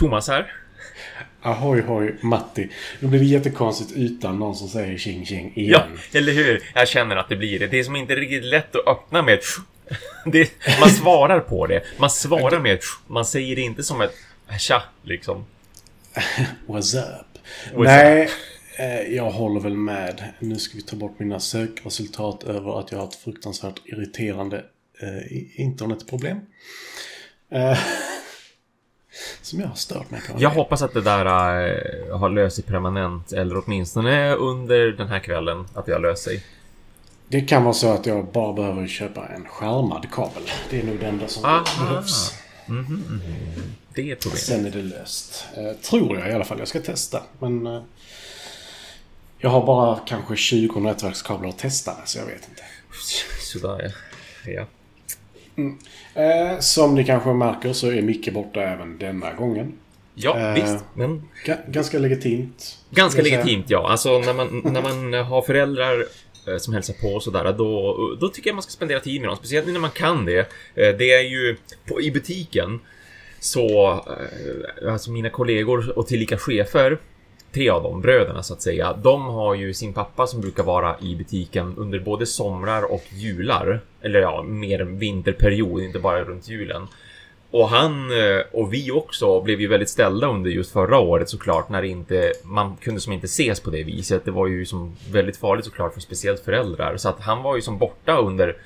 Thomas här. Ahoy hoj Matti. Nu blir det jättekonstigt utan någon som säger tjing tjing igen. Ja, eller hur? Jag känner att det blir det. Det är som inte riktigt lätt att öppna med det, Man svarar på det. Man svarar med Man säger det inte som ett tja, liksom. What's up? What's Nej, up? Eh, jag håller väl med. Nu ska vi ta bort mina sökresultat över att jag har ett fruktansvärt irriterande eh, internetproblem. Eh, som jag har stört mig på. Jag hoppas att det där äh, har löst sig permanent. Eller åtminstone under den här kvällen. Att det har löst sig. Det kan vara så att jag bara behöver köpa en skärmad kabel. Det är nog det enda som Aha. behövs. Mm -hmm, mm -hmm. Det är ett problem. Sen är det löst. Eh, tror jag i alla fall. Jag ska testa. Men... Eh, jag har bara kanske 20 nätverkskablar att testa så jag vet inte. Sådär ja. ja. Mm. Eh, som ni kanske märker så är Micke borta även denna gången. Ja, eh, visst. Men... Ganska legitimt. Ganska legitimt, ja. Alltså när man, när man har föräldrar eh, som hälsar på och sådär, då, då tycker jag man ska spendera tid med dem. Speciellt när man kan det. Eh, det är ju på, i butiken så, eh, alltså mina kollegor och tillika chefer tre av de bröderna så att säga, de har ju sin pappa som brukar vara i butiken under både somrar och jular. Eller ja, mer vinterperiod, inte bara runt julen. Och han eh, och vi också blev ju väldigt ställda under just förra året såklart när det inte, man kunde som inte ses på det viset. Det var ju som väldigt farligt såklart för speciellt föräldrar. Så att han var ju som borta under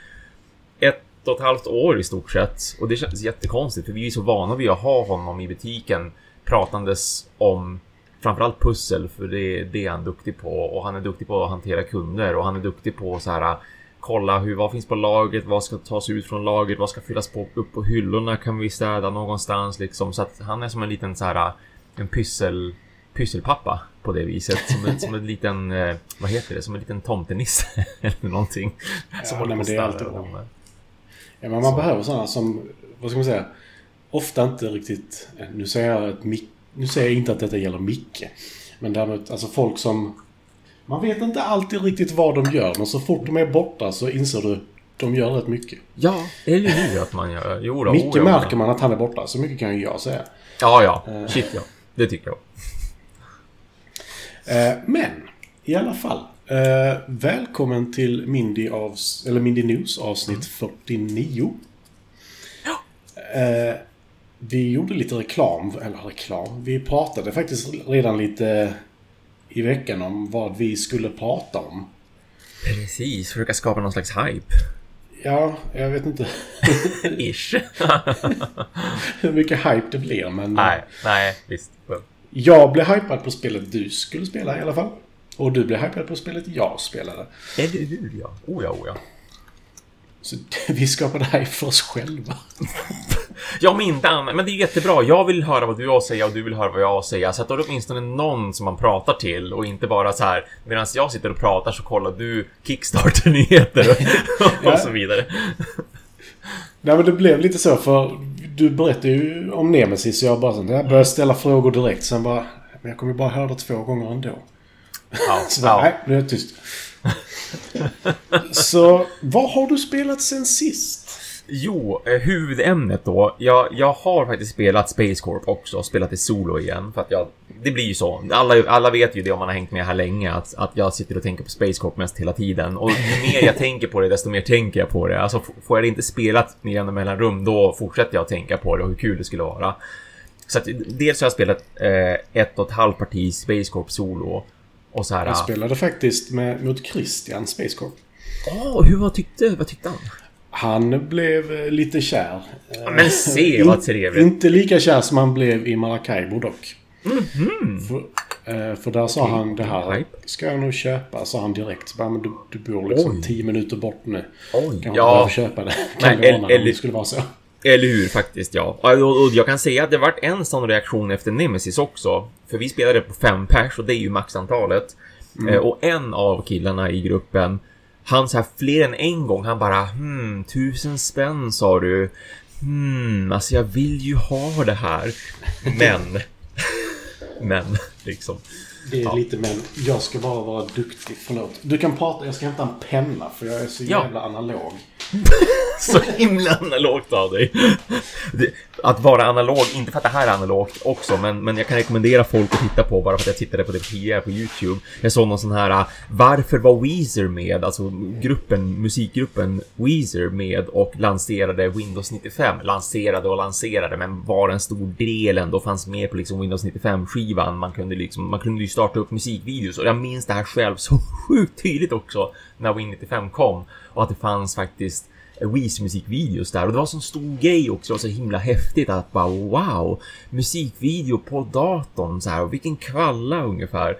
ett och ett halvt år i stort sett. Och det känns jättekonstigt för vi är så vana vid att ha honom i butiken pratandes om framförallt pussel för det, det är han duktig på och han är duktig på att hantera kunder och han är duktig på så här kolla hur, vad finns på lagret, vad ska tas ut från lagret, vad ska fyllas på, upp på hyllorna, kan vi städa någonstans liksom så att han är som en liten så här en pyssel pysselpappa på det viset. Som en, som en liten, eh, vad heter det, som en liten tomtenisse eller någonting. Ja, som men det är alltid bra. Ja, men man så. behöver sådana som, vad ska man säga, ofta inte riktigt, nu säger jag ett mick nu säger jag inte att detta gäller Micke. Men däremot, alltså folk som... Man vet inte alltid riktigt vad de gör, men så fort de är borta så inser du de gör rätt mycket. Ja, det är ju det att man gör. Jo då, Micke oh, märker man att han är borta, så mycket kan ju jag säga. Ja, ja. Eh. Shit ja. Det tycker jag. Eh, men, i alla fall. Eh, välkommen till Mindy, avs eller Mindy News avsnitt 49. Ja. Vi gjorde lite reklam, eller reklam. Vi pratade faktiskt redan lite i veckan om vad vi skulle prata om. Precis, försöka skapa någon slags hype. Ja, jag vet inte. Ish. Hur mycket hype det blir, men... Nej, nej, visst. Jag blev hypad på spelet du skulle spela i alla fall. Och du blev hypad på spelet jag spelade. Eller hur, ja. Oh ja, oh ja. Så vi skapade hype för oss själva. Ja, men inte annat. Men det är jättebra. Jag vill höra vad du har att säga och du vill höra vad jag har att säga. Så att då är det åtminstone någon som man pratar till och inte bara så här medan jag sitter och pratar så kollar du Kickstarter-nyheter och, och så vidare. Nej, men det blev lite så för du berättade ju om Nemesis och jag bara så, jag började ställa frågor direkt. Sen bara, men jag kommer ju bara höra det två gånger ändå. Ja, så bara, ja. nej, nu är jag tyst. så vad har du spelat sen sist? Jo, eh, huvudämnet då. Jag, jag har faktiskt spelat Space Corp också, spelat i solo igen. För att jag, det blir ju så. Alla, alla vet ju det om man har hängt med här länge, att, att jag sitter och tänker på Space Corp mest hela tiden. Och ju mer jag tänker på det, desto mer tänker jag på det. Alltså får jag det inte spelat med jämna mellanrum, då fortsätter jag att tänka på det och hur kul det skulle vara. Så att dels har jag spelat eh, ett och ett halvt parti Space Corp solo. Och så här... Jag spelade faktiskt med, mot Christian Space Corp. Åh, oh, hur vad tyckte, vad tyckte han? Han blev eh, lite kär. Men se vad trevligt. Inte lika kär som han blev i Maracaibo dock. Mm -hmm. för, eh, för, där sa han det här ska jag nog köpa, sa han direkt. Men du, du bor liksom Oj. tio minuter bort nu. Oj. Kan ja. köpa det. Kan Nej, det eller, det skulle vara så. Eller hur, faktiskt ja. Och, jag kan säga att det varit en sån reaktion efter Nemesis också. För vi spelade på fem pers och det är ju maxantalet. Mm. Eh, och en av killarna i gruppen han så här fler än en gång, han bara hmm, tusen spänn sa du. Hmm, alltså jag vill ju ha det här. Men, men, liksom. Det är ja. lite men. Jag ska bara vara duktig. Förlåt. Du kan prata. Jag ska hämta en penna för jag är så jävla ja. analog. Så himla analogt av dig. Att vara analog, inte för att det här är analogt också, men, men jag kan rekommendera folk att titta på bara för att jag tittade på det tidigare på YouTube. Jag såg någon sån här äh, Varför var Weezer med? Alltså gruppen, musikgruppen Weezer med och lanserade Windows 95. Lanserade och lanserade, men var en stor del ändå fanns med på liksom Windows 95-skivan. Man kunde liksom, man kunde ju starta upp musikvideos och jag minns det här själv så sjukt tydligt också när Win 95 kom och att det fanns faktiskt Weez musikvideos där och det var så stor grej också och så himla häftigt att bara wow musikvideo på datorn så här och vilken kvalla ungefär.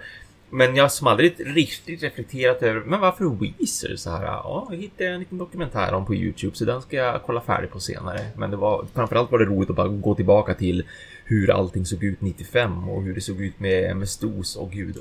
Men jag som aldrig riktigt reflekterat över men varför Weezer så här? Ja, jag hittade en liten dokumentär om på Youtube så den ska jag kolla färdig på senare. Men det var framförallt var det roligt att bara gå tillbaka till hur allting såg ut 95 och hur det såg ut med MS-DOS och gud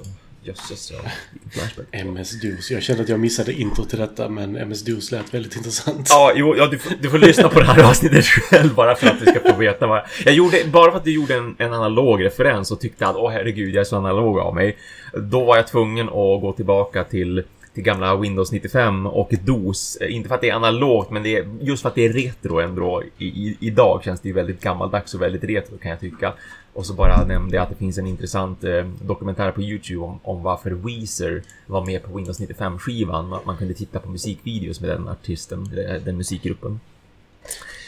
Jösses, ja. Flashback. MS-DOS. Jag kände att jag missade intro till detta, men MS-DOS lät väldigt intressant. Ja, jo, ja, du, får, du får lyssna på det här avsnittet själv bara för att du ska få veta vad... Jag gjorde, bara för att du gjorde en, en analog referens och tyckte att åh herregud, jag är så analog av mig. Då var jag tvungen att gå tillbaka till till gamla Windows 95 och DOS. Inte för att det är analogt, men det är just för att det är retro ändå. I, i, idag känns det ju väldigt gammaldags och väldigt retro kan jag tycka. Och så bara nämnde jag att det finns en intressant eh, dokumentär på Youtube om, om varför Weezer var med på Windows 95-skivan. Att man kunde titta på musikvideos med den artisten, den musikgruppen.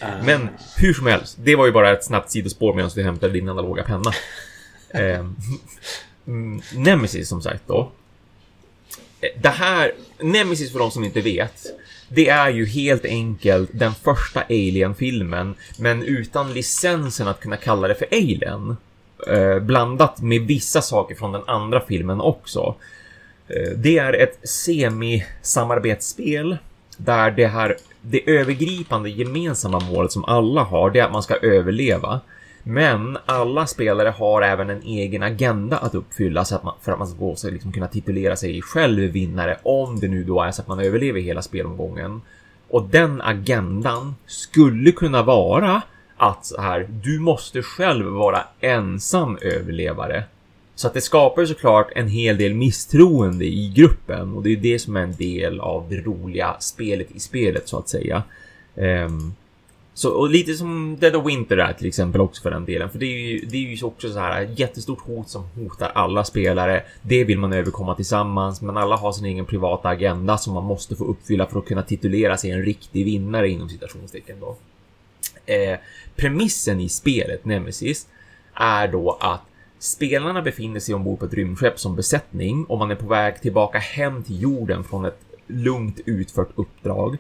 Uh. Men hur som helst, det var ju bara ett snabbt sidospår medan du hämtade din analoga penna. eh, Nemesis som sagt då. Eh, det här, Nemesis för de som inte vet, det är ju helt enkelt den första Alien-filmen, men utan licensen att kunna kalla det för Alien. Eh, blandat med vissa saker från den andra filmen också. Eh, det är ett semi-samarbetsspel där det här, det övergripande gemensamma målet som alla har, det är att man ska överleva. Men alla spelare har även en egen agenda att uppfylla så att man, för att man ska så liksom kunna titulera sig själv vinnare om det nu då är så att man överlever hela spelomgången. Och den agendan skulle kunna vara att så här, du måste själv vara ensam överlevare. Så att det skapar såklart en hel del misstroende i gruppen och det är det som är en del av det roliga spelet i spelet så att säga. Um, så, och lite som Dead of Winter är till exempel också för den delen. För det är ju, det är ju också så här ett jättestort hot som hotar alla spelare. Det vill man överkomma tillsammans, men alla har sin egen privata agenda som man måste få uppfylla för att kunna titulera sig en riktig vinnare inom citationstecken då. Eh, premissen i spelet Nemesis är då att spelarna befinner sig ombord på ett rymdskepp som besättning och man är på väg tillbaka hem till jorden från ett lugnt utfört uppdrag.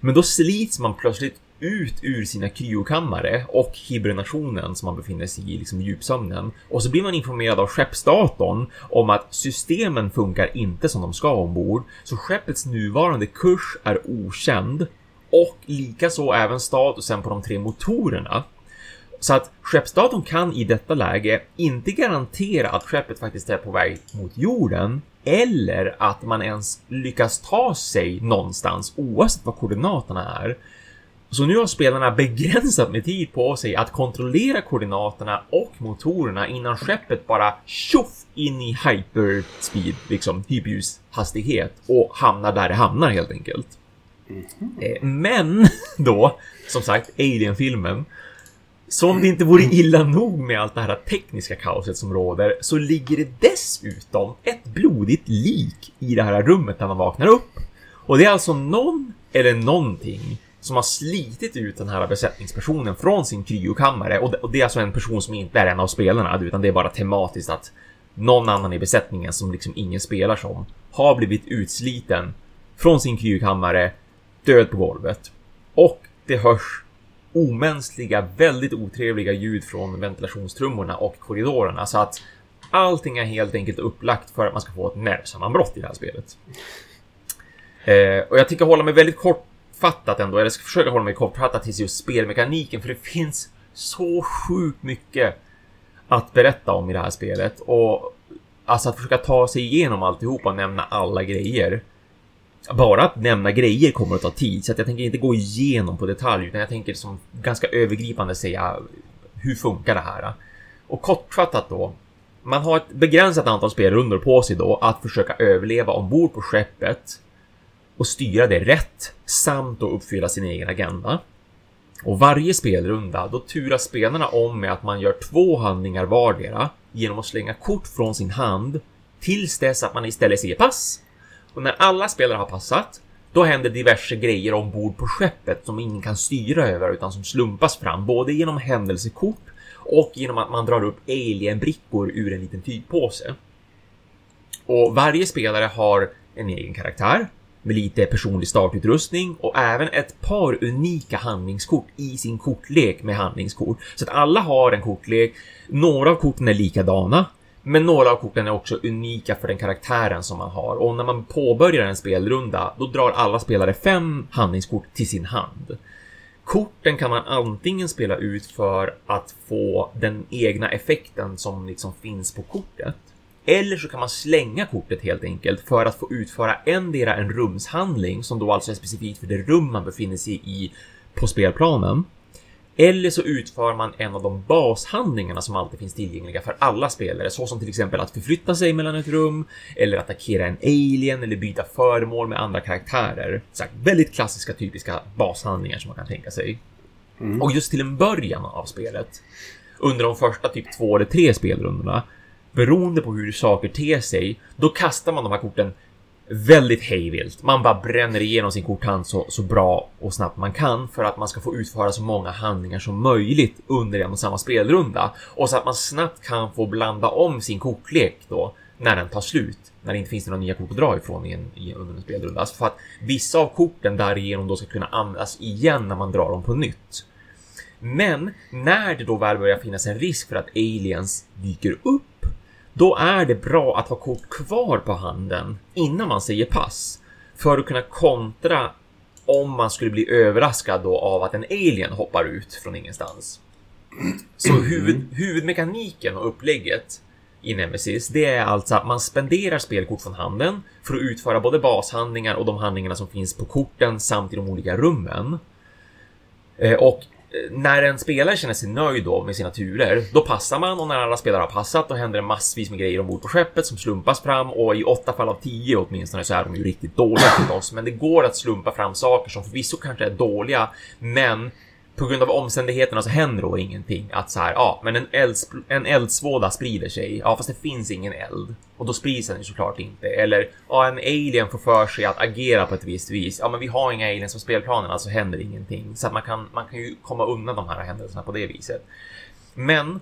Men då slits man plötsligt ut ur sina kryokammare och hibernationen som man befinner sig i, liksom djupsömnen. Och så blir man informerad av skeppsdatorn om att systemen funkar inte som de ska ombord, så skeppets nuvarande kurs är okänd och likaså även statusen på de tre motorerna. Så att skeppsdatorn kan i detta läge inte garantera att skeppet faktiskt är på väg mot jorden eller att man ens lyckas ta sig någonstans oavsett vad koordinaterna är. Så nu har spelarna begränsat med tid på sig att kontrollera koordinaterna och motorerna innan skeppet bara tjoff in i hyperspeed, liksom hyperljushastighet och hamnar där det hamnar helt enkelt. Mm -hmm. Men då, som sagt, Alien-filmen. Som det inte vore illa nog med allt det här tekniska kaoset som råder så ligger det dessutom ett blodigt lik i det här rummet när man vaknar upp. Och det är alltså någon eller någonting som har slitit ut den här besättningspersonen från sin kryokammare. Och det är alltså en person som inte är en av spelarna utan det är bara tematiskt att någon annan i besättningen som liksom ingen spelar som har blivit utsliten från sin kryokammare död på golvet. Och det hörs omänskliga, väldigt otrevliga ljud från ventilationstrummorna och korridorerna. Så att allting är helt enkelt upplagt för att man ska få ett nervsammanbrott i det här spelet. Eh, och jag tänker hålla mig väldigt kort kortfattat ändå, eller ska försöka hålla mig kortfattat till just spelmekaniken, för det finns så sjukt mycket att berätta om i det här spelet och alltså att försöka ta sig igenom alltihopa och nämna alla grejer. Bara att nämna grejer kommer att ta tid, så att jag tänker inte gå igenom på detalj, utan jag tänker som ganska övergripande säga hur funkar det här? Och kortfattat då. Man har ett begränsat antal spelrundor på sig då att försöka överleva ombord på skeppet och styra det rätt samt att uppfylla sin egen agenda. Och varje spelrunda, då turas spelarna om med att man gör två handlingar vardera genom att slänga kort från sin hand tills dess att man istället säger pass. Och när alla spelare har passat, då händer diverse grejer ombord på skeppet som ingen kan styra över utan som slumpas fram både genom händelsekort och genom att man drar upp alien-brickor ur en liten tygpåse. Och varje spelare har en egen karaktär med lite personlig startutrustning och även ett par unika handlingskort i sin kortlek med handlingskort. Så att alla har en kortlek. Några av korten är likadana, men några av korten är också unika för den karaktären som man har. Och när man påbörjar en spelrunda, då drar alla spelare fem handlingskort till sin hand. Korten kan man antingen spela ut för att få den egna effekten som liksom finns på kortet. Eller så kan man slänga kortet helt enkelt för att få utföra endera en rumshandling som då alltså är specifikt för det rum man befinner sig i på spelplanen. Eller så utför man en av de bashandlingarna som alltid finns tillgängliga för alla spelare, så som till exempel att förflytta sig mellan ett rum eller attackera en alien eller byta föremål med andra karaktärer. Så väldigt klassiska typiska bashandlingar som man kan tänka sig. Mm. Och just till en början av spelet, under de första typ två eller tre spelrundorna, beroende på hur saker ter sig, då kastar man de här korten väldigt hejvilt. Man bara bränner igenom sin korthand så, så bra och snabbt man kan för att man ska få utföra så många handlingar som möjligt under en och samma spelrunda och så att man snabbt kan få blanda om sin kortlek då när den tar slut. När det inte finns några nya kort att dra ifrån i en, i, under en spelrunda. Alltså för att vissa av korten därigenom då ska kunna användas igen när man drar dem på nytt. Men när det då väl börjar finnas en risk för att aliens dyker upp då är det bra att ha kort kvar på handen innan man säger pass för att kunna kontra om man skulle bli överraskad då av att en alien hoppar ut från ingenstans. Så huvud, huvudmekaniken och upplägget i Nemesis, det är alltså att man spenderar spelkort från handen för att utföra både bashandlingar och de handlingarna som finns på korten samt i de olika rummen. Eh, och Eh, när en spelare känner sig nöjd då med sina turer, då passar man och när alla spelare har passat, då händer det massvis med grejer ombord på skeppet som slumpas fram och i åtta fall av tio åtminstone så är de ju riktigt dåliga förstås. Men det går att slumpa fram saker som förvisso kanske är dåliga, men på grund av omständigheterna så händer då ingenting. Att så här, ja, men en, elds, en eldsvåda sprider sig. Ja, fast det finns ingen eld. Och då sprids den ju såklart inte. Eller, ja, en alien får för sig att agera på ett visst vis. Ja, men vi har inga aliens på spelplanen, alltså händer ingenting. Så att man kan, man kan ju komma undan de här händelserna på det viset. Men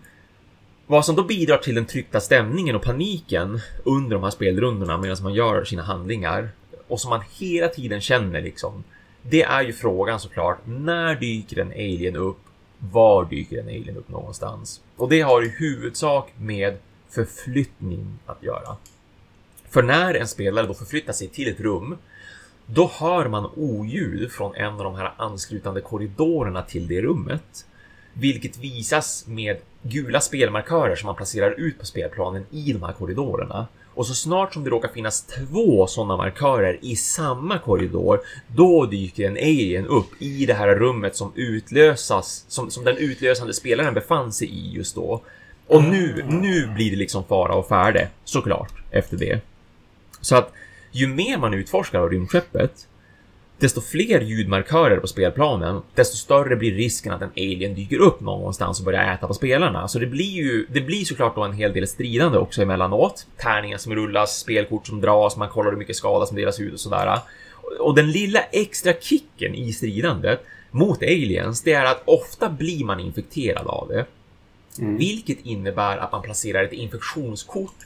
vad som då bidrar till den tryckta stämningen och paniken under de här spelrundorna medan man gör sina handlingar och som man hela tiden känner liksom det är ju frågan såklart. När dyker en alien upp? Var dyker en alien upp någonstans? Och det har i huvudsak med förflyttning att göra. För när en spelare då förflyttar sig till ett rum, då hör man oljud från en av de här anslutande korridorerna till det rummet. Vilket visas med gula spelmarkörer som man placerar ut på spelplanen i de här korridorerna. Och så snart som det råkar finnas två sådana markörer i samma korridor, då dyker en alien upp i det här rummet som utlösas, som, som den utlösande spelaren befann sig i just då. Och nu, nu blir det liksom fara och färde, såklart, efter det. Så att ju mer man utforskar av rymdskeppet, desto fler ljudmarkörer på spelplanen, desto större blir risken att en alien dyker upp någonstans och börjar äta på spelarna. Så det blir ju, det blir såklart då en hel del stridande också emellanåt. Tärningar som rullas, spelkort som dras, man kollar hur mycket skada som delas ut och sådär. Och den lilla extra kicken i stridandet mot aliens, det är att ofta blir man infekterad av det. Mm. Vilket innebär att man placerar ett infektionskort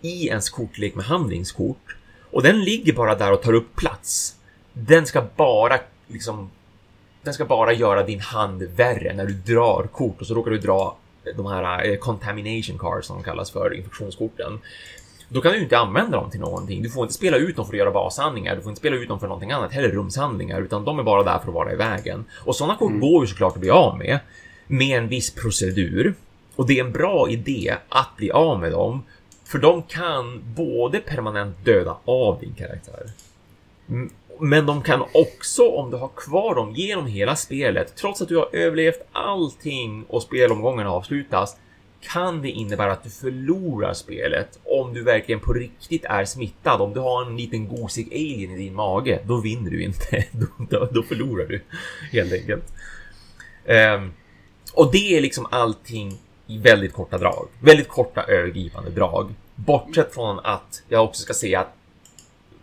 i ens kortlek med handlingskort. Och den ligger bara där och tar upp plats den ska bara liksom den ska bara göra din hand värre när du drar kort och så råkar du dra de här eh, contamination cards som de kallas för, infektionskorten. Då kan du inte använda dem till någonting. Du får inte spela ut dem för att göra bashandlingar. Du får inte spela ut dem för någonting annat, heller rumshandlingar, utan de är bara där för att vara i vägen. Och sådana kort mm. går ju såklart att bli av med med en viss procedur. Och det är en bra idé att bli av med dem, för de kan både permanent döda av din karaktär men de kan också, om du har kvar dem genom hela spelet, trots att du har överlevt allting och spelomgången avslutas, kan det innebära att du förlorar spelet om du verkligen på riktigt är smittad. Om du har en liten gosig alien i din mage, då vinner du inte. Då, då, då förlorar du helt enkelt. Um, och det är liksom allting i väldigt korta drag. Väldigt korta övergripande drag. Bortsett från att jag också ska säga att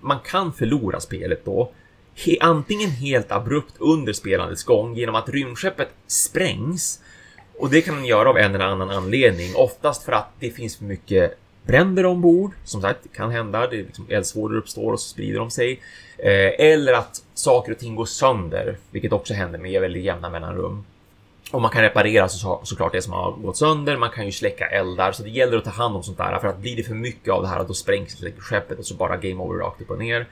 man kan förlora spelet då. He antingen helt abrupt under spelandets gång genom att rymdskeppet sprängs. Och det kan man göra av en eller annan anledning. Oftast för att det finns för mycket bränder ombord. Som sagt, det kan hända. Det är liksom eldsvådor uppstår och så sprider de sig. Eh, eller att saker och ting går sönder, vilket också händer med väldigt jämna mellanrum. Och man kan reparera så, såklart det som har gått sönder. Man kan ju släcka eldar, så det gäller att ta hand om sånt där. För att blir det för mycket av det här, då sprängs skeppet och så bara game over rakt upp och ner.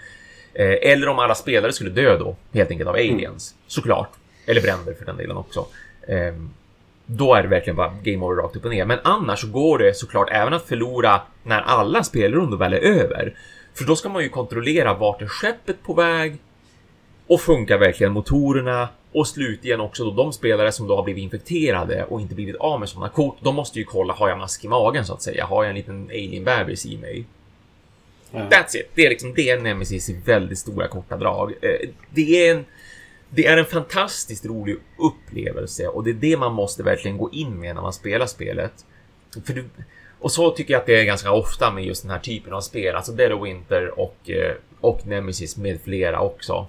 Eh, eller om alla spelare skulle dö då, helt enkelt av aliens, mm. såklart. Eller bränder för den delen också. Eh, då är det verkligen bara game over rakt upp och ner. Men annars så går det såklart även att förlora när alla spelrundor väl är över. För då ska man ju kontrollera vart är skeppet på väg? Och funkar verkligen motorerna? Och slutligen också då de spelare som då har blivit infekterade och inte blivit av med sådana kort. De måste ju kolla, har jag mask i magen så att säga? Har jag en liten alien-bebis i mig? Ja. That's it. Det är liksom det är Nemesis i väldigt stora korta drag. Eh, det är en det är en fantastiskt rolig upplevelse och det är det man måste verkligen gå in med när man spelar spelet. För du, och så tycker jag att det är ganska ofta med just den här typen av spel, alltså Dead of Winter och, eh, och Nemesis med flera också.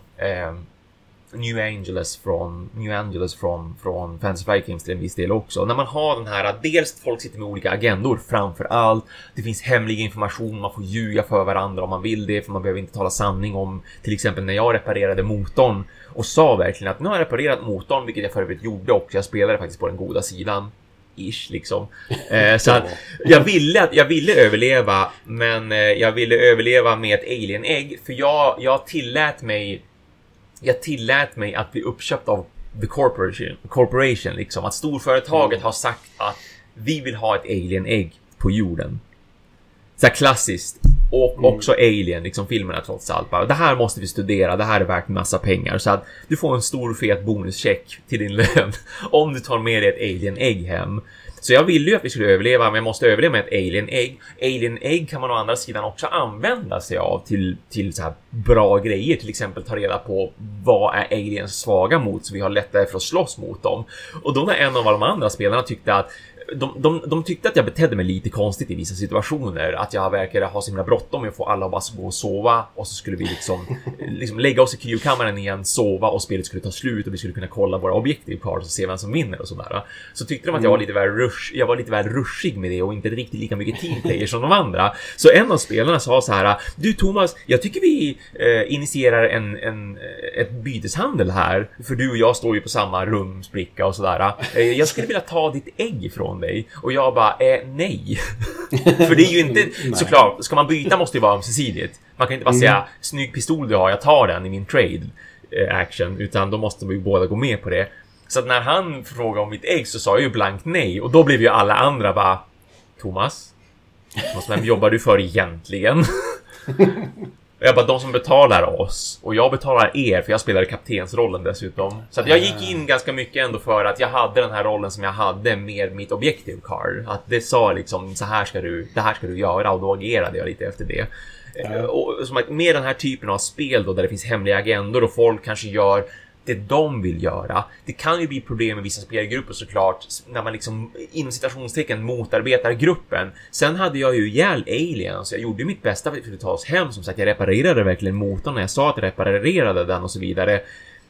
New Angeles från New Angeles från, från Fantasy Flight Games till en viss del också. När man har den här, dels folk sitter med olika agendor framför allt. Det finns hemlig information, man får ljuga för varandra om man vill det, för man behöver inte tala sanning om till exempel när jag reparerade motorn och sa verkligen att nu har jag reparerat motorn, vilket jag för övrigt gjorde också. Jag spelade faktiskt på den goda sidan. Ish liksom. Eh, så att jag ville, jag ville överleva, men eh, jag ville överleva med ett alien-ägg, för jag, jag tillät mig jag tillät mig att bli uppköpt av the corporation, corporation liksom. Att storföretaget mm. har sagt att vi vill ha ett alien-ägg på jorden. Så här klassiskt. Och mm. också Alien, liksom filmerna trots allt. Bara, det här måste vi studera, det här är värt massa pengar. Så att du får en stor fet bonuscheck till din lön om du tar med dig ett Alien-ägg hem. Så jag ville ju att vi skulle överleva, men jag måste överleva med ett alien-ägg. Alien-ägg kan man å andra sidan också använda sig av till, till så här bra grejer, till exempel ta reda på vad är aliens svaga mot så vi har lättare för att slåss mot dem. Och då när en av de andra spelarna tyckte att de, de, de tyckte att jag betedde mig lite konstigt i vissa situationer. Att jag verkade ha så himla bråttom med att få alla att bara gå och sova. Och så skulle vi liksom, liksom lägga oss i Q-kammaren igen, sova och spelet skulle ta slut och vi skulle kunna kolla våra objektiv cards och se vem som vinner och sådär. Så tyckte de att jag var lite väl rush, jag var lite väl rushig med det och inte riktigt lika mycket teamplayer som de andra. Så en av spelarna sa så här. Du Thomas, jag tycker vi eh, initierar en, en, ett byteshandel här. För du och jag står ju på samma rumsbricka och sådär. Eh, jag skulle vilja ta ditt ägg ifrån från dig. Och jag bara, eh, nej. För det är ju inte, såklart, ska man byta måste det vara ömsesidigt. Man kan inte bara mm. säga, snygg pistol du har, jag tar den i min trade eh, action. Utan då måste vi båda gå med på det. Så att när han frågade om mitt ägg så sa jag ju blankt nej. Och då blev ju alla andra bara, Thomas? Vem jobbar du för egentligen? jag bara, de som betalar oss och jag betalar er för jag spelade kaptensrollen dessutom. Så att jag gick in ganska mycket ändå för att jag hade den här rollen som jag hade med mitt objective card. Att det sa liksom så här ska du, det här ska du göra och då agerade jag lite efter det. Ja. Och som att med den här typen av spel då där det finns hemliga agendor och folk kanske gör det de vill göra. Det kan ju bli problem med vissa spelgrupper såklart när man liksom inom citationstecken motarbetar gruppen. Sen hade jag ju ihjäl aliens. Jag gjorde mitt bästa för att ta oss hem. Som sagt, jag reparerade verkligen motorn när jag sa att jag reparerade den och så vidare.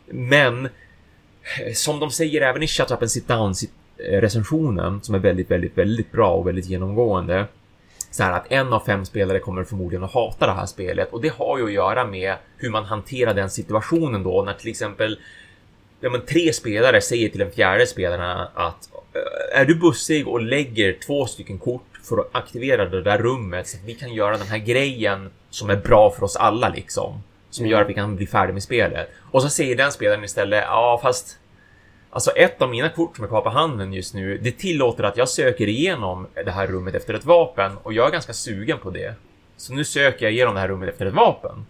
Men eh, som de säger även i Shut Up and Sit Down eh, recensionen som är väldigt, väldigt, väldigt bra och väldigt genomgående så här att en av fem spelare kommer förmodligen att hata det här spelet och det har ju att göra med hur man hanterar den situationen då när till exempel ja, men tre spelare säger till den fjärde spelaren att är du bussig och lägger två stycken kort för att aktivera det där rummet så att vi kan göra den här grejen som är bra för oss alla liksom. Som gör att vi kan bli färdiga med spelet. Och så säger den spelaren istället, ja fast Alltså ett av mina kort som är kvar på handen just nu, det tillåter att jag söker igenom det här rummet efter ett vapen och jag är ganska sugen på det. Så nu söker jag igenom det här rummet efter ett vapen.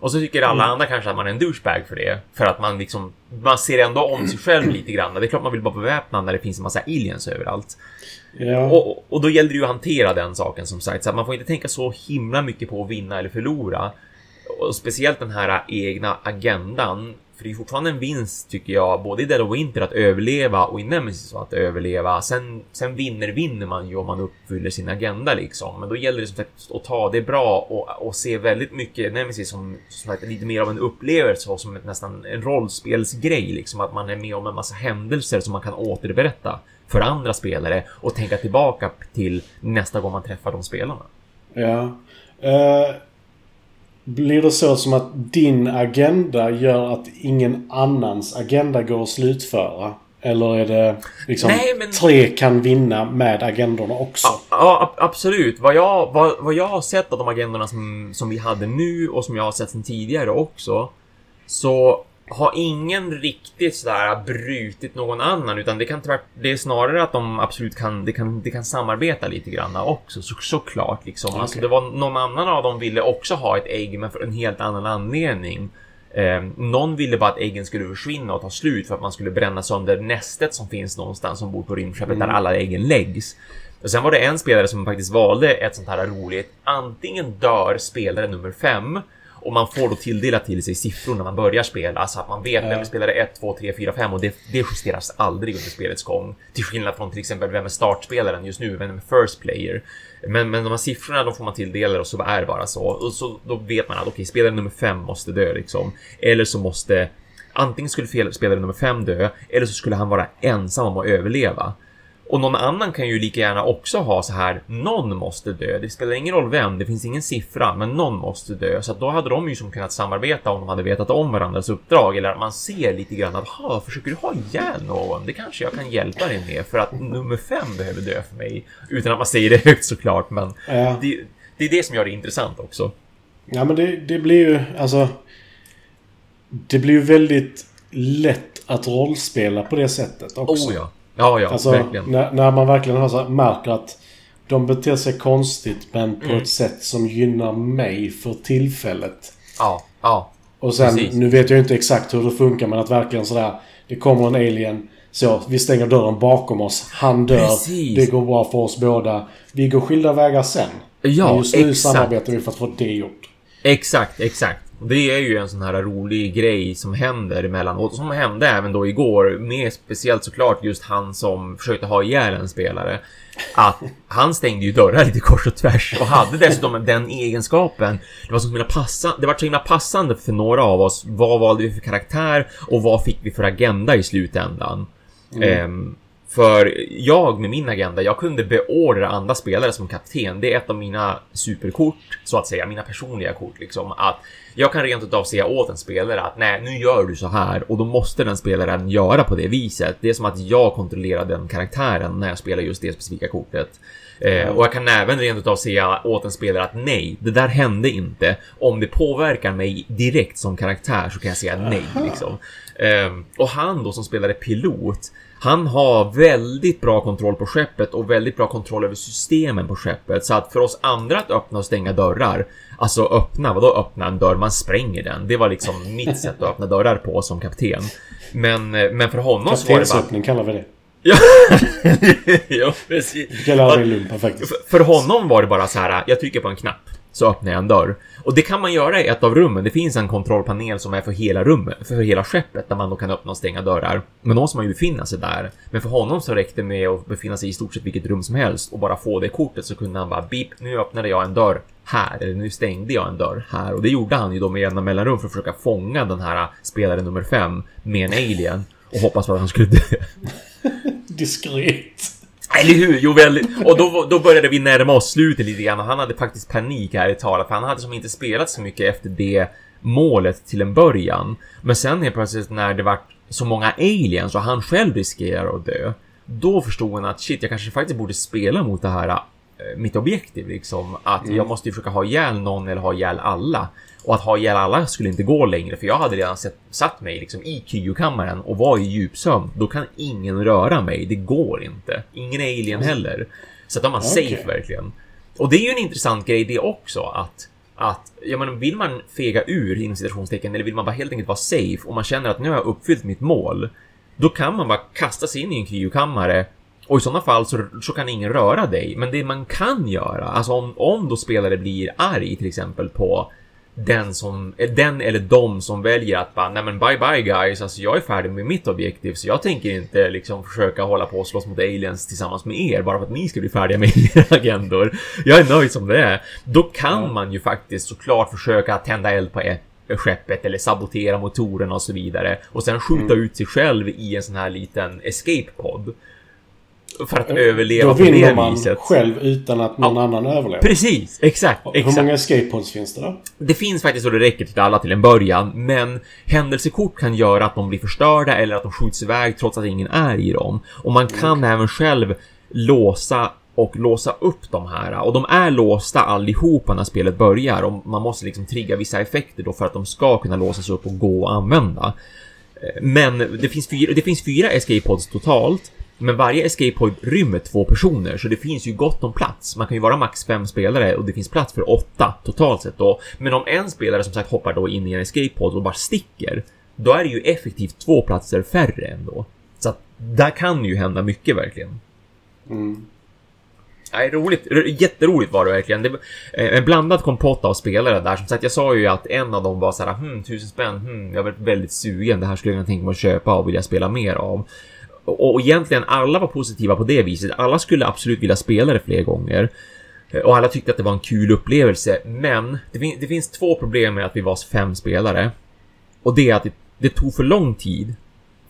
Och så tycker alla andra kanske att man är en douchebag för det. För att man liksom, man ser ändå om sig själv lite grann. Det är klart man vill vara beväpnad när det finns en massa aliens överallt. Ja. Och, och då gäller det ju att hantera den saken som sagt. Så att man får inte tänka så himla mycket på att vinna eller förlora. Och speciellt den här egna agendan. För det är fortfarande en vinst tycker jag, både i Dead of Winter att överleva och i Nemesis att överleva. Sen, sen vinner vinner man ju om man uppfyller sin agenda liksom. Men då gäller det som sagt att ta det bra och, och se väldigt mycket Nemesis som, som sagt, lite mer av en upplevelse och som ett, nästan en rollspelsgrej liksom. Att man är med om en massa händelser som man kan återberätta för andra spelare och tänka tillbaka till nästa gång man träffar de spelarna. Ja. Uh blir det så som att din agenda gör att ingen annans agenda går att slutföra? Eller är det liksom Nej, men- tre kan vinna med agendorna också? Ja, ja ab- absolut. Vad jag, vad, vad jag har sett av de agendorna som, som vi hade nu och som jag har sett sedan tidigare också. Så har ingen riktigt sådär brutit någon annan utan det kan tvärt, det är snarare att de absolut kan, det kan, det kan samarbeta lite grann också så, såklart liksom. Alltså Okej. det var någon annan av dem ville också ha ett ägg men för en helt annan anledning. Eh, någon ville bara att äggen skulle försvinna och ta slut för att man skulle bränna sönder nästet som finns någonstans som bor på rymdskeppet där alla äggen läggs. Och sen var det en spelare som faktiskt valde ett sånt här roligt. Antingen dör spelare nummer fem och man får då tilldelat till sig siffror när man börjar spela så att man vet vem är spelare 1, 2, 3, 4, 5 och det, det justeras aldrig under spelets gång. Till skillnad från till exempel vem är startspelaren just nu, vem är first player. Men, men de här siffrorna de får man tilldela och så är det bara så. Och så då vet man att okej, spelare nummer 5 måste dö liksom. Eller så måste antingen skulle spelare nummer 5 dö eller så skulle han vara ensam om att överleva. Och någon annan kan ju lika gärna också ha så här, någon måste dö. Det spelar ingen roll vem, det finns ingen siffra, men någon måste dö. Så att då hade de ju som kunnat samarbeta om de hade vetat om varandras uppdrag. Eller att man ser lite grann att, ha, försöker du ha ihjäl någon? Det kanske jag kan hjälpa dig med för att nummer fem behöver dö för mig. Utan att man säger det högt såklart, men Ja. det, det är det som gör det intressant också. Ja men det, det blir ju alltså... Det blir ju väldigt lätt att rollspela på det sättet också. Oh ja. Ja, ja, Alltså verkligen. när, när man verkligen har så här, märker att de beter sig konstigt men på Mm. ett sätt som gynnar mig för tillfället. Ja, ja. Och sen, Precis. nu vet jag inte exakt hur det funkar men att verkligen sådär, det kommer en alien, så vi stänger dörren bakom oss, han dör, Precis. det går bra för oss båda. Vi går skilda vägar sen. Ja, men just nu exakt. samarbetar vi för att få det gjort. Exakt, exakt. Det är ju en sån här rolig grej som händer emellanåt. Som hände även då igår. Med speciellt såklart just han som försökte ha ihjäl en spelare. Att han stängde ju dörrar lite kors och tvärs och hade dessutom den egenskapen. Det var så himla passa, det var så himla passande för några av oss. Vad valde vi för karaktär och vad fick vi för agenda i slutändan? Ehm, för jag med min agenda, jag kunde beordra andra spelare som kapten. Det är ett av mina superkort, så att säga, mina personliga kort liksom. Att jag kan rent utav säga åt en spelare att nej, nu gör du så här och då måste den spelaren göra på det viset. Det är som att jag kontrollerar den karaktären när jag spelar just det specifika kortet. Eh, och jag kan även rent utav säga åt en spelare att nej, det där hände inte. Om det påverkar mig direkt som karaktär så kan jag säga nej liksom. Ehm, och han då som spelade pilot, han har väldigt bra kontroll på skeppet och väldigt bra kontroll över systemen på skeppet. Så att för oss andra att öppna och stänga dörrar, alltså öppna, vadå öppna en dörr? Man spränger den. Det var liksom mitt sätt att öppna dörrar på som kapten. Men, eh, men för honom så var det bara... Kaptensöppning kallar vi det. Ja, ja precis. Det kallar vi perfekt. För- För honom var det bara så här, jag trycker på en knapp så öppnar jag en dörr. Och det kan man göra i ett av rummen. Det finns en kontrollpanel som är för hela rummet, för hela skeppet där man då kan öppna och stänga dörrar. Men då måste man ju befinna sig där. Men för honom så räckte det med att befinna sig i stort sett vilket rum som helst och bara få det kortet så kunde han bara beep, nu öppnade jag en dörr här, eller nu stängde jag en dörr här. Och det gjorde han ju då med jämna mellanrum för att försöka fånga den här spelaren nummer fem med en alien och hoppas på att han skulle dö. Diskret. Eller hur? Jo, väldigt. Och då, då började vi närma oss slutet lite grann och han hade faktiskt panik här i talet för han hade som inte spelat så mycket efter det målet till en början. Men sen helt plötsligt när det var så många aliens och han själv riskerar att dö. Då förstod han att shit, jag kanske faktiskt borde spela mot det här eh, mitt objektiv liksom. Att jag måste ju försöka ha ihjäl någon eller ha ihjäl alla. Och att ha ihjäl alla skulle inte gå längre för jag hade redan sett, satt mig liksom i kryokammaren och var i djupsömn. Då kan ingen röra mig. Det går inte. Ingen alien heller. Så att då är man Okej. safe verkligen. Och det är ju en intressant grej det också att att, ja men vill man fega ur inom citationstecken eller vill man bara helt enkelt vara safe och man känner att nu har jag uppfyllt mitt mål. Då kan man bara kasta sig in i en kryokammare och i sådana fall så, så kan ingen röra dig. Men det man kan göra, alltså om, om då spelare blir arg till exempel på den som, den eller de som väljer att bara, nej men bye bye guys, alltså jag är färdig med mitt objektiv så jag tänker inte liksom försöka hålla på och slåss mot aliens tillsammans med er bara för att ni ska bli färdiga med era agendor. Jag är nöjd som det är. Då kan ja. man ju faktiskt såklart försöka tända eld på ett skeppet eller sabotera motorerna och så vidare och sen skjuta mm. ut sig själv i en sån här liten escape pod för att överleva på det viset. Då vinner man själv utan att någon ja, annan överlever. Precis, exakt. Hur exakt. många escape pods finns det då? Det finns faktiskt så det räcker till alla till en början, men händelsekort kan göra att de blir förstörda eller att de skjuts iväg trots att ingen är i dem. Och man kan mm. även själv låsa och låsa upp de här och de är låsta allihopa när spelet börjar och man måste liksom trigga vissa effekter då för att de ska kunna låsas upp och gå att använda. Men det finns fyra, det finns fyra escape pods totalt men varje escape point rymmer två personer, så det finns ju gott om plats. Man kan ju vara max fem spelare och det finns plats för åtta totalt sett då. Men om en spelare som sagt hoppar då in i en escape pod och bara sticker, då är det ju effektivt två platser färre ändå. Så att där kan ju hända mycket verkligen. Mm. Nej, roligt. Jätteroligt var det verkligen. Det var en blandad kompott av spelare där. Som sagt, jag sa ju att en av dem var så här, hmm, tusen spänn, hmm, jag var väldigt sugen. Det här skulle jag kunna tänka mig att köpa och vilja spela mer av. Och egentligen alla var positiva på det viset. Alla skulle absolut vilja spela det fler gånger. Och alla tyckte att det var en kul upplevelse. Men det, fin det finns två problem med att vi var fem spelare. Och det är att det, det tog för lång tid.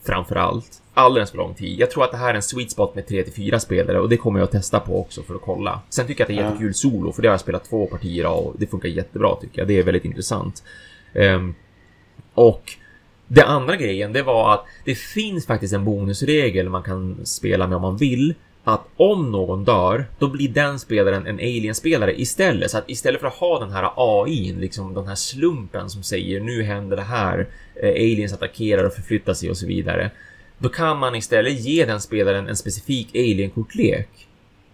Framför allt. Alldeles för lång tid. Jag tror att det här är en sweet spot med 3 till 4 spelare och det kommer jag att testa på också för att kolla. Sen tycker jag att det är jättekul solo för det har jag spelat två partier av och det funkar jättebra tycker jag. Det är väldigt intressant. Um, och det andra grejen, det var att det finns faktiskt en bonusregel man kan spela med om man vill. Att om någon dör, då blir den spelaren en alien-spelare istället. Så att istället för att ha den här AI, liksom den här slumpen som säger nu händer det här, eh, aliens attackerar och förflyttar sig och så vidare. Då kan man istället ge den spelaren en specifik alien-kortlek.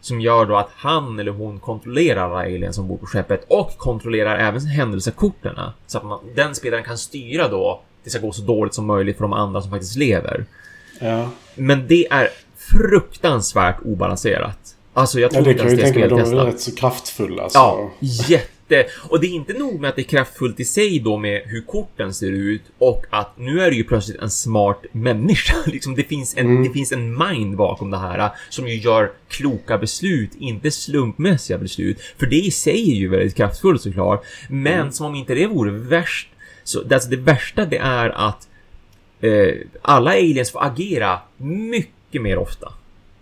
Som gör då att han eller hon kontrollerar alla aliens som bor på skeppet och kontrollerar även händelsekorten. Så att man, den spelaren kan styra då det ska gå så dåligt som möjligt för de andra som faktiskt lever. Ja. Men det är fruktansvärt obalanserat. Alltså jag tror ja, det kan jag tänka mig. De är rätt så kraftfulla. Alltså. Ja, jätte. Och det är inte nog med att det är kraftfullt i sig då med hur korten ser ut och att nu är det ju plötsligt en smart människa. Liksom det finns en, mm. det finns en mind bakom det här som ju gör kloka beslut, inte slumpmässiga beslut. För det i sig är ju väldigt kraftfullt såklart. Men mm. som om inte det vore värst så alltså det värsta det är att eh, alla aliens får agera mycket mer ofta.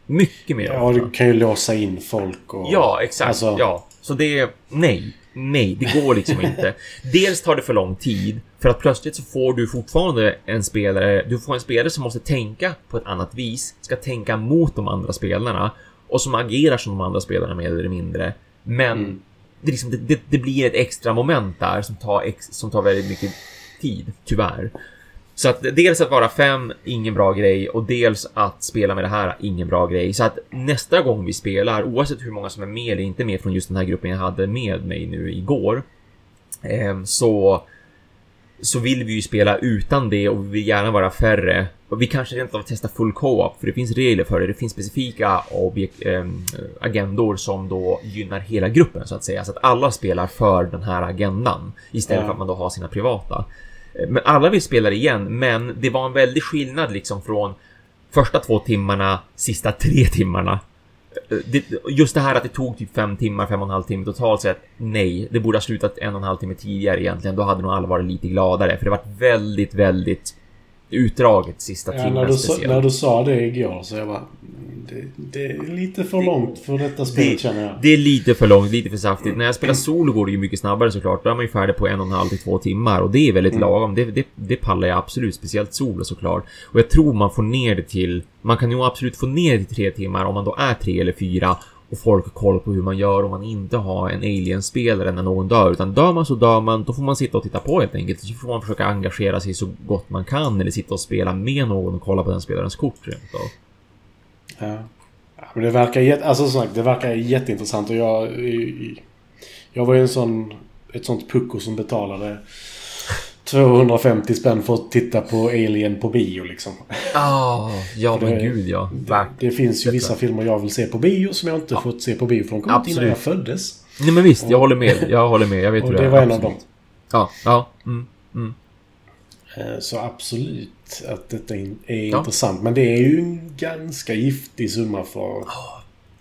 Mycket mer ja, ofta. Ja, du kan ju låsa in folk och... Ja, exakt. Alltså... Ja. Så det är... Nej. Nej, det går liksom inte. Dels tar det för lång tid för att plötsligt så får du fortfarande en spelare. Du får en spelare som måste tänka på ett annat vis, ska tänka mot de andra spelarna och som agerar som de andra spelarna mer eller mindre. Men mm det, liksom, det, det, det, blir ett extra moment där som tar, ex, som tar väldigt mycket tid, tyvärr. Så att dels att vara fem, ingen bra grej och dels att spela med det här, ingen bra grej. Så att nästa gång vi spelar, oavsett hur många som är med eller inte med från just den här gruppen jag hade med mig nu igår, eh, så så vill vi ju spela utan det och vi vill gärna vara färre. Och vi kanske rent av testar full co-op, för det finns regler för det. Det finns specifika objekt, äh, agendor som då gynnar hela gruppen så att säga. Så att alla spelar för den här agendan istället ja. för att man då har sina privata. Eh, men alla vill spela det igen, men det var en väldig skillnad liksom från första två timmarna, sista tre timmarna Eh, just det här att det tog typ fem timmar, fem och en halv timme totalt sett. Nej, det borde ha slutat en och en halv timme tidigare egentligen. Då hade nog alla varit lite gladare, för det var väldigt, väldigt utdraget sista ja, timmen när du, speciellt. när du sa det igår så jag bara... Det, det är lite för det, långt för detta spelet känner jag. Det är lite för långt, lite för saftigt. När jag spelar solo går det ju mycket snabbare såklart. Då är man ju färdig på en och en halv till två timmar och det är väldigt mm. lagom. Det, det, det pallar jag absolut, speciellt solo såklart. Och jag tror man får ner det till... Man kan ju absolut få ner det till tre timmar om man då är tre eller fyra och folk har koll på hur man gör om man inte har en alien-spelare när någon dör. Utan dör man så dör man, då får man sitta och titta på helt enkelt. Så får man försöka engagera sig så gott man kan eller sitta och spela med någon och kolla på den spelarens kort rent av. Ja. ja. men det verkar, alltså, som sagt, det verkar jätteintressant och jag... Jag var ju en sån ett sånt pucko som betalade 250 spänn för att titta på Alien på bio liksom. Ah, ja men det- gud ja. Det, det finns ju vissa filmer jag vill se på bio som jag inte fått se på bio för de kom innan jag föddes. Nej men visst, jag håller med. Jag håller med. Jag vet Och hur det är. var en av dem. Ja, ja. Mm, mm. Eh, Så absolut att detta är Ja. intressant. Men det är ju en ganska giftig summa för att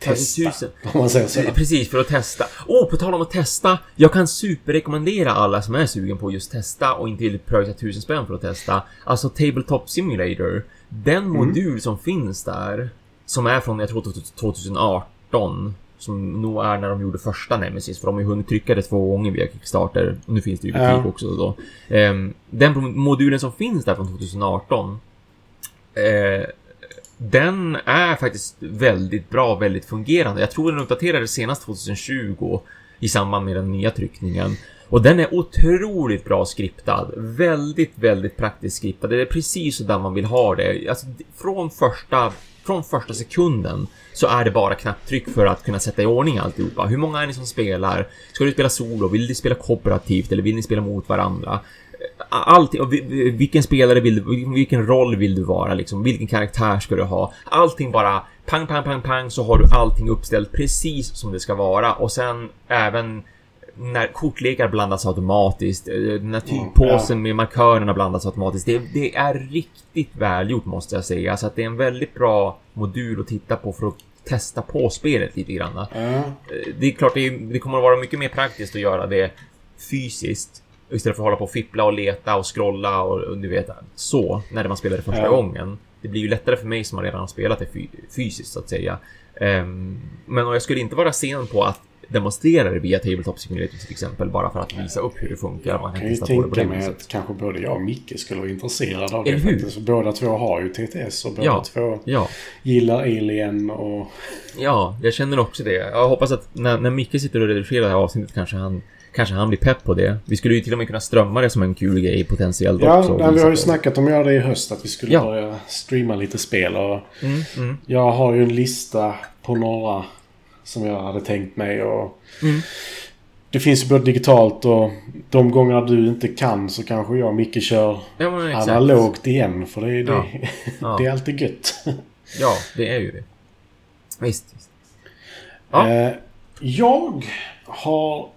testa. 10 000. Om man säger så. Precis, för att testa. Åh, på tal om att testa. Jag kan superrekommendera alla som är sugen på just testa och inte vill pröjsa tusen spänn för att testa. Alltså Tabletop Simulator. Den modul som finns där, som är från, jag tror 2018, som nog är när de gjorde första Nemesis, för de har ju hunnit trycka det två gånger via Kickstarter. Nu finns det ju butik Ja. också då. Ehm, den modulen som finns där från 2018 eh, den är faktiskt väldigt bra, väldigt fungerande. Jag tror den uppdaterades senast 2020 i samband med den nya tryckningen. Och den är otroligt bra skriptad. Väldigt, väldigt praktiskt skriptad. Det är precis så där man vill ha det. Alltså, från första, från första sekunden så är det bara knapptryck för att kunna sätta i ordning alltihopa. Hur många är ni som spelar? Ska du spela solo? Vill ni spela kooperativt? Eller vill ni spela mot varandra? Allting, vilken spelare vill du, vilken roll vill du vara liksom, vilken karaktär ska du ha? Allting bara pang, pang, pang, pang så har du allting uppställt precis som det ska vara och sen även när kortlekar blandas automatiskt, eh, när tygpåsen med markörerna blandas automatiskt. Det, det är riktigt välgjort måste jag säga, så att det är en väldigt bra modul att titta på för att testa på spelet lite grann. Ja. Eh, Det är klart, det, det kommer att vara mycket mer praktiskt att göra det fysiskt. Istället för att hålla på och fippla och leta och scrolla och, och du vet så, när man spelar det första Ja. gången. Det blir ju lättare för mig som redan har spelat det fy, fysiskt så att säga. Ehm, men jag skulle inte vara sen på att demonstrera det via Tabletop Simulator till exempel, bara för att visa upp hur det funkar. Man Jag kan kan ju testa på det på tänka det mig att kanske både jag och Micke skulle vara intresserade av det Eller hur? faktiskt. Båda två har ju TTS och båda Ja. två Ja, gillar Alien och... ja, jag känner också det. Jag hoppas att när, när Micke sitter och redigerar det här avsnittet kanske han Kanske han blir pepp på det. Vi skulle ju till och med kunna strömma det som en kul grej potentiellt Ja, också. nej, vi har ju snackat om att göra det i höst. Att vi skulle Ja. börja streama lite spel. Och Mm, mm. jag har ju en lista på några som jag hade tänkt mig. Och Mm. Det finns ju både digitalt och de gånger du inte kan så kanske jag och Micke kör Ja, analogt igen. För det är, det, Ja. Ja. det är alltid gött. Ja, det är ju det. Visst. visst. Ja. Eh, jag har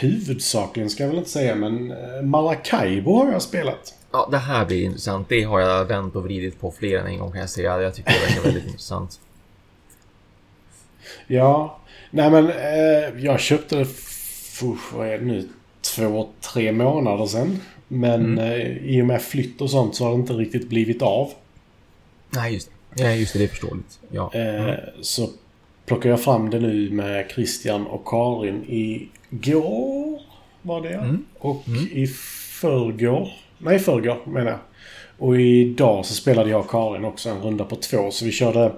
huvudsakligen, ska jag väl inte säga, men eh, Maracaibo har jag spelat. Ja, det här blir intressant. Det har jag vänt och vridit på fler än en gång kan jag säga. Jag tycker det verkar väldigt intressant. Ja, nej men eh, jag köpte det, för, vad är det nu, två, tre månader sedan. Men eh, i och med flytt och sånt så har det inte riktigt blivit av. Nej, just det. Ja, just det. Det är förståeligt. Ja. Eh, Så plockar jag fram det nu med Christian och Karin igår. Var det Mm. Och i förrgår. Nej, i förrgår menar jag. Och idag så spelade jag och Karin också en runda på två. Så vi körde...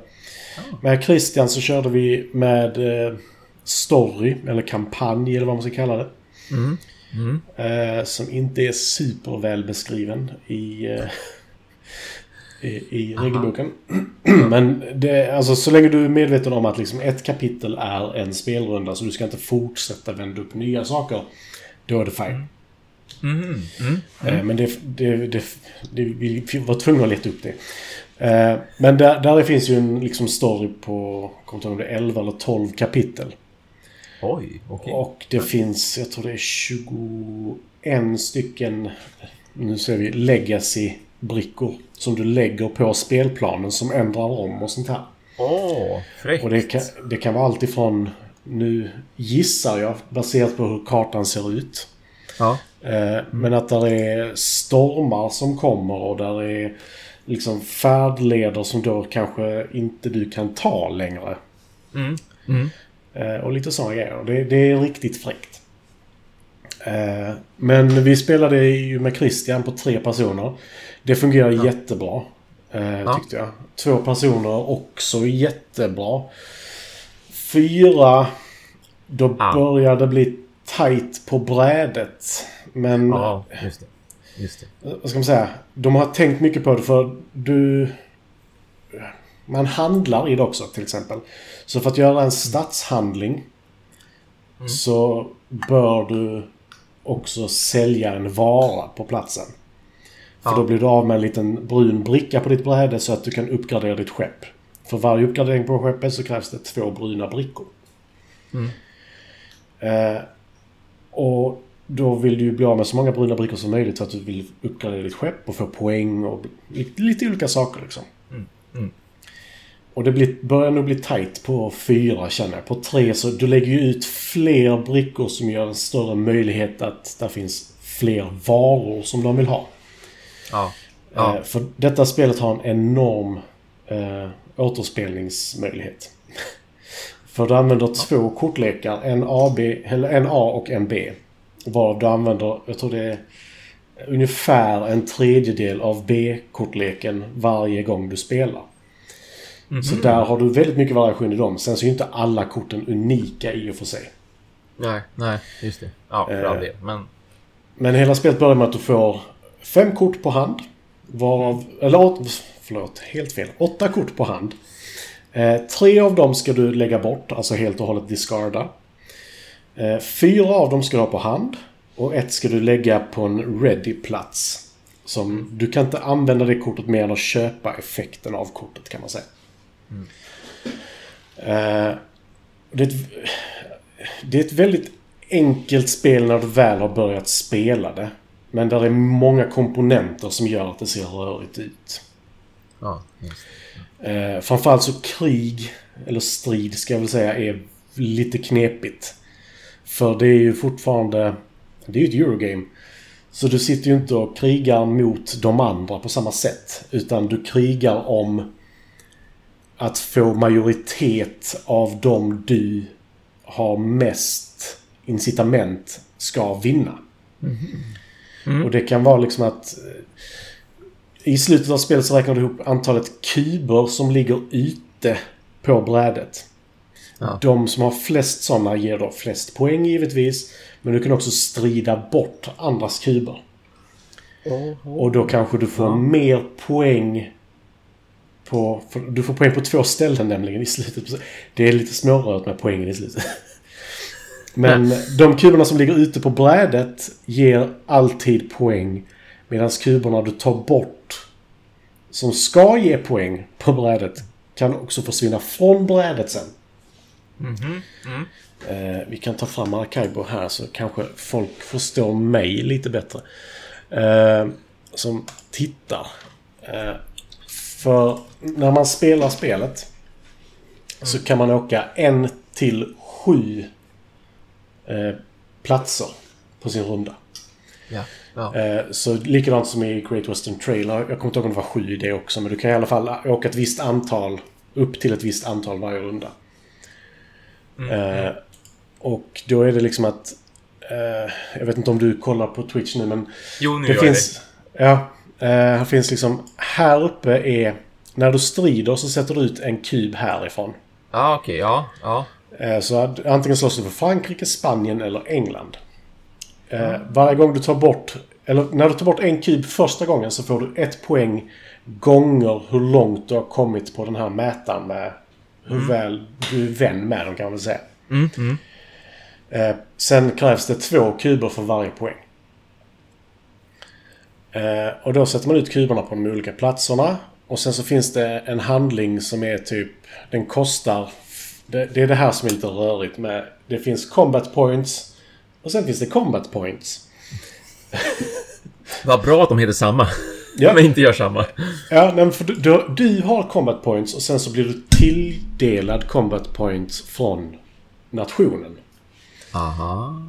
Med Christian så körde vi med eh, story, eller kampanj eller vad man ska kalla det. Mm. Mm. Eh, som inte är superväl beskriven i, eh, i, i regelboken. Men det, alltså, så länge du är medveten om att liksom ett kapitel är en spelrunda så du ska inte fortsätta vända upp nya saker. Då är det fine. Mm. Mm. Eh, men det, det, det, det, vi var tvungna att leta upp det. Eh, men där, där finns ju en liksom story på, kommer inte ihåg om det är 11 eller 12 kapitel. Oj, okej. Och det finns, jag tror det är 21 stycken, nu ser vi, legacy-brickor. Som du lägger på spelplanen som ändrar om och sånt här. Åh, fräckt. Och det kan, det kan vara allt ifrån, nu gissar jag, baserat på hur kartan ser ut. Ja. Eh, Men att det är stormar som kommer och där är liksom färdleder som då kanske inte du kan ta längre. Mm. Mm. Eh, Och lite sådana grejer. Det, det är riktigt fräckt. Eh, Men vi spelade ju med Christian på tre personer. Det fungerar Ja. jättebra. eh. Tyckte jag. Två personer också jättebra. Fyra. Då Ja. börjar det bli tight på brädet. Men Ja, just det. Just det. vad ska man säga? De har tänkt mycket på det för du... Man handlar i det också till exempel. Så för att göra en stadshandling Mm. så bör du... också sälja en vara på platsen. För Ja. då blir du av med en liten brun bricka på ditt bräde så att du kan uppgradera ditt skepp. För varje uppgradering på skeppet så krävs det två bruna brickor. Mm. Eh, och då vill du ju bli av med så många bruna brickor som möjligt för att du vill uppgradera ditt skepp och få poäng och lite, lite olika saker liksom. Mm, mm. Och det blir, börjar nog bli tight på fyra känner jag. På tre så du lägger ju ut fler brickor som gör en större möjlighet att det finns fler varor som de vill ha. Ja. Ja. Eh, för detta spelet har en enorm eh, återspelningsmöjlighet. för du använder två kortlekar, en, AB, eller en A och en B. Varav du använder, jag tror det är ungefär en tredjedel av B-kortleken varje gång du spelar. Mhm. Så där har du väldigt mycket variation i dem. Sen så är ju inte alla korten unika i och för sig. Nej, nej, just det. Ja, för Eh. all del. Men... Men hela spelet börjar med att du får fem kort på hand. Varav... Eller åt, förlåt, helt fel. Åtta kort på hand. Eh, tre av dem ska du lägga bort, alltså helt och hållet discarda. Eh, fyra av dem ska du ha på hand. Och ett ska du lägga på en ready-plats. Som, du kan inte använda det kortet mer än att köpa effekten av kortet kan man säga. Eh, det, är ett, det är ett väldigt enkelt spel när du väl har börjat spela det. Men där är många komponenter som gör att det ser rörigt ut. Ja, just Eh, framförallt så krig, eller strid ska jag väl säga, är lite knepigt. För det är ju fortfarande... Det är ju ett Eurogame. Så du sitter ju inte och krigar mot de andra på samma sätt. Utan du krigar om att få majoritet av de du har mest incitament ska vinna. Mm. Och det kan vara liksom att... eh, I slutet av spelet så räknar du ihop antalet kuber som ligger ute på brädet. Ja. De som har flest sådana ger då flest poäng givetvis. Men du kan också strida bort andras kuber. Och då kanske du får Ja. mer poäng på... Du får poäng på två ställen nämligen i slutet. Det är lite smårört med poängen i slutet. Men de kuberna som ligger ute på brädet ger alltid poäng. Medan kuberna du tar bort som ska ge poäng på brädet kan också försvinna från brädet sen. Mm. Eh, vi kan ta fram Archibo här så kanske folk förstår mig lite bättre. Eh, som tittar. Eh, för när man spelar spelet så kan man åka en till sju eh, platser på sin runda. Ja. Ja. Eh, så likadant som i Great Western Trail. Jag kommer inte ihåg om det var sju i det också. Men du kan i alla fall åka ett visst antal. Upp till ett visst antal varje runda. Eh, och då är det liksom att... Eh, jag vet inte om du kollar på Twitch nu men... Jo, nu Det gör finns... Ja. Eh, här finns liksom... Här uppe är... När du strider så sätter du ut en kub härifrån. Ja, okej. Ja, ja. Eh, Så antingen slåss du för Frankrike, Spanien eller England. Eh, Varje gång du tar bort... Eller när du tar bort en kub första gången så får du ett poäng gånger hur långt du har kommit på den här mätaren med hur väl du är vän med dem kan man väl säga. Mm, mm. Sen krävs det två kuber för varje poäng. Eh, och då sätter man ut kuberna på de olika platserna. Och sen så finns det en handling som är typ... Den kostar... Det, det är det här som är lite rörigt med... Det finns combat points. Och sen finns det combat points. Vad bra att de heter samma. Ja. Men inte gör samma. Ja, men för du, du, du har combat points och sen så blir du tilldelad combat points från nationen. Aha.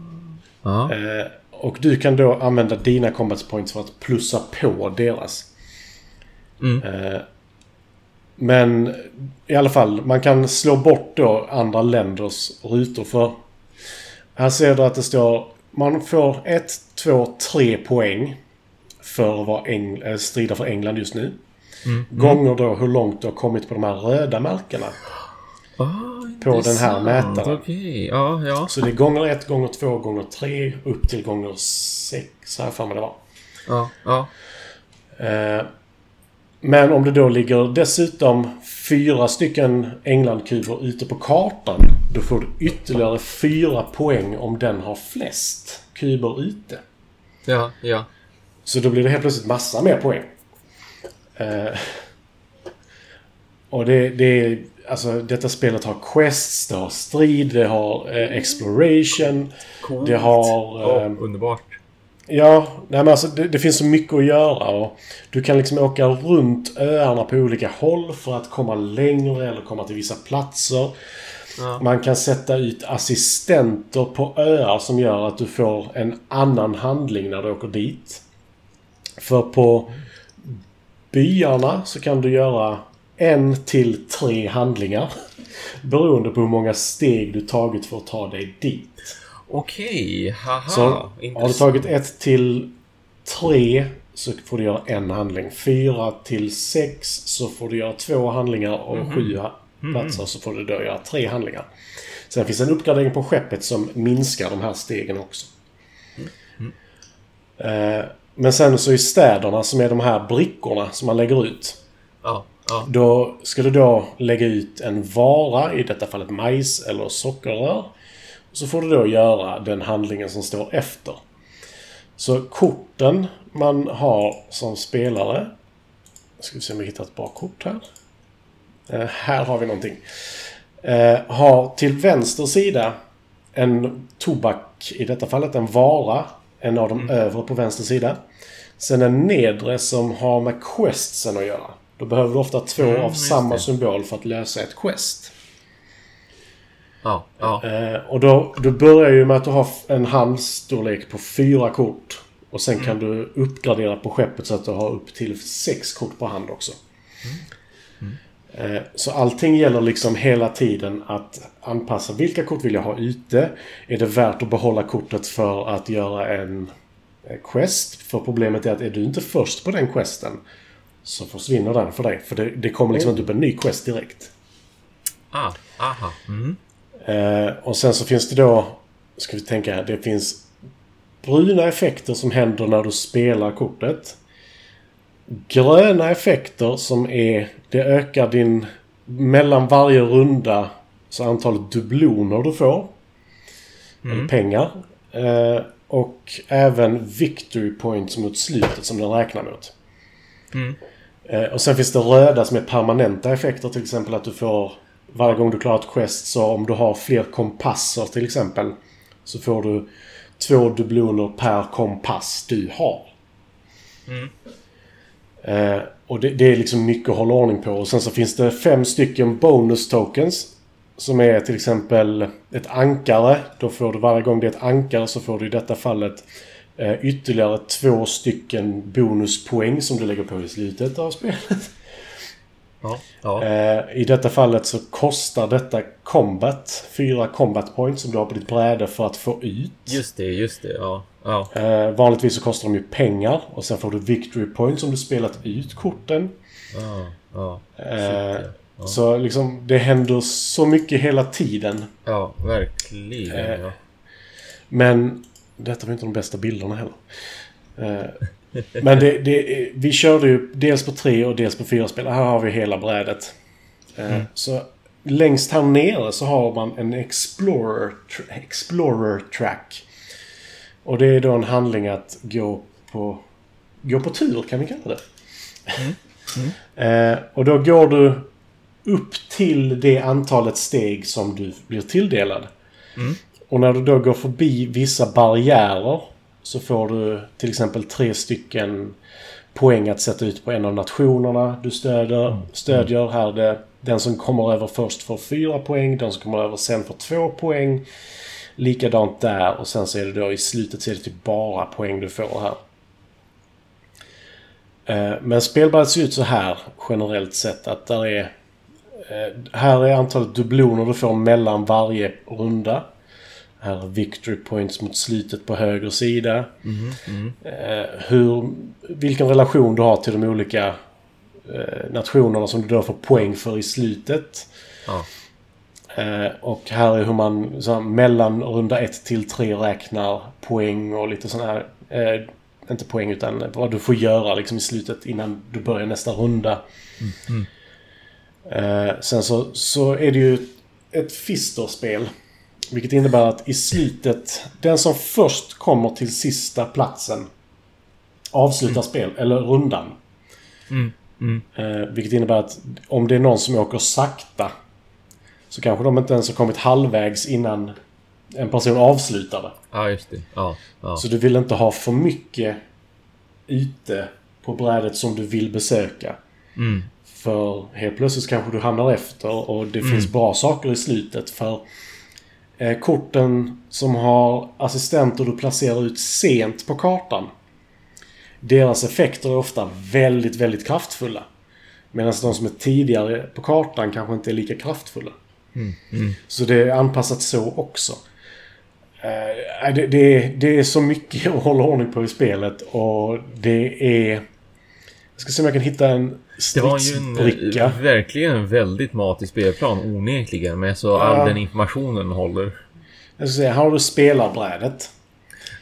Ja. Eh, och du kan då använda dina combat points för att plussa på deras. Mm. Eh, men i alla fall, man kan slå bort då andra länders rutor för... Här ser du att det står... Man får ett, två, tre poäng för att vara Eng, äh, strida för England just nu. Mm. Gånger då hur långt du har kommit på de här röda märkena. Ah, På den här mätaren. Okej, ja, ja. Så det är gånger ett, gånger två, gånger tre, upp till gånger sex, har jag för mig det var. Ja, ja. Eh, Men om det då ligger dessutom fyra stycken Englandkuber ute på kartan. Då får du ytterligare fyra poäng om den har flest kuber ute. Ja, ja. Så då blir det helt plötsligt massa mer poäng. Eh, och det, det är... Alltså detta spelet har quests, det har strid, det har eh, exploration. Coolt. Det har... Ja, Eh, underbart. Ja, nej men alltså det, det finns så mycket att göra. Och du kan liksom åka runt öarna på olika håll för att komma längre eller komma till vissa platser. Ja. Man kan sätta ut assistenter på öar som gör att du får en annan handling när du åker dit. För på byarna så kan du göra en till tre handlingar. Beroende på hur många steg du tagit för att ta dig dit. Okej, haha. Så har du tagit ett till tre så får du göra en handling. Fyra till sex så får du göra två handlingar och Mhm. sju ha- platser så får du då göra tre handlingar. Sen finns en uppgradering på skeppet som minskar de här stegen också. Mm. Eh, Men sen så i städerna som är de här brickorna som man lägger ut. Ja, ja. Då ska du då lägga ut en vara, i detta fallet majs eller sockerrör. Så får du då göra den handlingen som står efter. Så korten man har som spelare. Ska vi se om vi hittar ett bra kort här. Eh, här har vi någonting. Eh, har till vänster sida en tobak, i detta fallet en vara. En av de övre på vänster sida. Sen en nedre som har med questsen att göra. Då behöver du ofta två Mm, av samma det. symbol för att lösa ett quest. Ja, ja. Eh, och då, då börjar ju med att du har en handstorlek på fyra kort. Och sen kan du uppgradera på skeppet så att du har upp till sex kort på hand också. Eh, Så allting gäller liksom hela tiden att anpassa vilka kort vill jag ha ute. Är det värt att behålla kortet för att göra en eh, quest? För problemet är att är du inte först på den questen så försvinner den för dig. För det, det kommer liksom inte upp en ny quest direkt. Ah, aha. Mm. Eh, och sen så finns det då, ska vi tänka här, det finns bruna effekter som händer när du spelar kortet. Gröna effekter som är, det ökar din, mellan varje runda, så antalet dubloner du får. Eller pengar. Eh, och även victory points mot slutet som den räknar mot. Mm. Eh, och sen finns det röda som är permanenta effekter. Till exempel att du får varje gång du klarar ett quest så om du har fler kompasser till exempel. Så får du två dubloner per kompass du har. Mm. Eh, och det, det är liksom mycket att hålla ordning på. Och sen så finns det fem stycken bonus tokens. Som är till exempel ett ankare. Då får du varje gång det är ett ankare så får du i detta fallet ytterligare två stycken bonuspoäng som du lägger på i slutet av spelet. Ja, ja. Eh, I detta fallet så kostar detta combat. Fyra combat points som du har på ditt bräde för att få ut. Just det, just det. Ja, ja. Eh, vanligtvis så kostar de ju pengar. Och sen får du victory points om du spelat ut korten. ja, ja. Eh, Shit, ja. Så liksom det händer så mycket hela tiden. Ja, verkligen. Eh. Men detta var inte de bästa bilderna heller. Eh, Men det, det, vi körde ju dels på tre och dels på fyra spel. Här har vi hela brädet. Eh, Så längst här nere så har man en Explorer, Explorer track. Och det är då en handling att gå på, gå på tur kan vi kalla det. Eh, och då går du upp till det antalet steg som du blir tilldelad. Och när du då går förbi vissa barriärer så får du till exempel tre stycken poäng att sätta ut på en av nationerna du stöder. Stödjer här det. Den som kommer över först får fyra poäng. Den som kommer över sen får två poäng. Likadant där och sen så är det då i slutet så är det typ bara poäng du får här. Eh, Men spelbrädet ser ut så här generellt sett att där är... eh, Här är antalet dubbloner du får mellan varje runda. Här är victory points mot slutet på höger sida. Eh, hur, vilken relation du har till de olika eh, nationerna som du då får poäng för i slutet. Ja. Eh, och här är hur man så här, mellan runda 1 till 3 räknar poäng och lite sådana här... Inte poäng utan vad du får göra liksom i slutet innan du börjar nästa runda. Eh, sen så, så är det ju ett Fister-spel. Vilket innebär att i slutet, den som först kommer till sista platsen avslutar spel, eller rundan. Mm. Mm. Eh, vilket innebär att om det är någon som åker sakta så kanske de inte ens har kommit halvvägs innan en person avslutar det. Ja, just det. Ja, ja. Så du vill inte ha för mycket ute på brädet som du vill besöka. Mm. För helt plötsligt kanske du hamnar efter och det finns bra saker i slutet. För korten som har assistenter du placerar ut sent på kartan. Deras effekter är ofta väldigt, väldigt kraftfulla. Medan de som är tidigare på kartan kanske inte är lika kraftfulla. Mm. Så det är anpassat så också. Eh, det, det, det är så mycket att hålla ordning på i spelet och det är... Ska se om jag kan hitta en Det var ju en, stridsbricka. verkligen en väldigt matig spelplan onekligen med så all Ja. den informationen håller. Jag ska säga, här har du spelarbrädet.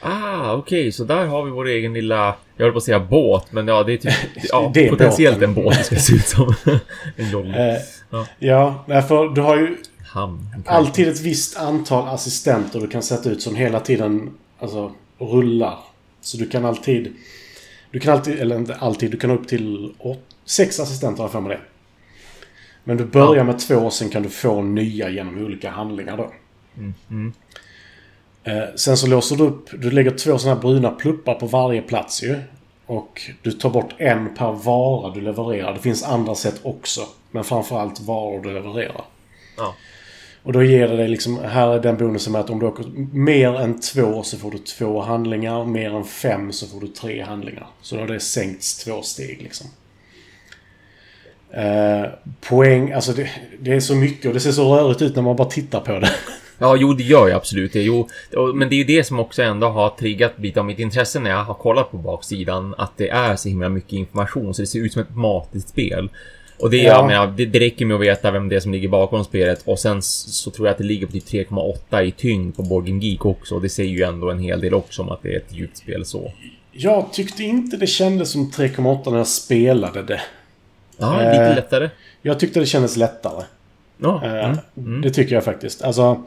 Ah, okej, så där har vi vår egen lilla, jag höll på att säga båt, men ja, det är typ, ja, Det är potentiellt båten. en båt det ska se ut som. en jolly. Eh, Ja. ja, därför du har ju Hamn. alltid ett visst antal assistenter du kan sätta ut som hela tiden alltså, rullar. Så du kan alltid... Du kan alltid, eller inte alltid, du kan ha upp till åt, sex assistenter har för mig det. Men du börjar Ja. med två och sen kan du få nya genom olika handlingar då. Mm, mm. Eh, sen så låser du upp, du lägger två sådana här bruna pluppar på varje plats ju. Och du tar bort en per vara du levererar. Det finns andra sätt också. Men framförallt varor du levererar. Ja. Och då ger det dig liksom, här är den bonusen med att om du åker mer än två så får du två handlingar. Mer än fem så får du tre handlingar. Så då har det sänkts två steg liksom. Eh, poäng, alltså det, det är så mycket och det ser så rörigt ut när man bara tittar på det. Ja, jo, det gör jag absolut. Det. Jo, men det är ju det som också ändå har triggat lite av mitt intresse när jag har kollat på baksidan. Att det är så himla mycket information så det ser ut som ett matigt spel. Och det, Ja. jag menar, det, det räcker med att veta vem det är som ligger bakom spelet och sen så tror jag att det ligger på typ 3,8 i tyngd på Board Geek också. Och det säger ju ändå en hel del också om att det är ett djupt spel så. Jag tyckte inte det kändes som 3,8 när jag spelade det. Ja, Eh. lite lättare. Jag tyckte det kändes lättare. Ja, Eh, mm, mm. Det tycker jag faktiskt. Alltså...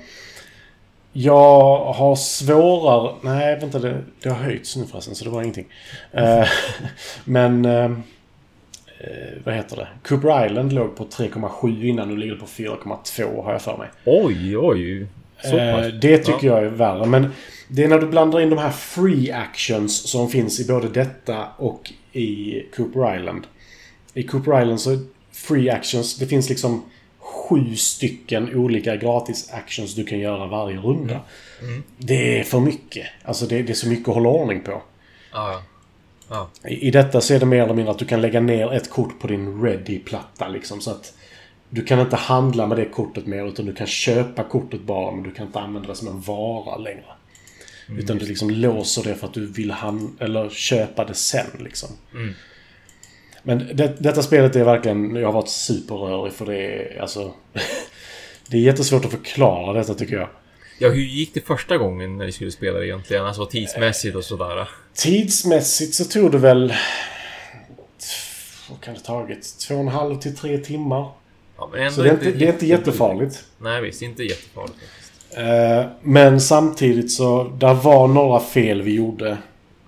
Jag har svårare... Nej, vänta. Det, det har höjts nu förresten, så det var ingenting. Eh, men... eh, vad heter det? Cooper Island låg på 3,7 innan. Nu ligger det på 4,2 har jag för mig. Oj, oj. Eh, det tycker jag är värre. Men det är när du blandar in de här free actions som finns i både detta och i Cooper Island. I Cooper Island så free actions, det finns liksom sju stycken olika gratis actions du kan göra varje runda. Det är för mycket. Alltså det, det är så mycket att hålla ordning på. Ja, ja. I, I detta så är det mer eller mindre att du kan lägga ner ett kort på din ready-platta liksom. Så att du kan inte handla med det kortet mer utan du kan köpa kortet bara men du kan inte använda det som en vara längre. Utan du liksom låser det för att du vill han eller köpa det sen liksom. Mm. Men det, detta spelet är verkligen, jag har varit superrörig för det är alltså... det är jättesvårt att förklara detta tycker jag. Ja, hur gick det första gången när ni skulle spela det egentligen? Alltså tidsmässigt och sådär. Tidsmässigt så tog det väl... Vad kan det tagit? Två och en halv till tre timmar. Ja, Så det är inte, det är inte jättefarligt. Nej, visst. Inte jättefarligt. Eh, men samtidigt så, där var några fel vi gjorde.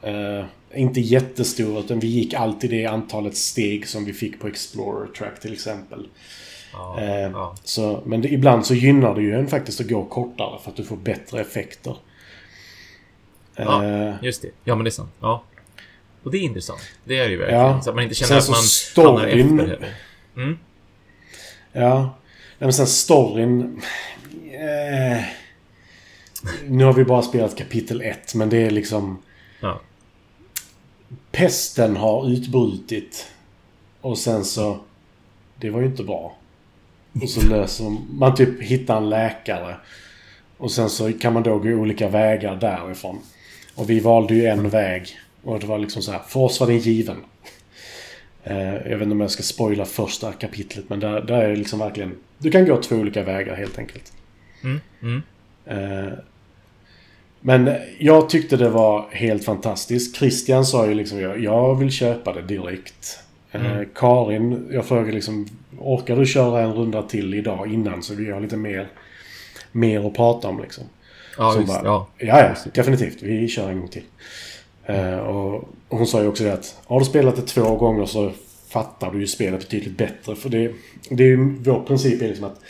Eh, inte jättestora, utan vi gick alltid det antalet steg som vi fick på Explorer Track till exempel. Ja, Eh, ja. så, men det, ibland så gynnar det ju en faktiskt att gå kortare för att du får bättre effekter. Ja. Eh, Just det. Ja, men det är sant. Ja. Och det är intressant. Det är det ju verkligen. Ja. Så att man inte Sen känner att så man hamnar storyn- efter heller. Mm. Ja. Nej, men sen storyn... Eh, nu har vi bara spelat kapitel 1, men det är liksom... Ja. Pesten har utbrutit. Och sen så... Det var ju inte bra. Och så löser man typ hittar en läkare. Och sen så kan man då gå olika vägar därifrån. Och vi valde ju en väg. Och det var liksom så här, för oss var den given. Eh, jag vet inte om jag ska spoila första kapitlet, men där, där är det liksom verkligen... Du kan gå två olika vägar helt enkelt. Mm. Mm. Eh, men jag tyckte det var helt fantastiskt. Christian sa ju liksom jag, vill köpa det direkt. Eh, Mm. Karin, jag frågade liksom orkar du köra en runda till idag innan så vi har lite mer mer att prata om liksom. Ja, Som just, bara, ja. Ja, definitivt. Vi kör en gång till. Eh, och, och hon sa ju också det att har du spelat det två gånger så fattar du ju spelet betydligt bättre. För det, det är ju vår princip är liksom att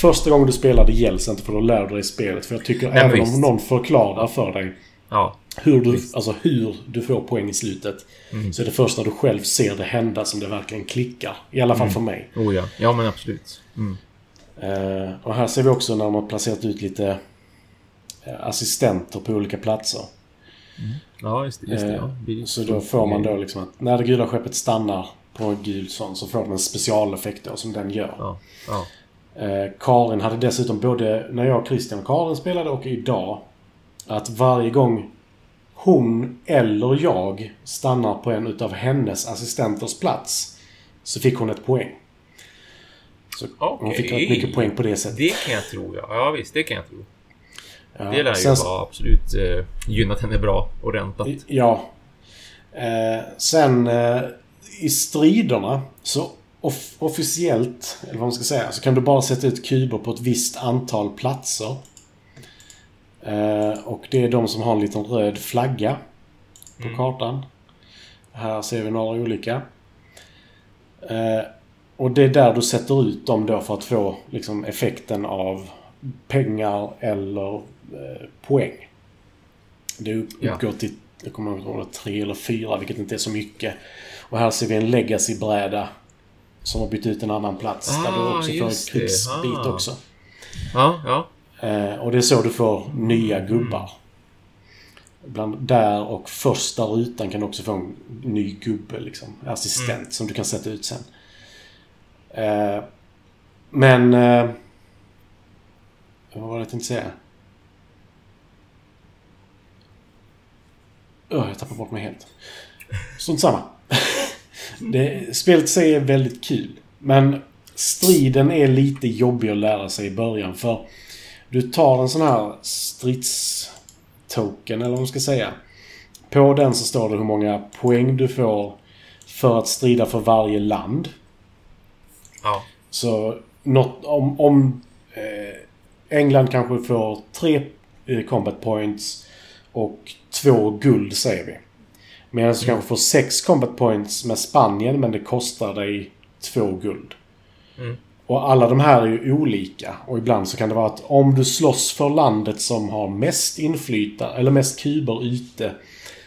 första gången du spelar det gälls inte för då lär du dig spelet. För jag tycker Nej, även visst. om någon förklarar för dig ja. hur du, alltså hur du får poäng i slutet. Mm. Så är det först när du själv ser det hända som det verkligen klickar. I alla fall för mig. Oh ja. Ja, men absolut. Mm. Eh, och här ser vi också när har placerat ut lite assistenter på olika platser. Ja, just det. Just det Eh, ja. Det är Så då får man då liksom att när det gula skeppet stannar på en gul sån så får den en specialeffekt då som den gör. Ja. Ja. Eh, Karin hade dessutom både när jag, Christian och Karin spelade och idag att varje gång hon eller jag stannar på en utav hennes assistenters plats så fick hon ett poäng. Så hon fick rätt mycket poäng på det sättet. Det kan jag tro, ja. Ja, visst. Det kan jag tro. Ja. Det lär ju Sen- vara absolut eh, gynnat henne bra och räntat. Ja. Eh, sen eh, i striderna så off- officiellt, eller vad man ska säga, så kan du bara sätta ut kuber på ett visst antal platser. Eh, och det är de som har en liten röd flagga på kartan. Här ser vi några olika. Eh, och det är där du sätter ut dem då för att få liksom, effekten av pengar eller poäng. Det upp- Ja. uppgår till, jag kommer inte ihåg, tre eller fyra, vilket inte är så mycket. Och här ser vi en legacy-bräda som har bytt ut en annan plats. där du Ah, också får en krigsbit Ah. också. Ja, ja. Eh, och det är så du får nya gubbar. Bland där och första rutan kan du också få en ny gubbe, liksom. Assistent som du kan sätta ut sen. Eh, men... Eh, vad var det jag tänkte säga? Öh, jag tappade bort mig helt. Strunt samma. det, spelet sig är väldigt kul. Men striden är lite jobbig att lära sig i början för du tar en sån här stridstoken, eller vad man ska säga. På den så står det hur många poäng du får för att strida för varje land. Ja. Så något, om, om eh, England kanske får tre eh, combat points och två guld säger vi. Medan du kanske får sex combat points med Spanien men det kostar dig två guld. Mm. Och alla de här är ju olika. Och ibland så kan det vara att om du slåss för landet som har mest inflytande, eller mest kuber ute,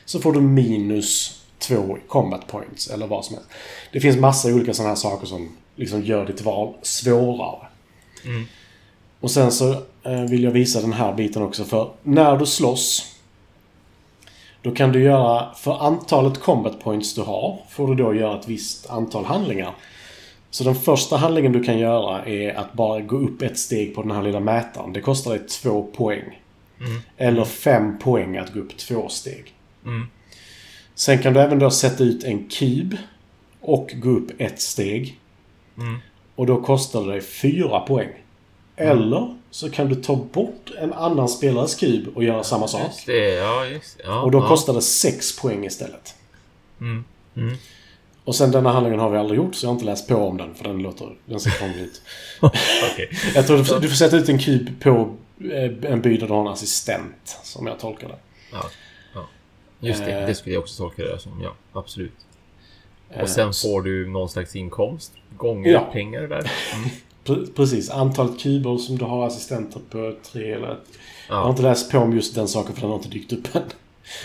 så får du minus två combat points, eller vad som helst. Det finns massa olika sådana här saker som liksom gör ditt val svårare. Mm. Och sen så eh, vill jag visa den här biten också, för när du slåss då kan du göra, för antalet combat points du har, får du då göra ett visst antal handlingar. Så den första handlingen du kan göra är att bara gå upp ett steg på den här lilla mätaren. Det kostar dig två poäng. Mm. Eller fem poäng att gå upp två steg. Mm. Sen kan du även då sätta ut en kub och gå upp ett steg. Mm. Och då kostar det dig fyra poäng. Eller så kan du ta bort en annan spelares kub och göra samma sak. Just det, ja just det. Ja, Och då ja. kostar det sex poäng istället. Mm. Mm. Och sen denna handlingen har vi aldrig gjort så jag har inte läst på om den för den låter... Den ser krånglig ut. Okej. Jag tror du får, du får sätta ut en kub på eh, en by där du har en assistent. Som jag tolkar det. Ja. ja. Just det, Eh. det skulle jag också tolka det som. Ja, absolut. Eh, Och sen så- får du någon slags inkomst. Gånger Ja. pengar där. Mm. Pre- Precis. Antalet kuber som du har assistenter på tre eller... Jag har Ja. inte läst på om just den saken för den har inte dykt upp än.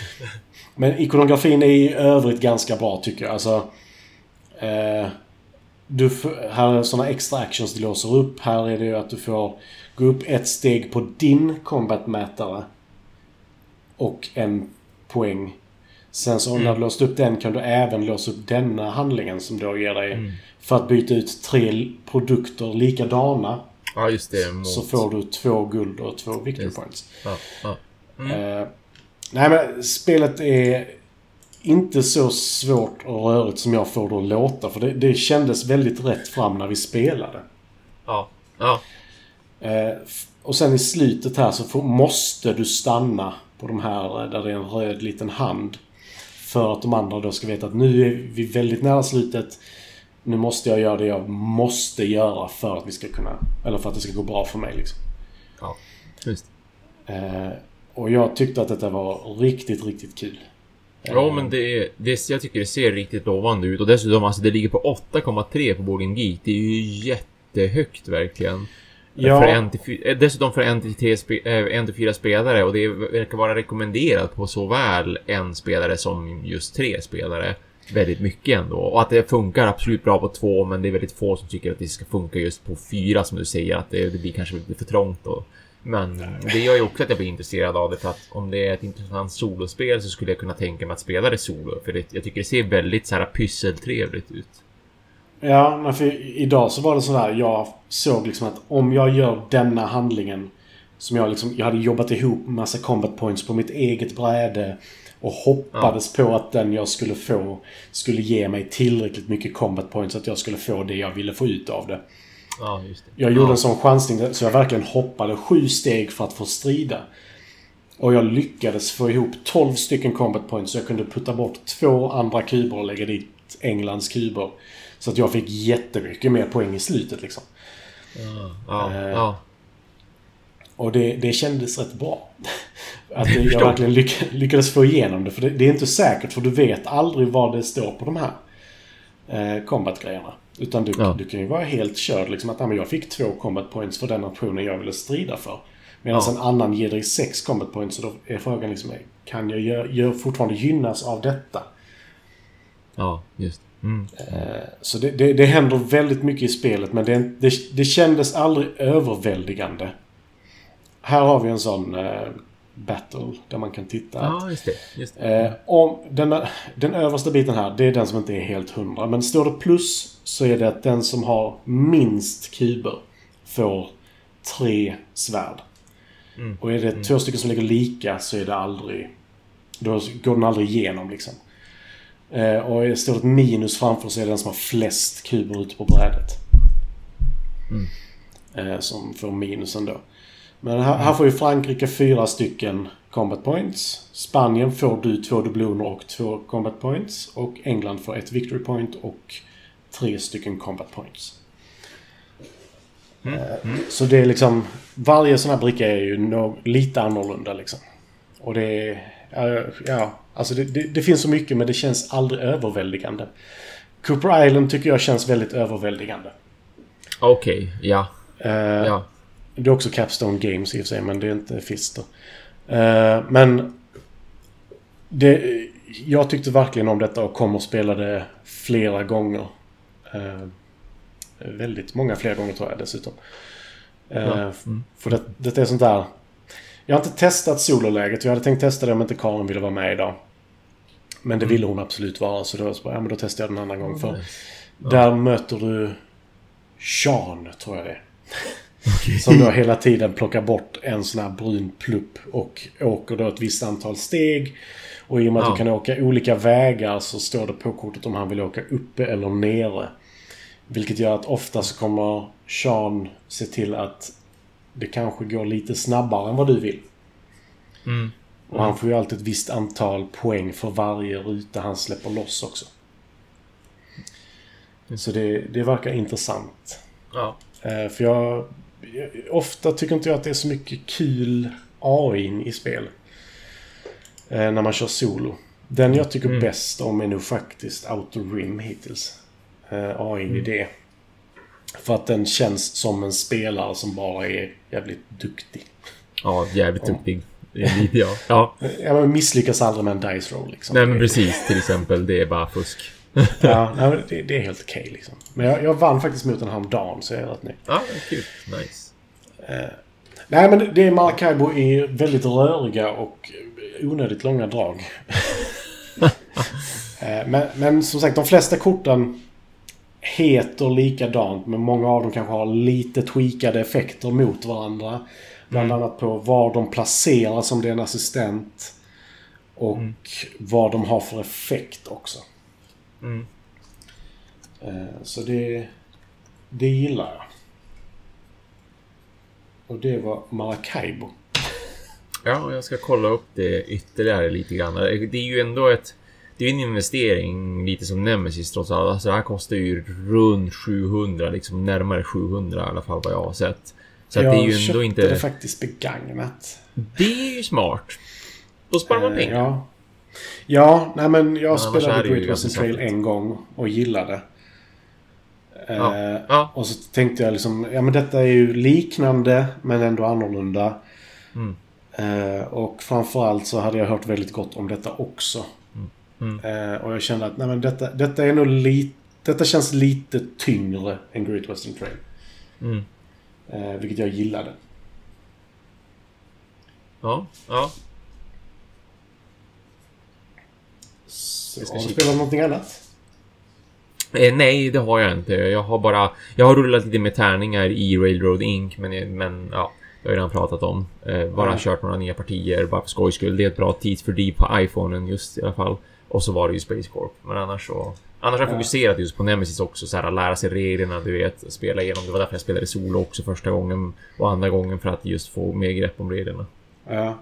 Men ikonografin är i övrigt ganska bra tycker jag. Alltså... Eh, du här är sådana extra actions du låser upp. Här är det ju att du får gå upp ett steg på din combat-mätare. Och en poäng. Sen så när du låst upp den kan du även låsa upp denna handlingen som då ger dig... Mm. För att byta ut tre produkter likadana ja, just det. Mot... så får du två guld och två victory Just. points. Ja, ja. Mm. Eh, nej men spelet är inte så svårt och rörigt som jag får det att låta. För det, det kändes väldigt rätt fram när vi spelade. ja. ja. F- och sen i slutet här så får, måste du stanna på de här eh, där det är en röd liten hand. För att de andra då ska veta att nu är vi väldigt nära slutet. Nu måste jag göra det jag måste göra för att vi ska kunna... Eller för att det ska gå bra för mig liksom. Ja. Just. Eh, och jag tyckte att detta var riktigt, riktigt kul. Ja, men det, det, jag tycker det ser riktigt lovande ut. Och dessutom, alltså det ligger på 8,3 på Boarding Geek. Det är ju jättehögt verkligen. Ja. För en till, eh, dessutom för en till, tre spe, eh, en till fyra spelare. Och det verkar vara rekommenderat på såväl en spelare som just tre spelare. Väldigt mycket ändå. Och att det funkar absolut bra på två, men det är väldigt få som tycker att det ska funka just på fyra som du säger. Att det, det blir kanske lite för trångt då. Men det gör ju också att jag blir intresserad av det för att om det är ett intressant solospel så skulle jag kunna tänka mig att spela det solo. För det, jag tycker det ser väldigt så här pysseltrevligt ut. Ja, men för idag så var det sådär. Jag såg liksom att om jag gör denna handlingen som jag liksom... Jag hade jobbat ihop massa combat points på mitt eget bräde. Och hoppades på att den jag skulle få skulle ge mig tillräckligt mycket combat points så att jag skulle få det jag ville få ut av det. Ja, det. Jag gjorde ja. en sån chansning så jag verkligen hoppade sju steg för att få strida. Och jag lyckades få ihop 12 stycken combat points så jag kunde putta bort två andra kuber och lägga dit Englands kuber. Så att jag fick jättemycket mer poäng i slutet liksom. Ja, ja, Eh, ja. Och det, det kändes rätt bra. Att jag verkligen lyck, lyckades få igenom det. För det, det är inte säkert för du vet aldrig vad det står på de här eh, combat-grejerna. Utan du, Ja. du kan ju vara helt körd liksom att men jag fick två combat points för den nationen jag ville strida för. Medan Ja. en annan ger dig sex combat points. Så då är frågan liksom, kan jag gör, gör fortfarande gynnas av detta? ja, just mm. Eh, Så det, det, det händer väldigt mycket i spelet men det, det, det kändes aldrig överväldigande. Här har vi en sån eh, battle där man kan titta. Ja, just det. Just det. eh, om den, den översta biten här, det är den som inte är helt hundra. Men står det plus så är det att den som har minst kuber får tre svärd. Mm. Och är det två stycken som ligger lika så är det aldrig... Då går den aldrig igenom liksom. Eh, och står det ett minus framför så är det den som har flest kuber ute på brädet. Mm. Eh, som får minusen då. Men här, här får ju Frankrike fyra stycken combat points. Spanien får du två dubloner och två combat points. Och England får ett victory point och tre stycken combat points. Mm. Eh, Så det är liksom... Varje sån här bricka är ju lite annorlunda liksom. Och det är... ja, alltså det, det, det finns så mycket men det känns aldrig överväldigande. Cooper Island tycker jag känns väldigt överväldigande. Okej, ja. Eh, ja. Det är också Capstone Games i och för sig, men det är inte Fister. Eh, men... Det, jag tyckte verkligen om detta och kommer att spela det flera gånger. Eh, väldigt många fler gånger tror jag dessutom. Eh, Ja, mm. För det, det är sånt där... Jag har inte testat sololäget. Jag hade tänkt testa det om inte Karin ville vara med idag. Men det ville hon absolut vara, så då, ja, men då testar jag den en annan gång. För där möter du Sean, tror jag det är. Som då hela tiden plockar bort en sån här brun plupp och åker då ett visst antal steg. Och i och med att Ja. du kan åka olika vägar så står det på kortet om han vill åka uppe eller nere. Vilket gör att ofta så kommer Sean se till att det kanske går lite snabbare än vad du vill. Mm. Och han får ju alltid ett visst antal poäng för varje ruta han släpper loss också. Så det, det verkar intressant. Ja. Eh, För jag... Ofta tycker inte jag att det är så mycket kul AI i spel. Eh, När man kör solo. Den jag tycker Mm. bäst om är nog faktiskt Outer Rim hittills. Eh, AI i det. För att den känns som en spelare som bara är jävligt duktig. Ja, jävligt duktig. Ja. ja. Ja, misslyckas aldrig med en dice roll liksom. Nej men precis, till exempel. Det är bara fusk. Ja, nej, det, det är helt okej liksom. Men jag, jag vann faktiskt mot den häromdagen så jag är rätt nöjd. Ja, kul. Nice. Nej, men det är Maracaibo i väldigt röriga och onödigt långa drag. Eh, men, men som sagt, de flesta korten heter likadant, men många av dem kanske har lite tweakade effekter mot varandra. Bland annat på var de placeras om det är en assistent. Och vad de har för effekt också. Mm. Eh, Så det, det gillar jag. Och det var Maracaibo. Ja, jag ska kolla upp det ytterligare lite grann. Det är ju ändå ett... Det är en investering lite som Nemesis trots allt. Alltså det här kostar ju runt 700, liksom närmare 700 i alla fall vad jag har sett. Så jag det är ju ändå köpte inte... det faktiskt begagnat. Det är ju smart. Då sparar man Eh, pengar. Ja. Ja, nej men jag är spelade Great Western Trail en gång och gillade. Eh, Ja. Ja. Och så tänkte jag liksom, ja men detta är ju liknande men ändå annorlunda. Mm. Eh, och framförallt så hade jag hört väldigt gott om detta också. Mm. Eh, och jag kände att nej men detta, detta är nog lite... Detta känns lite tyngre än Great Western Trail. Mm. Eh, vilket jag gillade. Ja, ja. Så, ska har du spelat någonting annat? Eh, nej, det har jag inte. Jag har bara... Jag har rullat lite med tärningar i Railroad Inc. Men, men ja, det har jag redan pratat om. Eh, bara Ja. kört några nya partier, bara för skojs skull. Det är ett bra tidsfördriv på iPhonen just i alla fall. Och så var det ju Space Corp. Men annars så... Annars har jag Ja. fokuserat just på Nemesis också, så här, lära sig reglerna, du vet, spela igenom. Det var därför jag spelade solo också första gången och andra gången för att just få mer grepp om reglerna. Ja.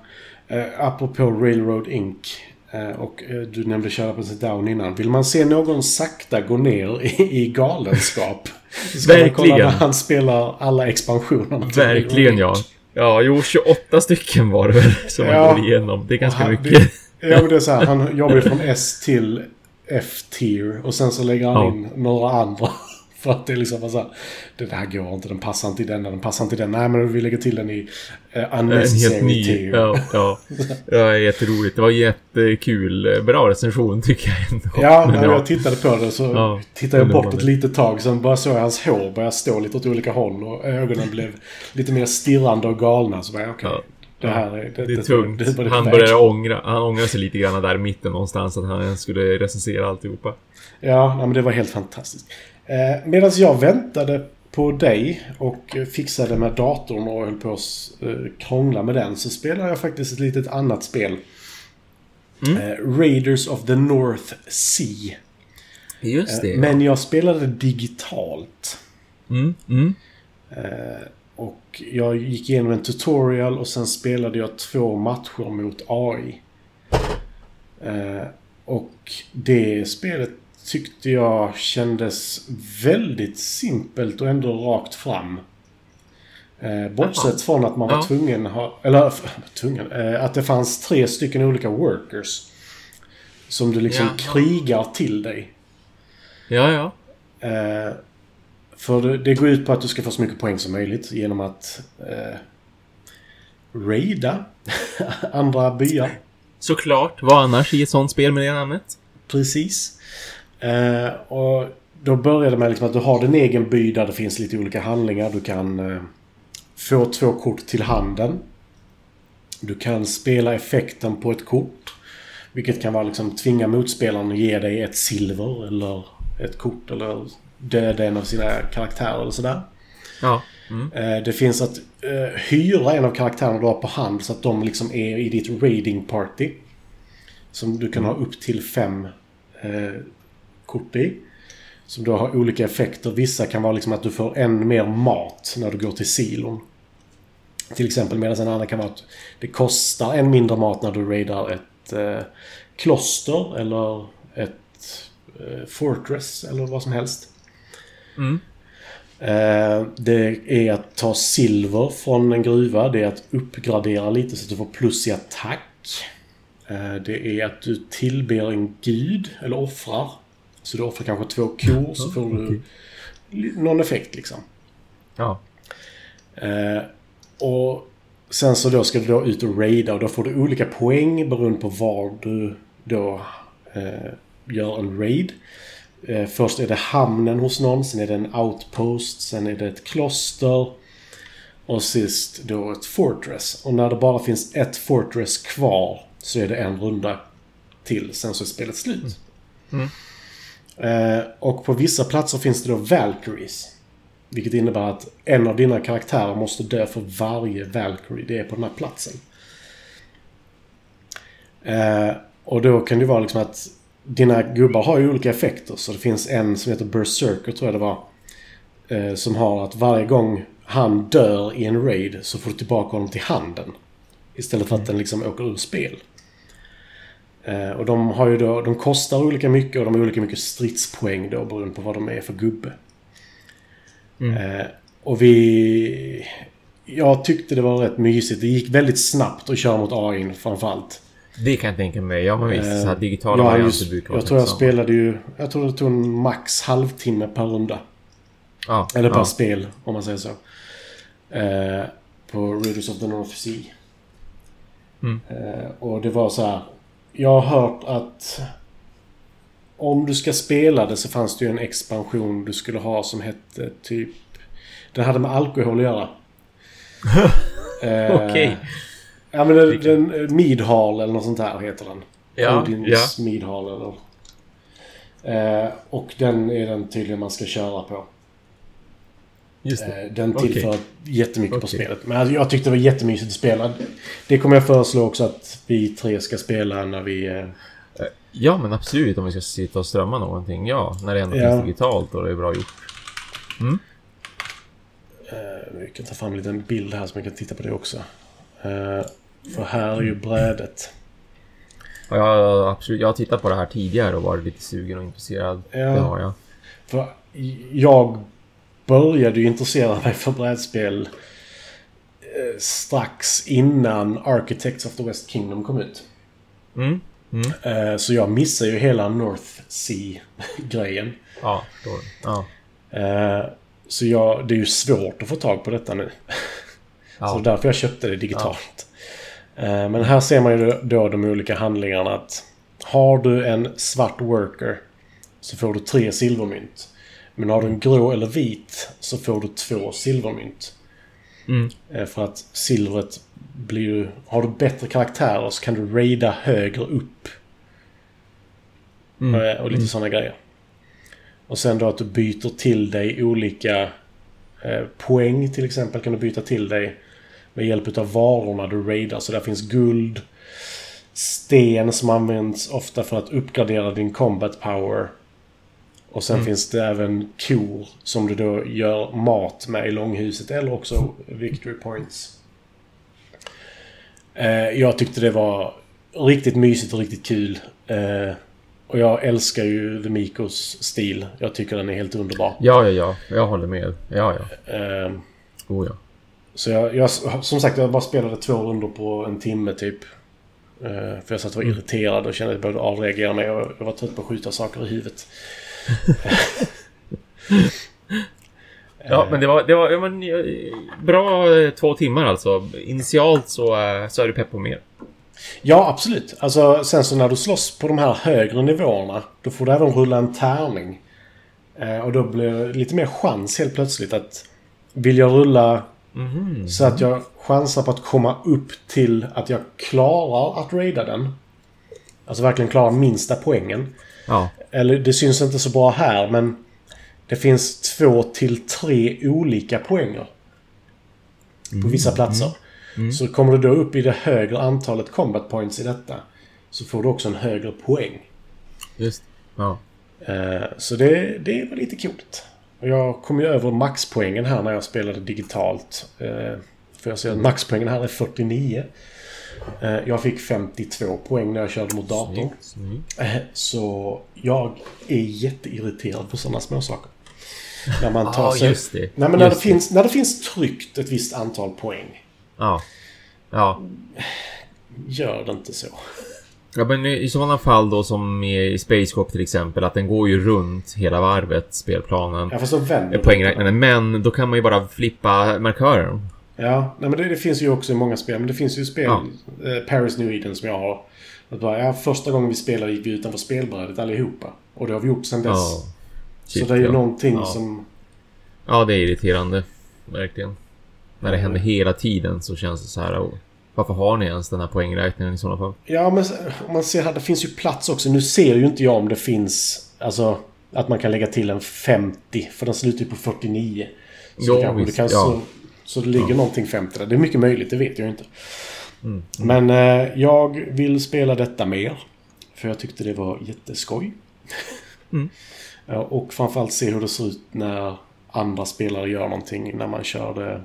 Eh, apropå Railroad Inc. Eh, och eh, du nämnde köra på sit down innan. Vill man se någon sakta gå ner i, i galenskap. ska man kolla Verkligen. när han spelar alla expansionerna. Verkligen ja. Ja, jo, 28 stycken var det väl som Ja. man går igenom. Det är ganska han- mycket. Ja, men det är så här. Han jobbar ju från S till F-tier. Och sen så lägger han Ja. in några andra. För att det är liksom bara så här. Det där går inte. Den passar inte i den. Den passar inte i den. Nej, men vi lägger till den i En unnecessary helt ny. Ja, ja. ja, jätteroligt. Det var jättekul. Bra recension tycker jag ändå. Ja, när jag tittade på det så Ja, tittade jag bort ett litet tag. Sen bara såg jag hans hår börja stå lite åt olika håll. Och ögonen blev lite mer stirrande och galna. Så bara, okej. Ja. Det här är... Det, Det är tungt. det- Han började ångra. Han ångrar sig lite grann där i mitten någonstans att han skulle recensera alltihopa. Ja, nej, men det var helt fantastiskt. Eh, Medan jag väntade på dig och fixade med datorn och höll på att eh, krångla med den så spelade jag faktiskt ett litet annat spel. Mm. Eh, Raiders of the North Sea. Just det. Men jag spelade digitalt. Mm, mm. Och jag gick igenom en tutorial och sen spelade jag två matcher mot AI. Och det spelet tyckte jag kändes väldigt simpelt och ändå rakt fram. Eh, bortsett från att man var Ja. tvungen ha, eller tvungen, eh, att det fanns tre stycken olika workers. Som du liksom Jaha. krigar till dig. Ja, ja. Eh, för det, det går ut på att du ska få så mycket poäng som möjligt genom att eh, raida andra byar. Såklart. Vad annars i ett sånt spel med det namnet? Precis. Eh, och då börjar det med liksom att du har din egen by där det finns lite olika handlingar. Du kan eh, få två kort till handen. Du kan spela effekten på ett kort. Vilket kan vara liksom tvinga motspelaren att ge dig ett silver eller ett kort eller döda en av sina karaktärer eller sådär. Ja. Mm. Eh, Det finns att eh, hyra en av karaktärerna du har på hand så att de liksom är i ditt raiding party. Som du kan ha upp till fem eh, kort i. Som då har olika effekter. Vissa kan vara liksom att du får en mer mat när du går till silon. Till exempel medan en annan kan vara att det kostar en mindre mat när du raidar ett eh, kloster eller ett eh, fortress eller vad som helst. Mm. Eh, Det är att ta silver från en gruva. Det är att uppgradera lite så att du får plus i attack. Eh, Det är att du tillber en gud, eller offrar. Så du offrar kanske två kor så får du någon effekt liksom. Ja. Eh, och sen så då ska du då ut och raida och då får du olika poäng beroende på var du då eh, gör en raid. Eh, först är det hamnen hos någon, sen är det en outpost, sen är det ett kloster. Och sist då ett fortress. Och när det bara finns ett fortress kvar så är det en runda till, sen så är spelet slut. Mm. Eh, och på vissa platser finns det då Valkyries. Vilket innebär att en av dina karaktärer måste dö för varje Valkyrie det är på den här platsen. Eh, och då kan det vara liksom att dina gubbar har ju olika effekter. Så det finns en som heter Berserker tror jag det var. Eh, som har att varje gång han dör i en raid så får du tillbaka honom till handen. Istället för att den liksom åker ur spel. Eh, och de har ju då, de kostar olika mycket och de har olika mycket stridspoäng då beroende på vad de är för gubbe. Mm. Eh, och vi... jag tyckte det var rätt mysigt. Det gick väldigt snabbt att köra mot AI framförallt. Det kan jag tänka mig. Ja, men visst. Så här Eh, digitala jag, varianter brukar jag tror jag lättsamma. spelade ju... Jag tror det tog en max halvtimme per runda. Ja, Eller per ja. spel, om man säger så. Eh, på Raiders of the North Sea. Mm. Eh, och det var så här. Jag har hört att om du ska spela det så fanns det ju en expansion du skulle ha som hette typ... Den hade med alkohol att göra. Eh, Okej. Ja men den, den Midhall eller något sånt här heter den. Ja, Odins Midhall eller... Eh, och den är den tydligen man ska köra på. Just det. Eh, Den tillför jättemycket på Okej. spelet. Men alltså, jag tyckte det var jättemysigt att spela. Det kommer jag föreslå också att vi tre ska spela när vi... eh, Ja, men absolut om vi ska sitta och strömma någonting. Ja, när det ändå Ja. finns digitalt och det är bra gjort. eh, vi kan ta fram en liten bild här så man kan titta på det också. Eh, för här är ju brädet. Ja, jag, absolut. Jag har tittat på det här tidigare och varit lite sugen och intresserad. Ja. Det har jag. För jag började ju intressera mig för brädspel eh, strax innan Architects of the West Kingdom kom ut. Mm. Mm. Eh, Så jag missade ju hela North Sea-grejen. Ja, då. Ja. Eh, Så jag, det är ju svårt att få tag på detta nu. Så Ja. därför jag köpte det digitalt. Eh, Men här ser man ju då- då de olika handlingarna att har du en svart worker så får du tre silvermynt. Men har du en grå eller vit så får du två silvermynt. Mm. Eh, För att silvret blir ju... Har du bättre karaktärer så kan du raida högre upp. Mm. Eh, Och lite sådana grejer. Och sen då att du byter till dig olika eh, poäng till exempel kan du byta till dig med hjälp av varorna du raidar. Så där finns guld, sten som används ofta för att uppgradera din combat power. Och sen Mm. finns det även kor som du då gör mat med i långhuset eller också victory points. Eh, jag tyckte det var riktigt mysigt och riktigt kul. Eh, och jag älskar ju The Mikos stil. Jag tycker den är helt underbar. Ja, ja, ja. Jag håller med. Ja, ja. Eh, Oh, ja. så jag, jag, som sagt, jag bara spelade två rundor på en timme typ. Eh, för jag satt och var Mm. irriterad och kände att jag behövde avreagera mig och jag var trött på att skjuta saker i huvudet. Ja, men det var, det var ja, men, eh, bra eh, två timmar alltså. Initialt så, eh, så är du pepp på mer. Ja, absolut. Alltså, sen så när du slåss på de här högre nivåerna, då får du även rulla en tärning. Eh, och då blir det lite mer chans helt plötsligt att... Vill jag rulla Mhm. så att jag chansar på att komma upp till att jag klarar att raida den. Alltså verkligen klarar minsta poängen. Ja. Eller det syns inte så bra här, men det finns två till tre olika poänger. På vissa platser. Så kommer du då upp i det högre antalet combat points i detta så får du också en högre poäng. Just. Ja. Eh, Så det, det var lite coolt. Jag kom ju över maxpoängen här när jag spelade digitalt. Eh, För jag ser att maxpoängen här är 49. Eh, Jag fick 52 poäng när jag körde mot datorn. Eh, Så jag är jätteirriterad på sådana småsaker. När man tar Ja, sig... just det. Nej, men när det, det. finns, när det finns tryckt ett visst antal poäng. Ja. Ja. Gör det inte så. Ja, men i sådana fall då som i Space Cop till exempel, att den går ju runt hela varvet, spelplanen, Jag förstår vänder eh, poängräknaren. Men då kan man ju bara flippa markören. Ja, nej, men det, det finns ju också i många spel. Men det finns ju spel, Ja. eh, Paris New Eden som jag har. Att bara, ja, första gången vi spelade gick vi utanför spelbrädet allihopa. Och det har vi gjort sedan dess. Ja. så Shit, det är ju ja. någonting Ja. som... Ja, det är irriterande. Verkligen. När det händer hela tiden så känns det så här. Varför har ni ens den här poängräkningen i sådana fall? Ja, men om man ser här, det finns ju plats också. Nu ser ju inte jag om det finns... Alltså, att man kan lägga till en 50. För den slutar ju på 49. Så Ja, det kanske, visst, det kan, ja. så, så det ligger någonting 50 där. Det är mycket möjligt, det vet jag inte. Mm. Men eh, jag vill spela detta mer. För jag tyckte det var jätteskoj. Mm. Ja, och framförallt se hur det ser ut när andra spelare gör någonting. När man kör det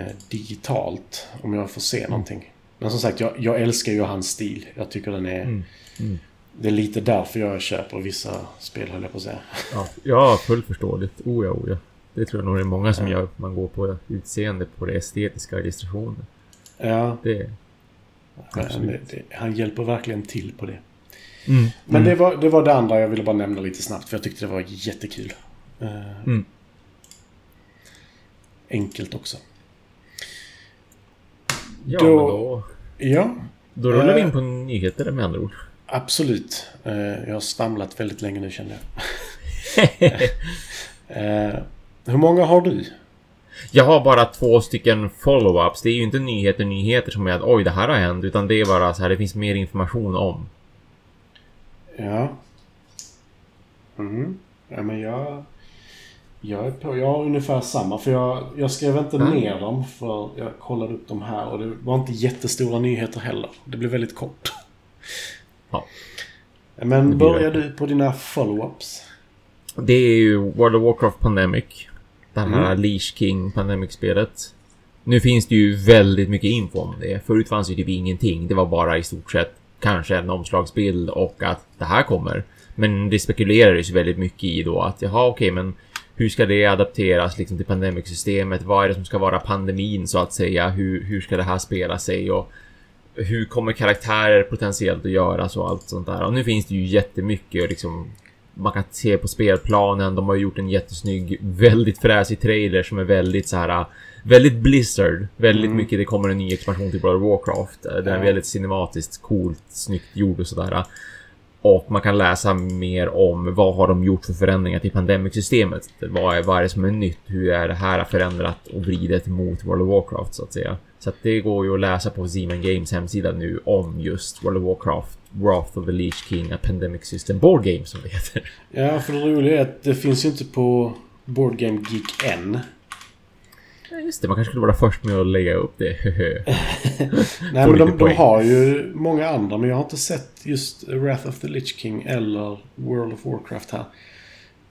eh, digitalt. Om jag får se Mm. någonting. Men som sagt, jag, jag älskar ju hans stil. Jag tycker den är... Mm. Mm. Det är lite därför jag köper vissa spel, höll jag på att säga. Ja, ja fullt förståeligt. Oh ja, oh ja. Det tror jag nog det är många som gör. Man går på utseende, på det estetiska illustrationen. Ja, Det... men det, han hjälper verkligen till på det. Mm. Men mm. det, var, det var det andra jag ville bara nämna lite snabbt för jag tyckte det var jättekul. Eh, Mm. Enkelt också. Ja, då- då... Ja, Då rullar vi Eh. in på nyheter med andra ord. absolut. Eh, jag har svamlat väldigt länge nu känner jag. Hur många har du? Jag har bara två stycken follow-ups. Det är ju inte nyheter, nyheter som är att oj, det här har hänt. Utan det är bara så här, det finns mer information om. Ja. Mm. Ja, men jag... Jag är på. Jag har ungefär samma. För jag, jag skrev inte Mm. ner dem. För jag kollade upp dem här. Och det var inte jättestora nyheter heller. Det blev väldigt kort. Ja. Men börjar du på dina follow-ups? Det är ju World of Warcraft Pandemic. Det här Mm. Leash King Pandemic-spelet. Nu finns det ju väldigt mycket info om det. Förut fanns ju typ ingenting. Det var bara i stort sett kanske en omslagsbild och att det här kommer. Men det spekulerades ju väldigt mycket i då att jaha okej men hur ska det adapteras liksom till pandemic-systemet? Vad är det som ska vara pandemin så att säga? Hur, hur ska det här spela sig? Och hur kommer karaktärer potentiellt att göras och allt sånt där. Och nu finns det ju jättemycket och liksom man kan se på spelplanen. De har gjort en jättesnygg, väldigt fräsig trailer som är väldigt så här Väldigt Blizzard. Väldigt Mm. mycket. Det kommer en ny expansion till World of Warcraft. Den är Ja. väldigt cinematiskt coolt, snyggt gjord och sådär. Och man kan läsa mer om vad har de gjort för förändringar till Pandemic-systemet. Vad är, vad är det som är nytt? Hur är det här förändrat och vridet mot World of Warcraft så att säga. Så att det går ju att läsa på Zeman Games hemsida nu om just World of Warcraft, Wrath of the Leech King, a Pandemic System Board Game som det heter. Ja, för det roliga är att det finns ju inte på Board Game Geek än. Ja, just det, man kanske skulle vara först med att lägga upp det. Nej, men de, de har ju många andra. Men jag har inte sett just Wrath of the Lich King eller World of Warcraft här.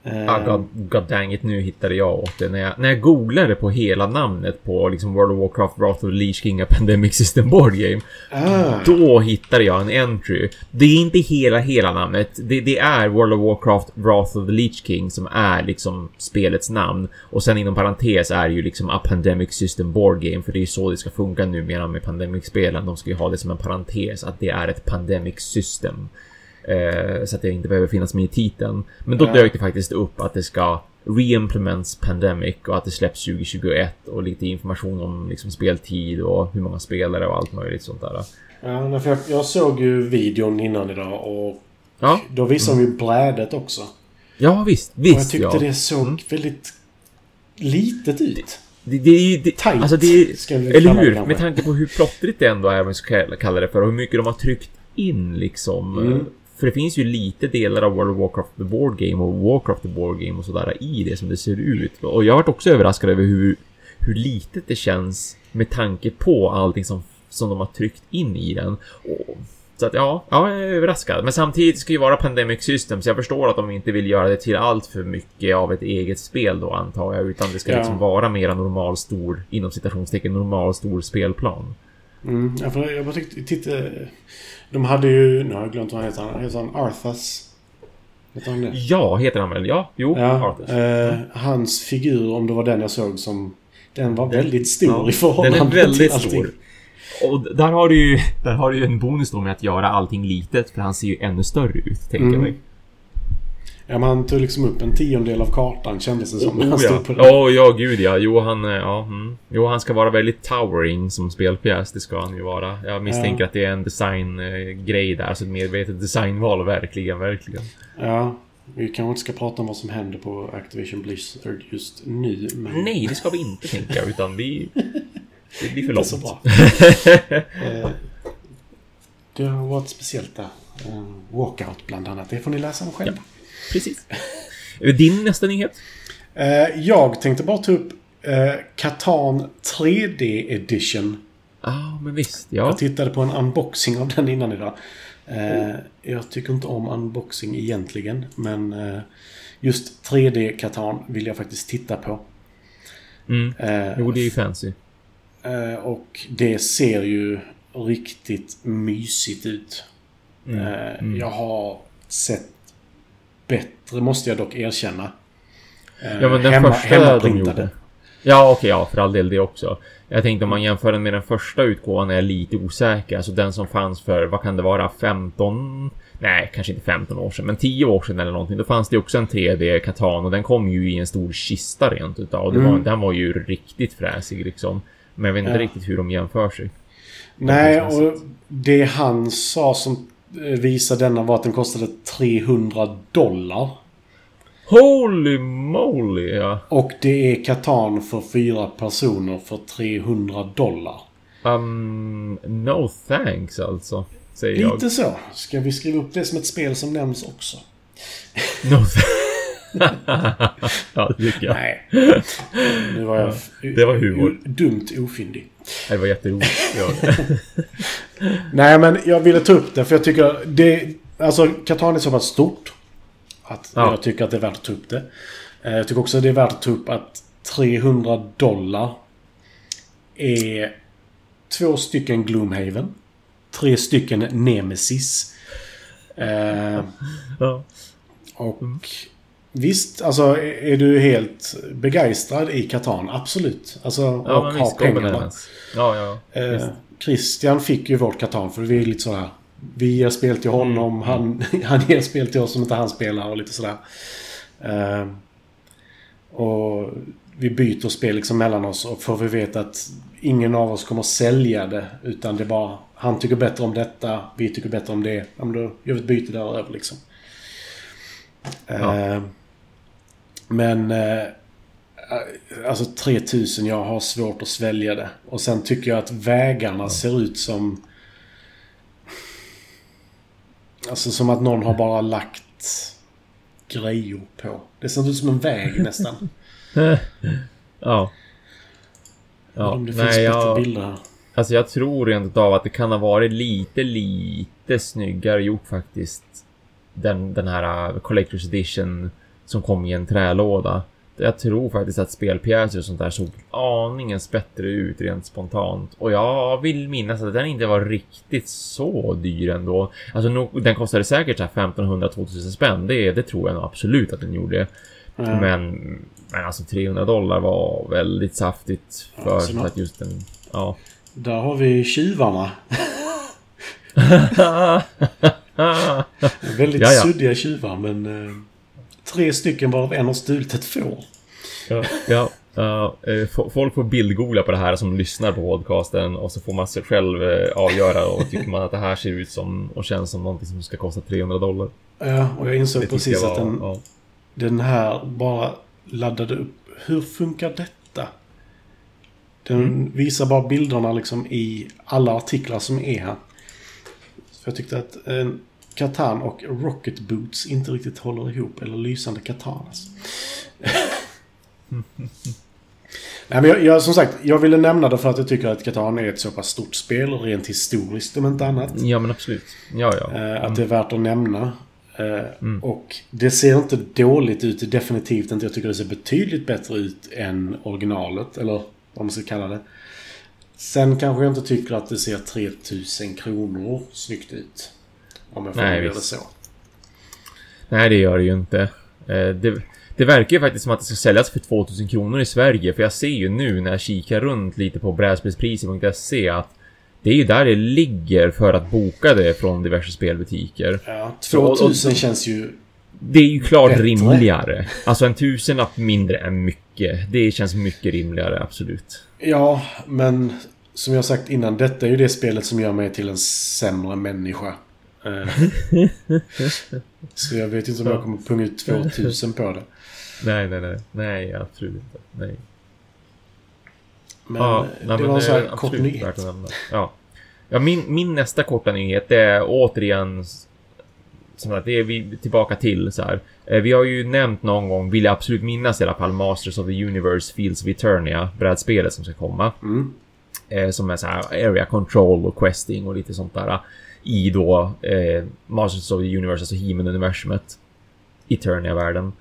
Ah, god, god dang it, nu hittade jag åt det. När jag, när jag googlade på hela namnet på liksom World of Warcraft, Wrath of the Leech King, a Pandemic System Board Game. ah, Då hittade jag en entry. Det är inte hela, hela namnet. Det, det är World of Warcraft Wrath of the Leech King som är liksom spelets namn. Och sen inom parentes är ju liksom A Pandemic System Board Game. För det är så det ska funka numera med Pandemic-spelen. De ska ju ha det som en parentes att det är ett Pandemic System. Eh, så att det inte behöver finnas med i titeln. Men då Ja. dök det faktiskt upp att det ska Reimplements Pandemic och att det släpps 2021 och lite information om liksom speltid och hur många spelare och allt möjligt sånt där. ja, för jag, jag såg ju videon innan idag och Ja, då visade de ju brädet också. ja visst, Och jag visst tyckte ja. det såg väldigt litet ut. Det, det är ju... Det, Tight, alltså det, ska vi eller det hur? Med tanke på hur plottrigt det ändå är, vad vi ska kalla det för, och hur mycket de har tryckt in liksom. Mm. För det finns ju lite delar av World of Warcraft the Board Game och Warcraft the Board Game och sådär i det som det ser ut. Och jag har varit också överraskad över hur, hur litet det känns med tanke på allting som, som de har tryckt in i den. Och, så att ja, ja, jag är överraskad. Men samtidigt ska ju vara Pandemic System, så jag förstår att de inte vill göra det till allt för mycket av ett eget spel då antar jag, utan det ska Ja. liksom vara mera normal stor, inom citationstecken, normal stor spelplan. Mm, ja, för jag bara tyckte... Titta, de hade ju... Nu har jag glömt vad han heter. Han heter han Arthas? Heter han det? Ja, heter han väl? Ja, jo, Ja, Arthur. eh, hans figur, om det var den jag såg som... Den var väldigt stor Ja, i förhållande Den är väldigt till stor. Och där har du ju, där har du ju en bonus då med att göra allting litet, för han ser ju ännu större ut, tänker Mm. jag mig. Ja, men han tog liksom upp en tiondel av kartan kändes det som. han Oh, ja. stod på den. Oh, ja, gud ja. Jo, han, eh, ja, mm. jo, han ska vara väldigt towering som spelpjäs. Det ska han ju vara. Jag misstänker Ja. att det är en designgrej där, så ett medvetet designval, verkligen, verkligen. Ja, vi kanske inte ska prata om vad som händer på Activision Blizzard just nu. Men Nej, det ska vi inte tänka, utan vi... Det blir för långt. så bra. Eh, det har varit speciellt där. Eh, Walkout bland annat. Det får ni läsa om själva. Precis. Din nästa nyhet? Eh, jag tänkte bara ta upp eh, Catan 3D Edition. Ja, ah, men visst. Ja. Jag tittade på en unboxing av den innan idag. Eh, jag tycker inte om unboxing egentligen, men eh, just 3D Catan vill jag faktiskt titta på. Mm. Eh, Jo, det är ju fancy. eh, och det ser ju riktigt mysigt ut. Mm. Eh, Mm. Jag har sett bättre, måste jag dock erkänna. Ja, men den hemma, första de gjorde. Ja, okej, ja, för all del det också. Jag tänkte om man jämför den med den första utgåvan är jag lite osäker. Alltså den som fanns för, vad kan det vara, 15? Nej, kanske inte 15 år sedan, men 10 år sedan eller någonting. Då fanns det också en 3D Katan och den kom ju i en stor kista rent utav. Och det var, Mm. den var ju riktigt fräsig liksom. Men jag vet inte Ja. riktigt hur de jämför sig. Nej, och det han sa som eh, visade denna var att den kostade 300 dollar. Holy moly, ja. Och det är Katan för fyra personer för 300 dollar. Um, no thanks alltså, säger jag. Lite så. Ska vi skriva upp det som ett spel som nämns också? No thanks. ja, det tycker jag. Nej. Nu var jag... det var humor. Dumt ofyndig. Det var jätteroligt. Nej, men jag ville ta upp det för jag tycker det... Alltså, Katan är så pass stort. Att Ja. jag tycker att det är värt att ta upp det. Eh, Jag tycker också att det är värt att ta upp att 300 dollar är två stycken Gloomhaven. Tre stycken Nemesis. Eh, ja. och visst, alltså är du helt begeistrad i Katan? Absolut. Alltså, Ja, och har pengarna. Ja, ja. Eh, Visst. Christian fick ju vårt Katan för vi är lite sådär. Vi ger spel till honom, Mm. han, han ger spel till oss som inte han spelar och lite sådär. Eh, och vi byter spel liksom mellan oss och får vi veta att ingen av oss kommer sälja det. Utan det är bara, han tycker bättre om detta, vi tycker bättre om det. Ja, men då gör vi ett byte däröver liksom. Ja. Eh, men... Eh, Alltså 3000, jag har svårt att svälja det. Och sen tycker jag att vägarna ser ut som... Alltså som att någon har bara lagt grejer på. Det ser ut som en väg nästan. Ja. Ja, Om det finns nej, jag, bilder här. alltså jag tror rent av att det kan ha varit lite, lite snyggare gjort faktiskt. Den, den här uh, Collector's Edition som kom i en trälåda. Jag tror faktiskt att spelpjäser och sånt där såg aningens bättre ut rent spontant. Och jag vill minnas att den inte var riktigt så dyr ändå. Alltså nog, den kostade säkert så här 1500-2000 spänn. Det, det tror jag nog absolut att den gjorde. Ja. Men, men alltså 300 dollar var väldigt saftigt för Ja, att just den... Ja. Där har vi tjuvarna. Väldigt Ja, ja. suddiga tjuvar men... Tre stycken varav en har stulit ett får. ja, ja. fo- folk får bildgoogla på det här som lyssnar på podcasten och så får man sig själv eh, avgöra och tycker man att det här ser ut som och känns som någonting som ska kosta 300 dollar. Ja, och jag insåg Det precis jag att var- den, ja. Den här bara laddade upp. Hur funkar detta? Den Mm. visar bara bilderna liksom i alla artiklar som är här. Så jag tyckte att eh, Katan och Rocket Boots inte riktigt håller ihop. Eller lysande katanas. Nej, men jag, jag, som sagt, jag ville nämna det för att jag tycker att Katan är ett så pass stort spel, rent historiskt om inte annat. ja, men absolut. Ja, ja. Eh, att det är värt att nämna. Eh, Mm. Och det ser inte dåligt ut, definitivt inte. Jag tycker det ser betydligt bättre ut än originalet, eller vad man ska kalla det. Sen kanske jag inte tycker att det ser 3000 kronor snyggt ut. Om jag göra det så. Nej, det gör det ju inte. Eh, det, det verkar ju faktiskt som att det ska säljas för 2000 kronor i Sverige. För jag ser ju nu när jag kikar runt lite på brädspelspriser.se att det är ju där det ligger för att boka det från diverse spelbutiker. Ja, Så- och- 2000 känns ju... Det är ju klart Bättre. rimligare. Alltså en tusenlapp mindre är mycket. Det känns mycket rimligare, absolut. Ja, men som jag sagt innan, detta är ju det spelet som gör mig till en sämre människa. Eh, så jag vet inte om jag kommer punga ut 2000 på det. Nej, nej, nej. Nej, absolut inte. Nej. Men ja, nej, det men var en sån här är kort nyhet. Ja. Ja, min, min nästa korta nyhet är återigen som att det är vi tillbaka till så här. Eh, Vi har ju nämnt någon gång, vill jag absolut minnas i alla fall, Masters of the Universe Fields of Eternia, brädspelet som ska komma. Mm. Eh, som är så här area control och questing och lite sånt där. I då eh, Masters of the Universe, alltså He-Man-universumet. Eternia-världen.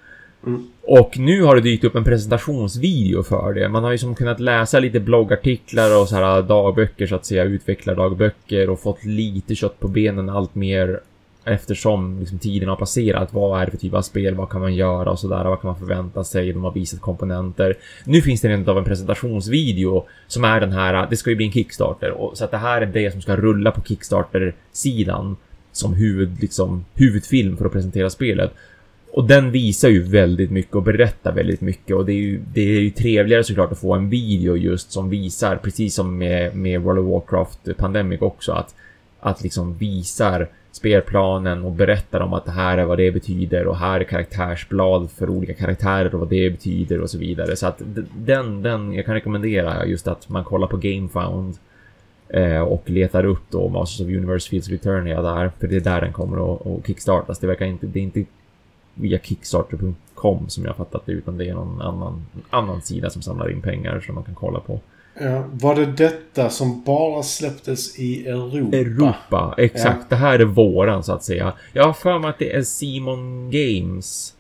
Mm. Och nu har det dykt upp en presentationsvideo för det. Man har ju som kunnat läsa lite bloggartiklar och så här dagböcker så att säga, utvecklardagböcker och fått lite kött på benen allt mer Eftersom liksom, tiden har passerat. Vad är det för typ av spel? Vad kan man göra och sådär? Vad kan man förvänta sig? De har visat komponenter. Nu finns det rent av en presentationsvideo som är den här. Det ska ju bli en Kickstarter och så att det här är det som ska rulla på Kickstarter-sidan som huvud, liksom, huvudfilm för att presentera spelet. Och den visar ju väldigt mycket och berättar väldigt mycket och det är ju, det är ju trevligare såklart att få en video just som visar, precis som med, med World of Warcraft Pandemic också, att, att liksom visar spelplanen och berättar om att det här är vad det betyder och här är karaktärsblad för olika karaktärer och vad det betyder och så vidare. Så att den, den, jag kan rekommendera just att man kollar på Gamefound eh, och letar upp då Masters of Universe Fields of Eternia där, för det är där den kommer att, att kickstartas. Det verkar inte, det är inte via Kickstarter.com som jag fattat det, utan det är någon annan, annan sida som samlar in pengar som man kan kolla på. Ja, var det detta som bara släpptes i Europa? Europa, exakt. Ja. Det här är våran så att säga. Jag har för mig att det är Simon Games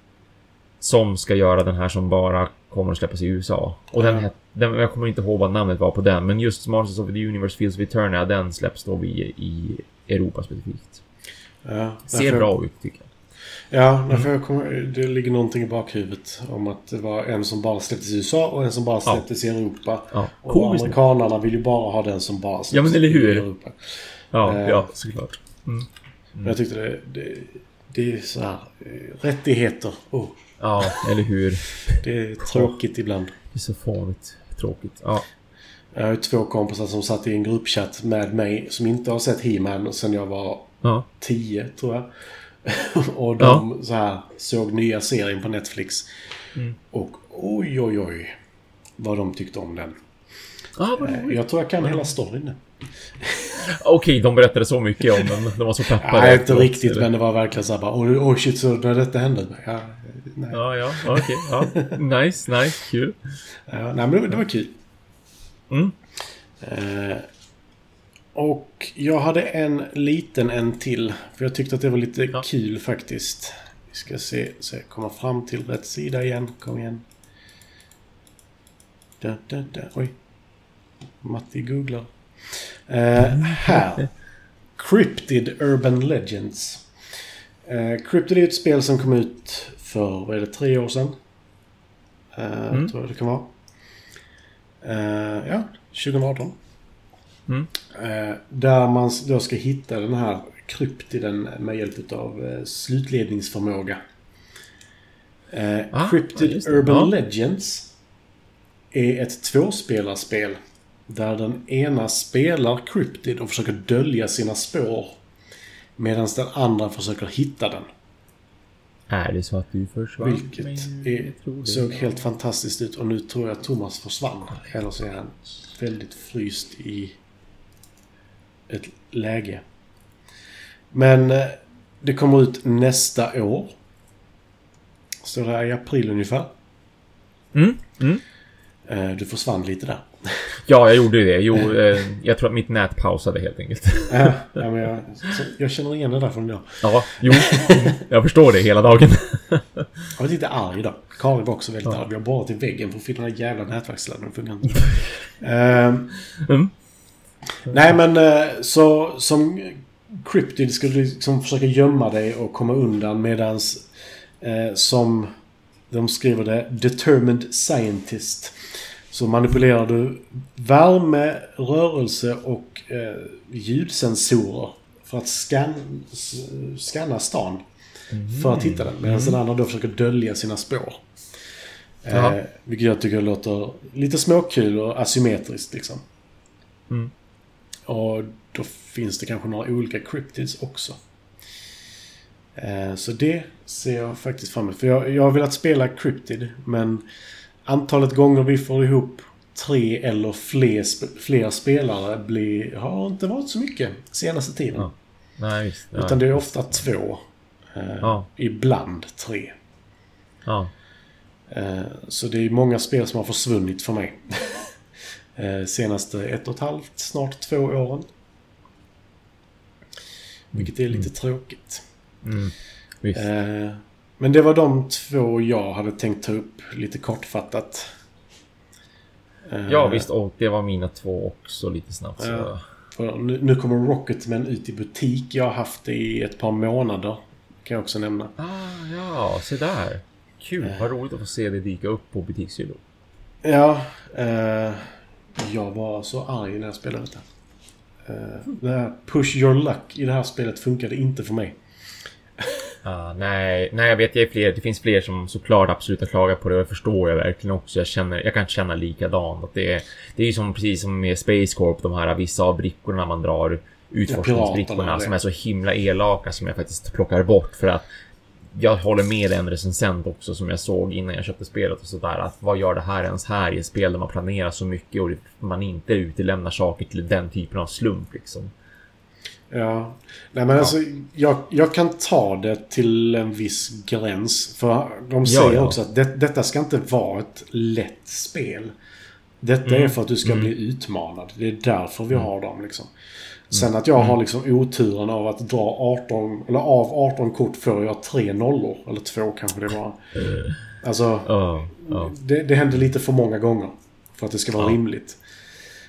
som ska göra den här som bara kommer att släppas i USA. Och ja. den, den, jag kommer inte ihåg vad namnet var på den, men just Masters of the Universe Fields of Eternia, den släpps då i, i Europa specifikt. Ja, Ser bra ut tycker jag. Ja, därför mm. kommer, det ligger någonting i bakhuvudet om att det var en som bara släpptes i USA och en som bara släpptes ja. i Europa. Ja. Och amerikanerna vill ju bara ha den som bara släpptes ja, men eller hur? i Europa. Ja, eh, ja såklart. Mm. Mm. Men jag tyckte det, det, det är så här, eh, rättigheter. Oh. Ja, eller hur? Det är tråkigt ibland. Det är så fånigt tråkigt. Ja. Jag har två kompisar som satt i en gruppchatt med mig som inte har sett He-Man sen jag var ja. tio, tror jag. och de ja. så här, såg nya serien på Netflix. Mm. Och oj, oj, oj. Vad de tyckte om den. Ah, jag tror jag kan hela storyn. Okej, okay, de berättade så mycket om den. De var så peppade. Nej, inte riktigt. Eller? Men det var verkligen så här bara... Oj, oh, shit, så när detta hände? Ja, nej. ja, ja okej. Okay, ja. Nice, nice. Kul. Ja, nej, men det, det var kul. Mm. Uh, och jag hade en liten en till. För jag tyckte att det var lite ja. kul faktiskt. Vi ska se så jag kommer fram till rätt sida igen. Kom igen. Da, da, da. Oj. Matti googlar. Uh, här. Cryptid Urban Legends. Uh, Cryptid är ett spel som kom ut för, vad är det, tre år sedan? Uh, mm. Tror jag det kan vara. Uh, ja, 2018. Mm. Eh, där man då ska hitta den här kryptiden med hjälp av eh, slutledningsförmåga. Eh, ah, Cryptid ja, Urban ja. Legends är ett tvåspelarspel. Där den ena spelar Cryptid och försöker dölja sina spår. Medan den andra försöker hitta den. Är det så att du försvann? Vilket är, såg helt fantastiskt ut. Och nu tror jag att Thomas försvann. Eller så är han väldigt fryst i ett läge. Men eh, det kommer ut nästa år. Så det är i april ungefär. Mm, mm. Eh, du försvann lite där. Ja, jag gjorde det. Jo, eh, jag tror att mitt nät pausade helt enkelt. Ja, men jag, jag känner igen det där från idag. Ja, jo. Jag förstår det hela dagen. Jag var lite arg idag. Karin var också väldigt ja. arg. Vi har borrat i väggen för att finna den här jävla nätverksladdaren funkar inte. mm. Nej men eh, så som Cryptid skulle liksom försöka gömma dig och komma undan medans eh, som de skriver det Determined Scientist. Så manipulerar du värme, rörelse och eh, ljudsensorer för att scan, scanna stan. Mm. För att hitta den. Medan mm. den andra då försöker dölja sina spår. Eh, vilket jag tycker låter lite småkul och asymmetriskt liksom. Mm. Och då finns det kanske några olika cryptids också. Eh, så det ser jag faktiskt fram emot. För jag, jag har velat spela Cryptid men antalet gånger vi får ihop tre eller fler, fler spelare blir, har inte varit så mycket senaste tiden. Ja. Nej. Ja, Utan det är ofta två. Eh, ja. Ibland tre. Ja. Eh, så det är många spel som har försvunnit för mig. eh, senaste ett och ett halvt, snart två åren. Vilket är lite mm. tråkigt. Mm. Eh, men det var de två jag hade tänkt ta upp lite kortfattat. Eh, ja visst, och det var mina två också lite snabbt. Så. För nu, nu kommer Rocketman ut i butik. Jag har haft det i ett par månader. Kan jag också nämna. Ah, ja, se där. Kul, vad roligt att få se det dyka upp på butikshyllor. Ja, eh, jag var så arg när jag spelade det. Eh, det här push your luck i det här spelet funkade inte för mig. Ah, nej, nej, jag vet, jag är fler, det finns fler som såklart absolut har klagat på det och det förstår jag verkligen också. Jag, känner, jag kan känna likadant. Att det, är, det är ju som, precis som med Space Corp, de här vissa av brickorna man drar utforskningsbrickorna som är så himla elaka som jag faktiskt plockar bort för att jag håller med en recensent också som jag såg innan jag köpte spelet och sådär att vad gör det här ens här i ett spel där man planerar så mycket och man inte utelämnar saker till den typen av slump liksom. Ja. Nej men alltså, jag, jag kan ta det till en viss gräns. För de säger ja. också att det, detta ska inte vara ett lätt spel. Detta Mm. är för att du ska Mm. bli utmanad. Det är därför vi har dem liksom. Sen att jag har liksom oturen av att dra 18, eller av 18 kort får jag tre nollor. Eller två kanske det var. Alltså, Ja, ja, det, det händer lite för många gånger. För att det ska vara Ja. rimligt.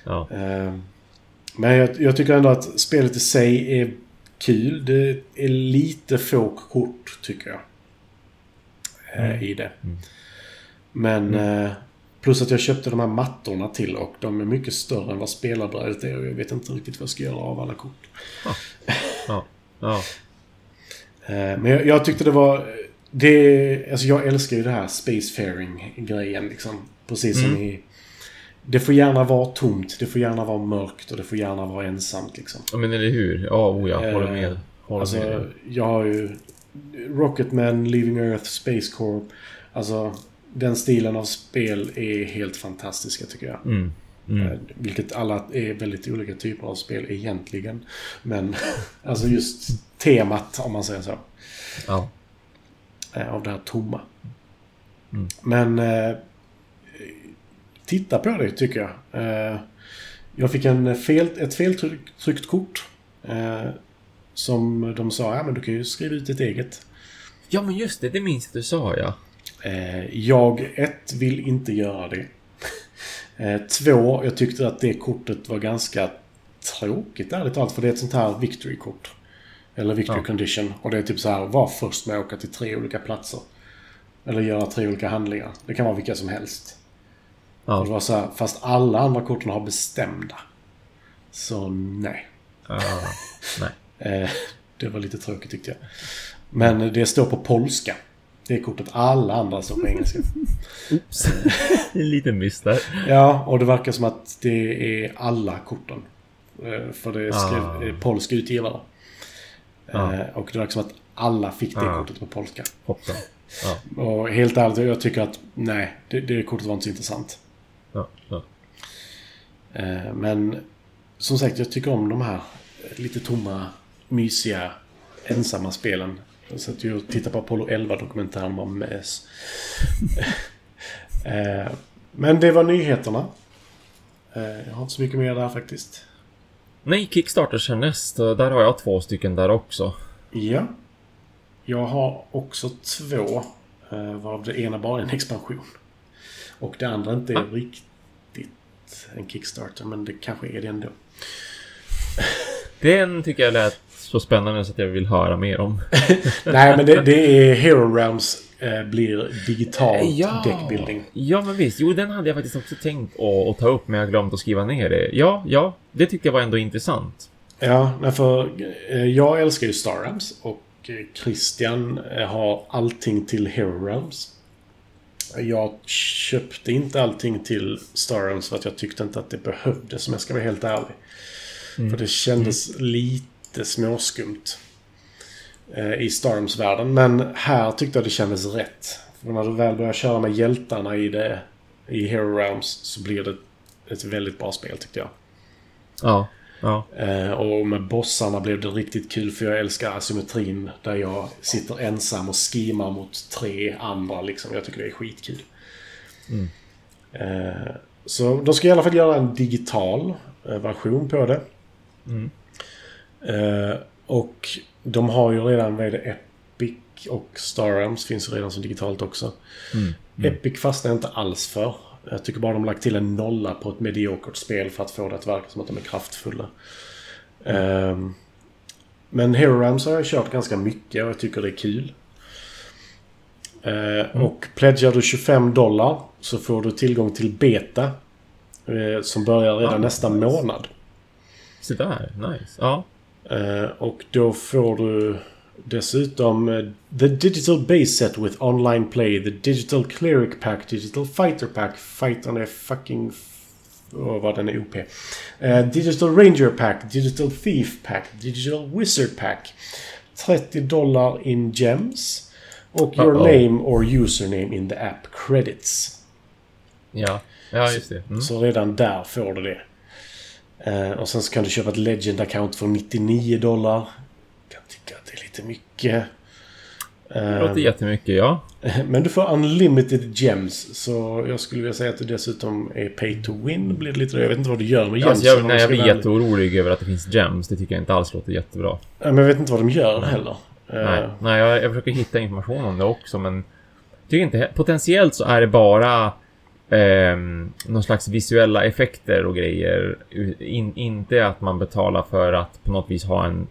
Eh, Men jag, jag tycker ändå att spelet i sig är kul. Det är lite få kort, tycker jag. eh, Mm. I det. Mm. Men eh, plus att jag köpte de här mattorna till och de är mycket större än vad spelarbrädet är. Och jag vet inte riktigt vad jag ska göra av alla kort. ja, ja. Eh, Men jag, jag tyckte det var... Det, alltså jag älskar ju det här spacefaring-grejen liksom. Precis som Mm. i... Det får gärna vara tomt, det får gärna vara mörkt och det får gärna vara ensamt liksom. Ja, men eller hur? Ja, oh, jag håller Eh, med. Håller Alltså, med. jag har ju Rocketman, Leaving Earth, Space Corp. Alltså, den stilen av spel är helt fantastiska tycker jag. Mm. Mm. Eh, Vilket alla är väldigt olika typer av spel egentligen. Men alltså just temat, om man säger så. Ja. Av det här tomma. Mm. Men eh, titta på det tycker jag. Eh, jag fick en fel, ett feltryckt kort. Eh, som de sa, ja men du kan ju skriva ut ett eget. ja, men just det. Det minns jag du sa, ja. Eh, jag, ett, vill inte göra det. Eh, två, jag tyckte att det kortet var ganska tråkigt ärligt talat. För det är ett sånt här victory-kort. Eller victory Ja. condition. Och det är typ så här, var först med att åka till tre olika platser. Eller göra tre olika handlingar. Det kan vara vilka som helst. Och det Ja. var så här, fast alla andra korten har bestämda. Så nej. ja. Nej. Eh, det var lite tråkigt tyckte jag. Men det står på polska. Det är kortet. Alla andra står på engelska. Oops. en liten miss där. Ja, och det verkar som att det är alla korten. Eh, För det är Ah. skrev, eh, polsk utgivare. Ah. Eh, Och det verkar som att alla fick det Ah. kortet på polska. Hoppsan. Ja. Och helt ärligt, jag tycker att nej, det, det kortet var inte så intressant. Ja. Ja. Eh, Men som sagt, jag tycker om de här lite tomma, mysiga, ensamma spelen. Jag satt ju och tittade på Apollo 11-dokumentären om mös. Eh, Men det var nyheterna. Eh, Jag har inte så mycket mer där faktiskt. Nej, Kickstarters härnäst. Där har jag två stycken där också. Ja. Jag har också två. eh, Varav det ena bara är en expansion. Och det andra inte är Ah. riktigt en Kickstarter, men det kanske är det ändå. Den tycker jag lät så spännande så att jag vill höra mer om. Nej, men det, det är Hero Realms eh, blir digital deckbuilding. Ja, men visst. Jo, den hade jag faktiskt också tänkt att, att ta upp, men jag glömt att skriva ner det. Ja, ja. Det tyckte jag var ändå intressant. Ja, för eh, jag älskar ju Star Realms och eh, Christian eh, har allting till Hero Realms. Jag köpte inte allting till Star Realms för att jag tyckte inte att det behövdes, om jag ska vara helt ärlig. För det kändes lite småskumt eh, i Star Realms-världen. Men här tyckte jag det kändes rätt. För när du väl börjar köra med hjältarna i, det, i Hero Realms så blir det ett väldigt bra spel tyckte jag. Ja, ja. Eh, och med bossarna blev det riktigt kul för jag älskar asymmetrin där jag sitter ensam och skimar mot tre andra liksom. Jag tycker det är skitkul. Mm. Eh, så de ska i alla fall göra en digital version på det. Mm. Eh, och de har ju redan, vad är det, Epic och Star Realms finns ju redan som digitalt också. Mm. Epic fastnar jag inte alls för. Jag tycker bara de lagt till en nolla på ett mediokert spel för att få det att verka som att de är kraftfulla. Ehm, men Hero Rams har jag kört ganska mycket och jag tycker det är kul. Eh, Och pledgar du 25 dollar så får du tillgång till beta. eh, Som börjar redan Ah, nästa nice. månad. Så där, nice. Ja. Eh, och då får du dessutom eh, The Digital Base Set with Online Play, The Digital Cleric Pack, Digital Fighter Pack. Fightern är fucking... Åh, vad den är OP. Eh, Digital Ranger Pack, Digital Thief Pack, Digital Wizard Pack. 30 dollar in gems. Och your Uh-oh. name or username in the app credits. Ja, ja just det. Mm. Så redan där får du det. Eh, och sen så kan du köpa ett Legend-account för 99 dollar. Jag kan tycka att det är lite mycket. Det låter Eh, jättemycket, ja. men du får unlimited gems. Så jag skulle vilja säga att det dessutom är pay to win. Blir det lite Jag vet inte vad du gör med gems. Alltså jag, nej, jag blir jätteorolig över att det finns gems. Det tycker jag inte alls låter jättebra. Men jag vet inte vad de gör heller. Eh, Nej, nej jag, jag försöker hitta information om det också, men... Tycker inte... Potentiellt så är det bara... ehm, någon slags visuella effekter och grejer. In, inte att man betalar för att på något vis ha en...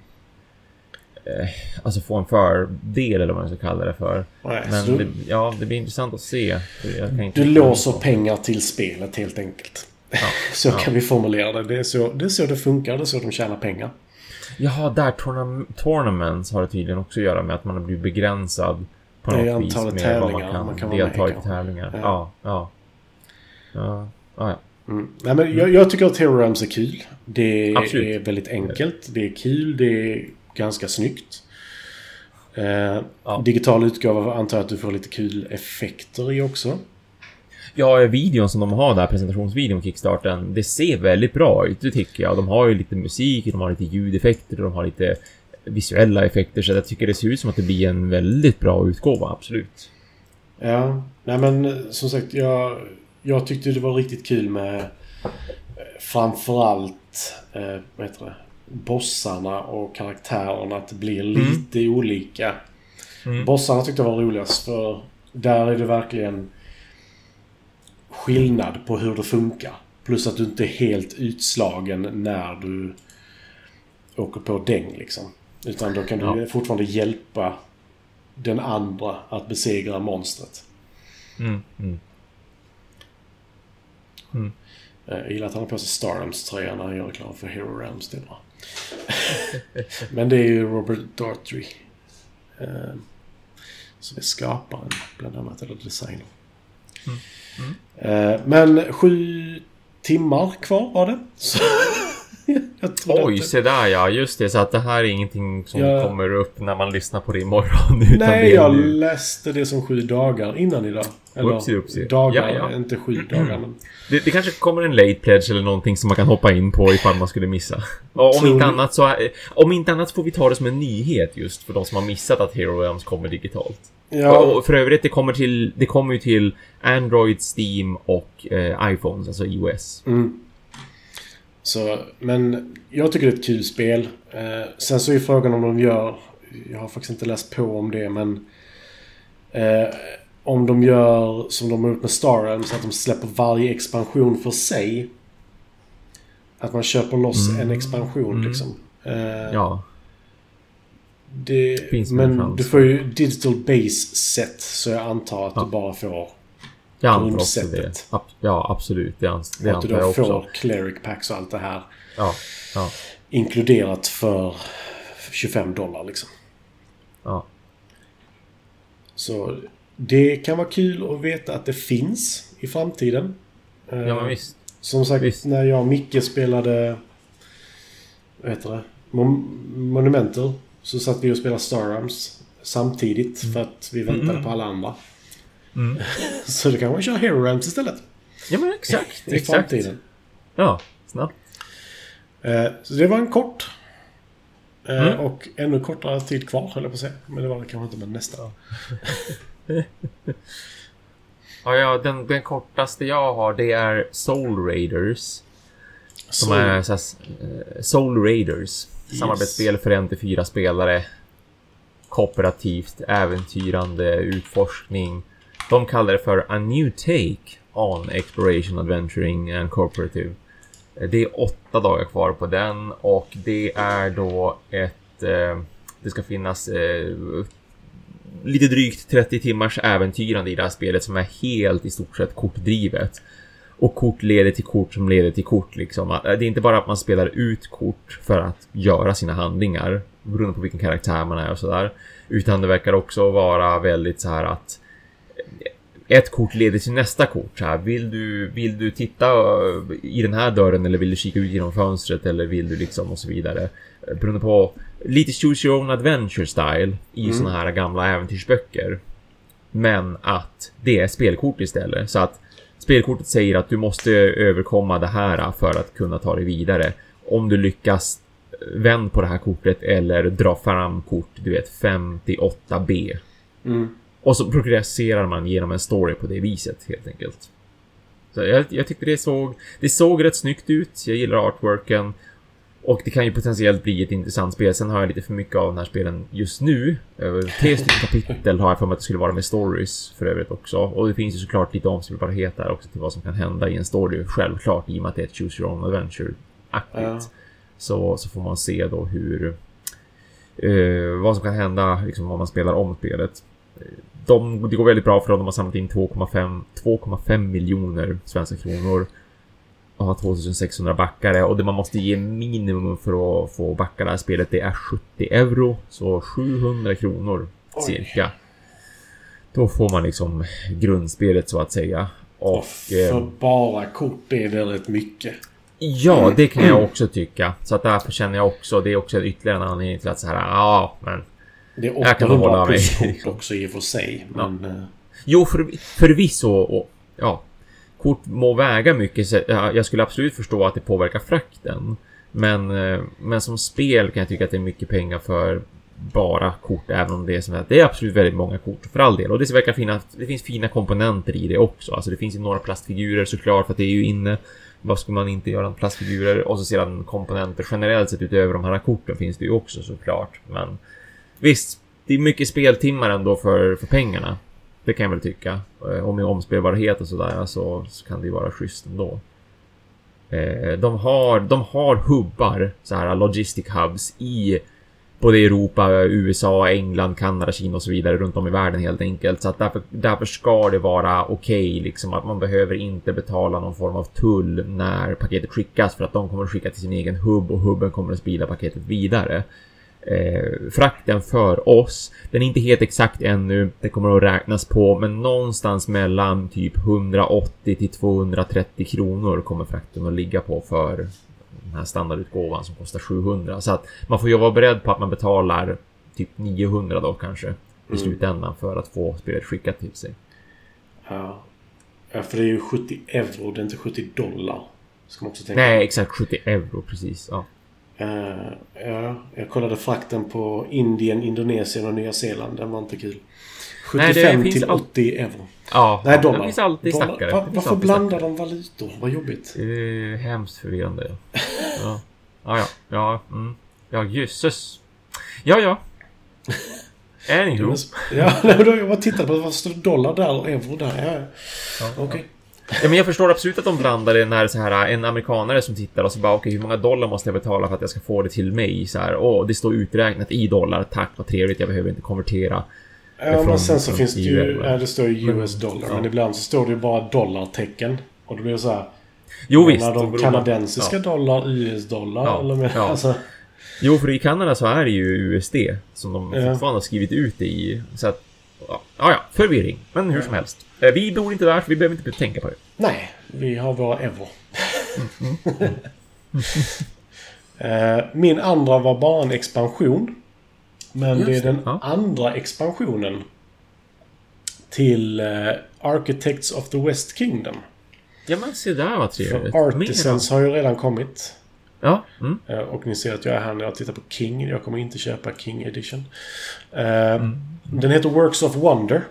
Eh, alltså få en fördel eller vad man ska kalla det för. nej, Men det, ja, det blir intressant att se. du låser pengar till spelet helt enkelt. Ja, Så ja. kan vi formulera det. Det är, så, det är så det funkar. Det är så de tjänar pengar. Jaha, där tournam- tournaments har det tydligen också att göra med att man blir begränsad på något vis med vad man kan, man kan delta i tävlingar. Ja. Ja, ja. Ja, ja. ja. Mm. Nej, men jag, jag tycker att Hero Rams är kul. Det Absolut. är väldigt enkelt. Det är kul. Det är ganska snyggt. Eh, Ja. Digital utgåva antar jag att du får lite kul effekter i också. Ja, videon som de har där, presentationsvideon Kickstarten, det ser väldigt bra ut, det tycker jag. De har ju lite musik, de har lite ljudeffekter, de har lite visuella effekter, så jag tycker det ser ut som att det blir en väldigt bra utgåva, absolut. Ja, nej men som sagt jag, jag tyckte det var riktigt kul med eh, framförallt eh, vad heter det, bossarna och karaktärerna. Att det blir lite olika. Mm. Bossarna tyckte jag var roligast för där är det verkligen skillnad på hur det funkar. Plus att du inte är helt utslagen när du åker på däng liksom. Utan då kan du Ja. fortfarande hjälpa den andra att besegra monstret. Mm, mm. Eh, Jag gillar att han har på sig Starams-tröjan när han gör reklam för Hero Rams. Det är bra. Men det är ju Robert Daughtry. eh, Som är skaparen bland annat, eller designer. Eh, Men sju timmar kvar var det. Så Oj, det- se där ja, just det. Så att det här är ingenting som Ja. kommer upp när man lyssnar på det imorgon. Utan Nej, det jag nu. läste det som sju dagar innan idag. Upsi, upsi. dagar, Ja, ja. inte sju dagar. Men... Det, det kanske kommer en late pledge eller någonting som man kan hoppa in på ifall man skulle missa. Och om inte annat så... Om inte annat får vi ta det som en nyhet just för de som har missat att Hero Realms kommer digitalt. Ja, Och för övrigt, det kommer, till, det kommer ju till Android, Steam och eh, iPhones, alltså iOS. Mm. Så, men jag tycker det är ett kul spel. Eh, sen så är frågan om de gör... Jag har faktiskt inte läst på om det, men... Eh, om de gör som de har gjort med Star Realms, att de släpper varje expansion för sig. Att man köper loss Mm. en expansion Mm. liksom. Eh, Ja, det, en men du får ju digital base set, så jag antar att Ja. du bara får... jag antar också det. Ja, absolut. Det, ans- det att du antar jag också. får cleric packs och allt det här. Ja, ja, inkluderat för 25 dollar liksom. ja. Så det kan vara kul att veta att det finns i framtiden. Ja, Eh, men visst. Som sagt, visst. när jag och Micke spelade... Vad heter det? Mon- Monumenter. Så satt vi och spelade Star Realms samtidigt för att vi väntade Mm. på alla andra. Mm. Så kan man köra Hero Realms istället. Ja, men exakt. I exakt. framtiden. Ja, snabbt. Eh, Så det var en kort. eh, Mm. Och ännu kortare tid kvar, höll jag på att säga. Men det var det kanske inte med nästa. Ja, ja den, den kortaste jag har det är Soul Raiders. Som Så- är så här, eh, Soul Raiders. Samarbetsspel för en till fyra spelare. Kooperativt, äventyrande, utforskning. De kallar det för A New Take on Exploration, Adventuring and Cooperative. Eh, det är åtta dagar kvar på den och det är då ett... Eh, det ska finnas eh, lite drygt 30 timmars äventyrande i det här spelet som är helt i stort sett kortdrivet. Och kort leder till kort som leder till kort liksom. Eh, det är inte bara att man spelar ut kort för att göra sina handlingar beroende på vilken karaktär man är och sådär. Utan det verkar också vara väldigt så här att ett kort leder till nästa kort. Så här, vill, du, vill du titta eh, i den här dörren eller vill du kika ut genom fönstret eller vill du liksom och så vidare. Eh, Beroende på lite choose your own adventure style i Mm. såna här gamla äventyrsböcker. Men att det är spelkort istället. Så att spelkortet säger att du måste överkomma det här för att kunna ta dig vidare. Om du lyckas vänd på det här kortet eller dra fram kort, du vet 58B. Mm. Och så progresserar man genom en story på det viset helt enkelt. Så jag, jag tyckte det såg, det såg rätt snyggt ut. Jag gillar artworken. Och det kan ju potentiellt bli ett intressant spel. Sen har jag lite för mycket av den här spelen just nu. Tre stycken kapitel har jag för mig att det skulle vara med stories för övrigt också. Och det finns ju såklart lite omspelbarhet där också till vad som kan hända i en story. Självklart i och med att det är ett choose your own adventure-aktigt. Ja. Så, så får man se då hur... Eh, vad som kan hända liksom, om man spelar om spelet. De, det går väldigt bra för dem. De har samlat in 2,5 2,5 miljoner svenska kronor. Och har 2600 backare. Och det man måste ge minimum för att få backa det här spelet det är 70 euro. Så 700 kronor Oj. cirka. Då får man liksom grundspelet så att säga. Och... Och för eh, bara kort är rätt mycket. Ja, det kan jag också tycka. Så att därför känner jag också, det är också ytterligare en anledning till att så här, ja, men... Det är Jag kan hålla 800 mig. plus kort också i och för sig. Men... eh, Jo, för, förvisso, och, ja, kort må väga mycket. Så, ja, jag skulle absolut förstå att det påverkar frakten. Men, eh, men som spel kan jag tycka att det är mycket pengar för bara kort, även om det är som att det är absolut väldigt många kort för all del. Och det verkar fina, det finns fina komponenter i det också. Alltså det finns ju några plastfigurer såklart för att det är ju inne. Vad ska man inte göra med plastfigurer? Och så sedan komponenter generellt sett utöver de här korten finns det ju också såklart. Men visst, det är mycket speltimmar ändå för, för pengarna. Det kan jag väl tycka. Eh, och med omspelbarhet och sådär så, så kan det ju vara schysst ändå. Eh, de har, de har hubbar, så här logistic hubs i både Europa, USA, England, Kanada, Kina och så vidare runt om i världen helt enkelt. Så att därför, därför ska det vara okej liksom att man behöver inte betala någon form av tull när paketet skickas för att de kommer att skicka till sin egen hubb och hubben kommer att sprida paketet vidare. Eh, frakten för oss, den är inte helt exakt ännu. Det kommer att räknas på, men någonstans mellan typ 180 till 230 kronor kommer frakten att ligga på för den här standardutgåvan som kostar 700. Så att man får ju vara beredd på att man betalar typ 900 då kanske i Mm. slutändan för att få spelet skickat till sig. Ja. ja, för det är ju 70 euro, det är inte 70 dollar. Nej, exakt 70 euro precis. Ja. Eh, ja, jag kollade frakten på Indien, Indonesien och Nya Zeeland. Den var inte kul. Nej, det 75 finns till all- 80 euro. Ja, Nej, dollar. Det finns alltid Dollar. stackare. Va- Det finns varför alltid blandar stackare. de valutor? Vad jobbigt. Det är hemskt förvirrande. Ja, ja, ja. Ja, mm. ja jösses. Ja, ja. Anywho. Ja, nej, då jag bara tittade på vad står dollar där och euro där. Ja, ja. Okej. Ja, men jag förstår absolut att de blandar det när så här en amerikanare som tittar och så bara okej, hur många dollar måste jag betala för att jag ska få det till mig? Så här, åh, det står uträknat i dollar. Tack, vad trevligt. Jag behöver inte konvertera. Ja, men sen så finns det ju... eller? Ja, det står ju US dollar. Ja. Men ibland så står det ju bara dollartecken. Och då blir det så här... Jo, visst. De kanadensiska Ja. dollar, US-dollar? Ja, Eller med, ja. alltså, Jo, för i Kanada så är det ju USD som de Ja. fortfarande har skrivit ut det i. Så att, ja, ja, förvirring. Men hur som helst. Eh, Vi bor inte där, så vi behöver inte tänka på det. nej, vi har våra euro. Eh, Min andra var bara en expansion. Men Just det är den ja. andra expansionen till eh, Architects of the West Kingdom. Ja, men se där vad trevligt. För Artisans har ju redan kommit. Ja, mm. Eh, Och ni ser att jag är här när jag tittar på King. Jag kommer inte köpa King Edition. Eh, Den heter Works of Wonder.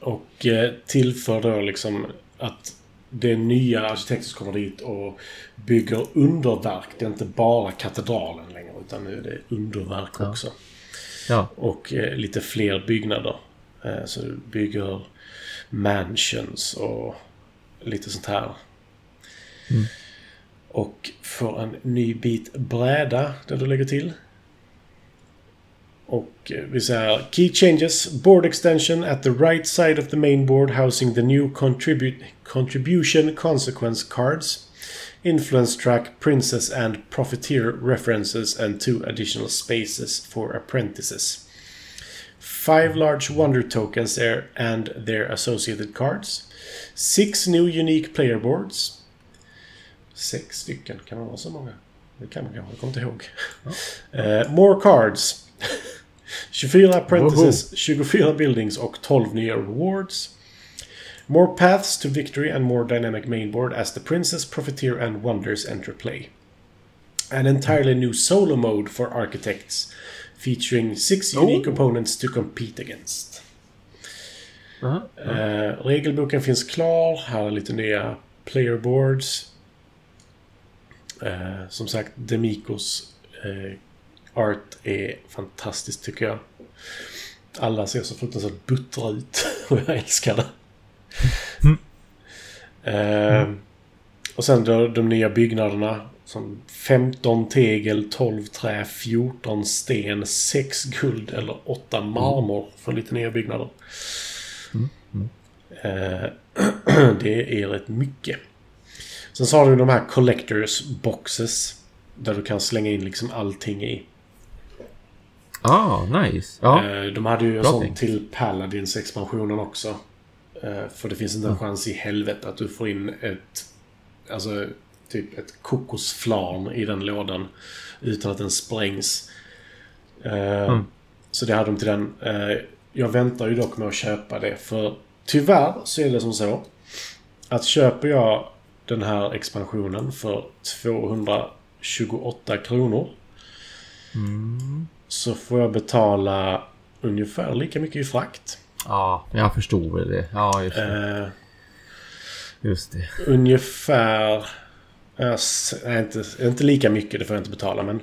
Och eh, tillför då liksom att det är nya arkitekter som kommer dit och bygger underverk. Det är inte bara katedralen längre utan nu är det underverk Ja. också. ja. Och lite fler byggnader. Så du bygger mansions och lite sånt här. Och får en ny bit bräda där du lägger till. Och eh, vi säger Key changes. Board extension at the right side of the main board housing the new contribu contribution consequence cards. Influence track, princess and profiteer references and two additional spaces for apprentices. Five large wonder tokens there and their associated cards. Six new unique player boards. Sex stycken, kan man vara så många? Det kan man kanske, jag kommer inte ihåg. Eh, more cards. 24 apprentices, 24 buildings och 12 nya rewards. More paths to victory and more dynamic mainboard as the princess, profiteer and wonders enter play. An entirely new solo mode for architects featuring six unique Oh. opponents to compete against. Aha. Eh, regelboken finns klar. Här är lite nya playerboards. Eh, som sagt, Demikos eh, art är fantastiskt tycker jag. Alla ser så fruktansvärt buttra ut och jag älskar det. Eh, och sen då de nya byggnaderna. Som 15 tegel, 12 trä, 14 sten, 6 guld eller 8 marmor för lite nya byggnader. Eh, det är rätt mycket. Sen så har du de här collectors boxes. Där du kan slänga in liksom allting i. Ah, nice. Ja. Eh, De hade ju en sån till Paladins expansionen också. Eh, För det finns inte Mm. en chans i helvete att du får in ett... Alltså, typ ett kokosflarn i den lådan. Utan att den sprängs. Eh, Mm. Så det hade de till den. Jag väntar ju dock med att köpa det. För tyvärr så är det som så. Att köper jag den här expansionen för 228 kronor. Så får jag betala ungefär lika mycket i frakt. Ja, jag förstod väl det. Ja, just det. Eh, Just det. ungefär... eh, inte, inte lika mycket, det får jag inte betala. Men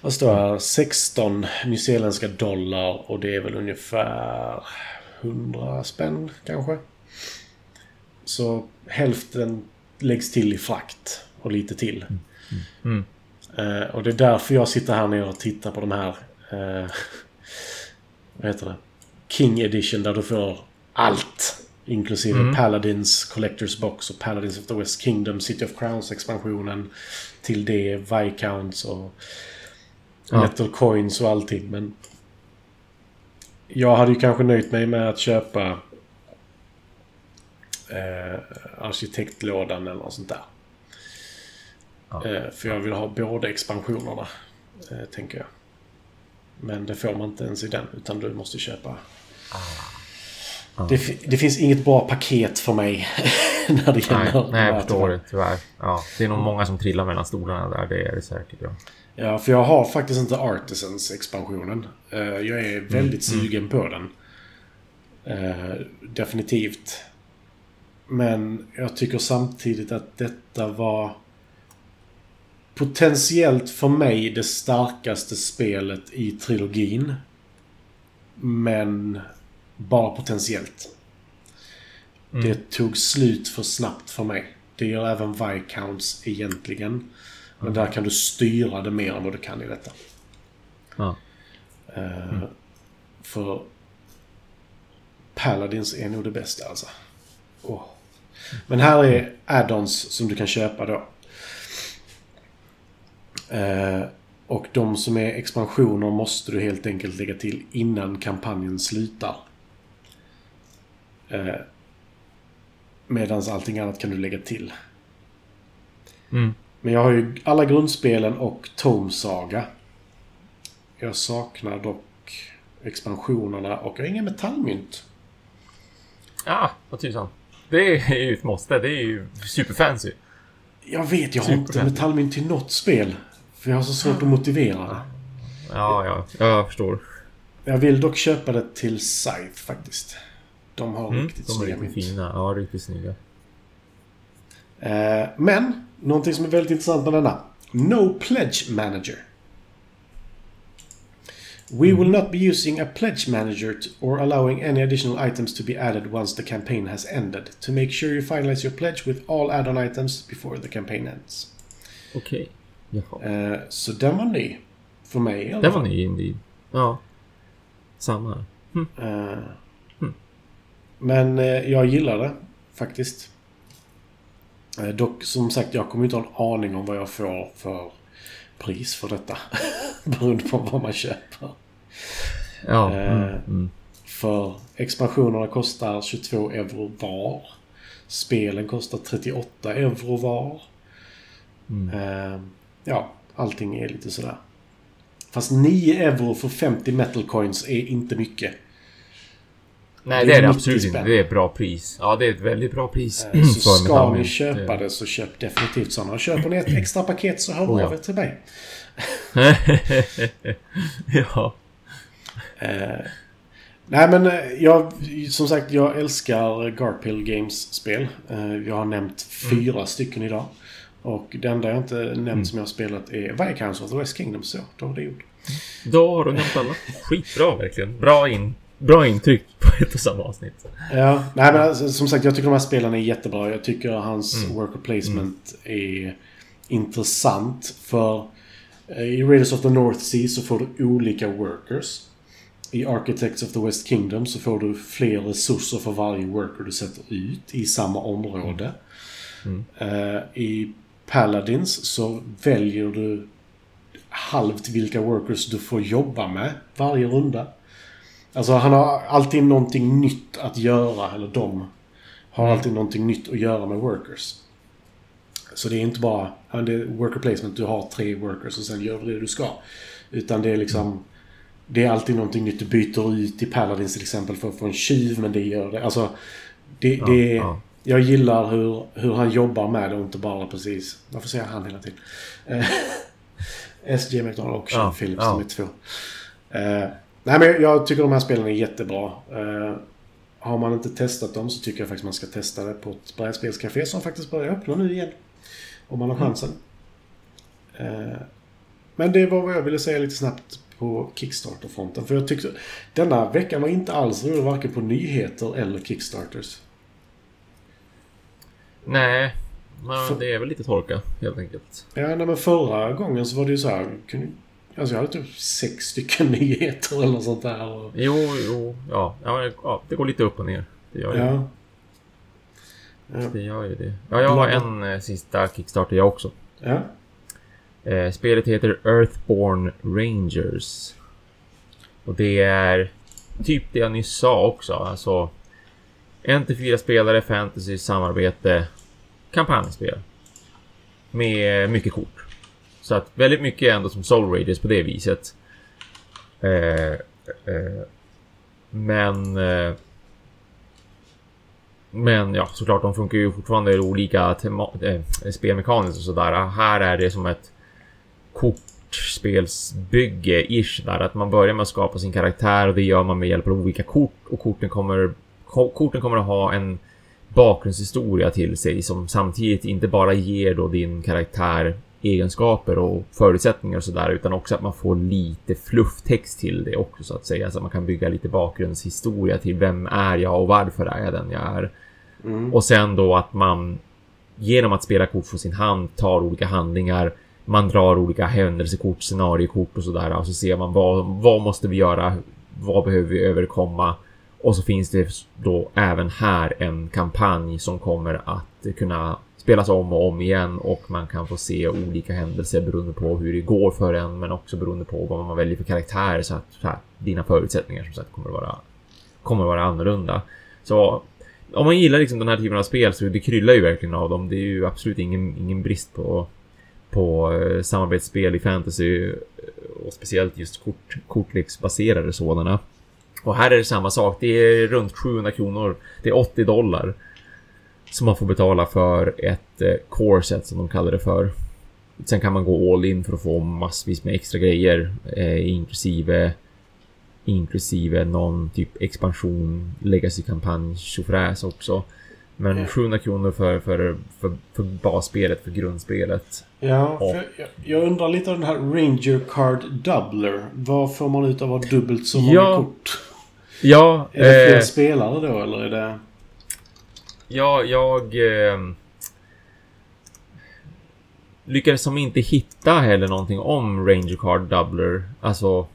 vad står här? 16 nyzeeländska dollar och det är väl ungefär 100 spänn kanske. Så hälften läggs till i frakt och lite till. Mm. Eh, och det är därför jag sitter här nere och tittar på de här... Eh, vad heter det? King Edition där du får allt. Inklusive Mm. Paladins Collectors Box och Paladins of the West Kingdom, City of Crowns-expansionen. Till det Viscounts och Ja. Metal Coins och allting. Men jag hade ju kanske nöjt mig med att köpa eh, arkitektlådan eller något sånt där. Ja. Eh, för jag vill ha båda expansionerna, eh, tänker jag. Men det får man inte ens i den, utan du måste köpa... Ah. Det, det finns inget bra paket för mig när det gäller... Nej, nej, jag förstår det tyvärr. Ja, det är nog många som trillar mellan stolarna där. Det är det säkert. Ja. Ja, för jag har faktiskt inte Artisans-expansionen. Jag är väldigt sugen på den. Definitivt. Men jag tycker samtidigt att detta var potentiellt för mig det starkaste spelet i trilogin. Men bara potentiellt. Det tog slut för snabbt för mig. Det gör även Viscounts egentligen. Men där kan du styra det mer än vad du kan i detta. Ja. Eh, För Paladins är nog det bästa alltså. Åh. Men här är add-ons som du kan köpa då. Eh, och de som är expansioner måste du helt enkelt lägga till innan kampanjen slutar. Eh, Medan allting annat kan du lägga till. Mm. Men jag har ju alla grundspelen och Tome Saga. Jag saknar dock expansionerna och jag har inga metallmynt. Ja, vad tusan. Det är ju ett måste. Det är ju superfancy. Jag vet, jag har inte metallmynt till något spel. För jag har så svårt att motivera det. Ja, ja. Jag förstår. Jag vill dock köpa det till Scythe faktiskt. De har Mm, riktigt de är snygga riktigt mynt. fina. Ja, riktigt snygga. Eh, men, någonting som är väldigt intressant med denna. No Pledge Manager. We will not be using a pledge manager t- or allowing any additional items to be added once the campaign has ended. To make sure you finalize your pledge with all add-on items before the campaign ends. Okej. Jaha. Eh, så den var ny. För mig i alla Den var ny indeed. Ja. Samma. Eh, Mm. Men eh, jag gillar det faktiskt. Eh, dock som sagt, jag kommer inte ha en aning om vad jag får för pris för detta. Beroende på vad man köper. Ja. Eh. Mm, mm. För expansionerna kostar 22 euro var. Spelen kostar 38 euro var. Mm. Eh, ja, allting är lite sådär. Fast 9 euro för 50 metal coins är inte mycket. Nej, det är det 90 absolut inte. Det är ett bra pris. Ja, det är ett väldigt bra pris. Eh, Så ska ni köpa Det- så köp definitivt sådana. Och köper ni ett extra paket så hör Oh, av er till mig. ja. Eh, nej men eh, jag, som sagt, jag älskar Garpill Games spel. Eh, jag har nämnt fyra stycken idag. Och det enda jag inte nämnt som jag har spelat är Viscounts of the West Kingdom. Så, då har det gjort. Då har du nämnt alla. Skitbra verkligen. Bra, in, bra intryck på ett och samma avsnitt. Ja, nej men alltså, som sagt jag tycker de här spelen är jättebra. Jag tycker hans Mm. worker placement är intressant. För eh, i Raiders of the North Sea så får du olika workers. I Architects of the West Kingdom så får du fler resurser för varje worker du sätter ut i samma område. Mm. Eh, I Paladins så väljer du halvt vilka workers du får jobba med varje runda. Alltså han har alltid någonting nytt att göra, eller de har alltid någonting nytt att göra med workers. Så det är inte bara ja, det är worker placement, du har tre workers och sen gör du det du ska. Utan det är liksom... Det är alltid någonting nytt. Du byter ut i Paladins till exempel för att få en tjuv, men det gör det. Alltså... Det, Ja, det, ja. Jag gillar hur, hur han jobbar med det och inte bara precis... Varför säger jag han hela tiden? Eh, SJ McDonald och Sean Ja, Phillips, ja. de är två. Nej men jag tycker de här spelen är jättebra. Eh, har man inte testat dem så tycker jag faktiskt man ska testa det på ett brädspelscafé som faktiskt börjar öppna nu igen. Om man har chansen. Eh, men det var vad jag ville säga lite snabbt på Kickstarter-fronten. För jag tyckte denna veckan var inte alls rolig varken på nyheter eller Kickstarters. Nej, men det är väl lite torka helt enkelt. Ja, nej, men förra gången så var det ju så här. Kunde, alltså jag hade typ sex stycken nyheter eller något sånt där. Och, Jo, jo, ja, ja, det går lite upp och ner. Det gör. Ja. det gör ju det. Ja, jag har en eh, sista Kickstarter jag också. ja. Eh, spelet heter Earthborn Rangers. Och det är typ det jag nyss sa också. Alltså en till fyra spelare, fantasy, samarbete, kampanjspel. Med mycket kort. Så att väldigt mycket ändå som Soul Raiders på det viset. Eh, eh, men... Eh, men ja, såklart de funkar ju fortfarande i olika tema- eh, spelmekaniskt och sådär. Här är det som ett kortspelsbygge-ish där. Att man börjar med att skapa sin karaktär och det gör man med hjälp av olika kort och korten kommer, ko- korten kommer att ha en bakgrundshistoria till sig som samtidigt inte bara ger då din karaktär egenskaper och förutsättningar och sådär utan också att man får lite flufftext till det också så att säga så att man kan bygga lite bakgrundshistoria till vem är jag och varför är jag den jag är. Mm. Och sen då att man genom att spela kort från sin hand tar olika handlingar. Man drar olika händelsekort, scenariekort och sådär och så ser man vad, vad måste vi göra? Vad behöver vi överkomma? Och så finns det då även här en kampanj som kommer att kunna spelas om och om igen och man kan få se olika händelser beroende på hur det går för en men också beroende på vad man väljer för karaktär så att så här, dina förutsättningar som sagt kommer att vara kommer att vara annorlunda. Så om man gillar liksom den här typen av spel så det kryllar ju verkligen av dem. Det är ju absolut ingen, ingen brist på, på eh, samarbetsspel i fantasy eh, och speciellt just kort, kortleksbaserade sådana. Och här är det samma sak. Det är runt 700 kronor. Det är 80 dollar som man får betala för ett eh, core set som de kallar det för. Sen kan man gå all in för att få massvis med extra grejer eh, inklusive inklusive någon typ expansion, legacy-kampanj, tjofräs också. Men Ja. 700 kronor för, för, för, för basspelet, för grundspelet. Ja, för jag, jag undrar lite av den här Ranger Card Doubler. Vad får man ut av att ha dubbelt så många Ja, kort? Ja, Är det fler eh, spelare då eller är det... ja jag... Eh, lyckades som inte hitta heller någonting om Ranger Card Doubler. Alltså...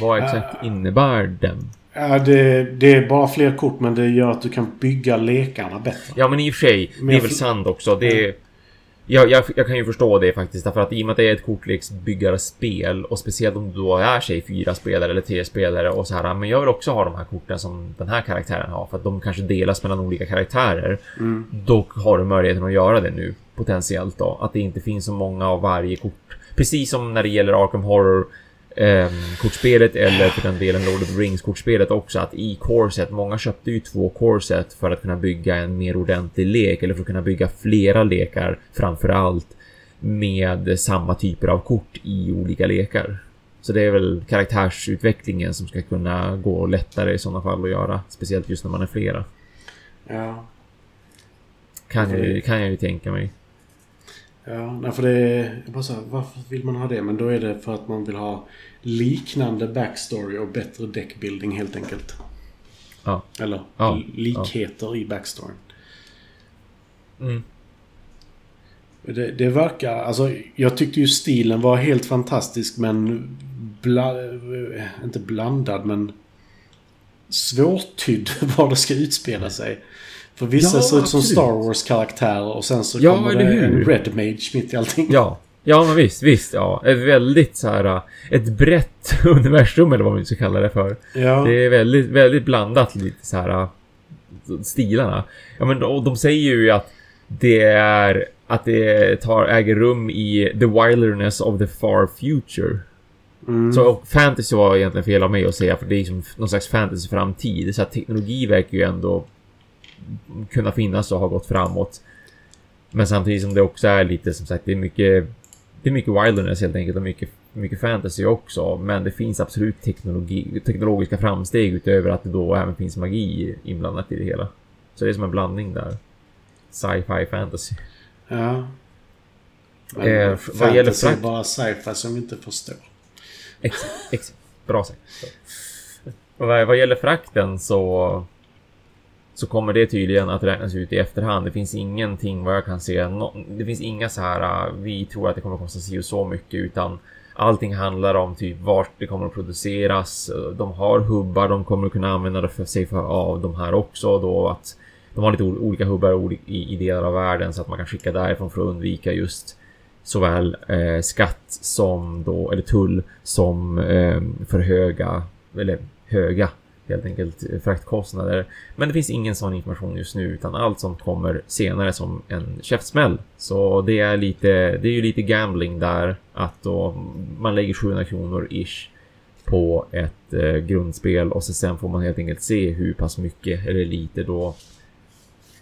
Vad exakt Ah. innebär den? Ja, det, det är bara fler kort men det gör att du kan bygga lekarna bättre. Ja men i och för sig, Men det är väl sant också. Det är, jag, jag, jag kan ju förstå det faktiskt. Därför att i och med att det är ett kortleksbyggarspel och speciellt om du då är sig fyra spelare eller tre spelare och så här. Men jag vill också ha de här korten som den här karaktären har. För att de kanske delas mellan olika karaktärer. Mm. Då har du möjligheten att göra det nu potentiellt då. Att det inte finns så många av varje kort. Precis som när det gäller Arkham Horror ehm, kortspelet eller för den delen Lord of the Rings kortspelet också att i corset, många köpte ju två corset för att kunna bygga en mer ordentlig lek eller för att kunna bygga flera lekar framför allt med samma typer av kort i olika lekar. Så det är väl karaktärsutvecklingen som ska kunna gå lättare i sådana fall att göra, speciellt just när man är flera. Ja. Kan, jag, kan jag ju tänka mig. Ja, nej, för det är... Jag bara så här, varför vill man ha det? Men då är det för att man vill ha liknande backstory och bättre deckbuilding helt enkelt. Ja. Eller Ja, likheter i backstoryn. Mm. Det, det verkar... Alltså, jag tyckte ju stilen var helt fantastisk men... Bla, inte blandad men... Svårtydd var det ska utspela sig. För vissa Ja, ser ut som absolut. Star Wars-karaktärer och sen så Ja, kommer det en Red Mage mitt i allting. Ja, ja men visst, visst, ja. Ett väldigt så här, äh, ett brett universum eller vad man ska kalla det för. Ja. Det är väldigt, väldigt blandat lite så här äh, stilarna. Ja men och de säger ju att det är att det tar, äger rum i the wilderness of the far future. Mm. Så fantasy var egentligen fel av mig att säga för det är som någon slags fantasy framtid. Så teknologi verkar ju ändå kunna finnas och ha gått framåt. Men samtidigt som det också är lite som sagt, det är mycket det är mycket wilderness helt enkelt och mycket, mycket fantasy också. Men det finns absolut teknologi, teknologiska framsteg utöver att det då även finns magi inblandat i det hela. Så det är som en blandning där. Sci-fi fantasy. Ja. Men Eh, vad gäller är bara sci-fi som vi inte förstår. Exakt, exakt. Bra sagt. Vad, vad gäller frakten så så kommer det tydligen att räknas ut i efterhand. Det finns ingenting vad jag kan se. No, det finns inga så här. Äh, vi tror att det kommer att kosta si och så mycket utan allting handlar om typ vart det kommer att produceras. De har hubbar. De kommer att kunna använda det för sig för av de här också då att de har lite olika hubbar i, i delar av världen så att man kan skicka därifrån för att undvika just såväl eh, skatt som då, eller tull som eh, för höga, eller höga helt enkelt eh, fraktkostnader. Men det finns ingen sån information just nu utan allt som kommer senare som en käftsmäll. Så det är lite, det är ju lite gambling där att då man lägger 700 kronor ish på ett eh, grundspel och så sen får man helt enkelt se hur pass mycket eller lite då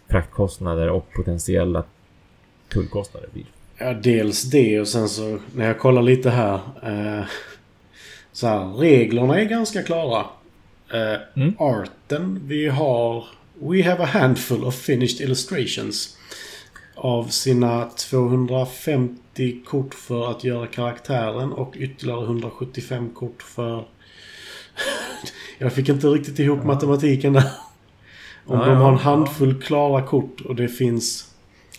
fraktkostnader och potentiella tullkostnader blir. Ja, dels det och sen så när jag kollar lite här. Eh, så här, reglerna är ganska klara. Eh, Mm. Arten, vi har... We have a handful of finished illustrations. Av sina 250 kort för att göra karaktären och ytterligare 175 kort för... jag fick inte riktigt ihop matematiken där. Om Ja, de har en ja, handfull klara kort och det finns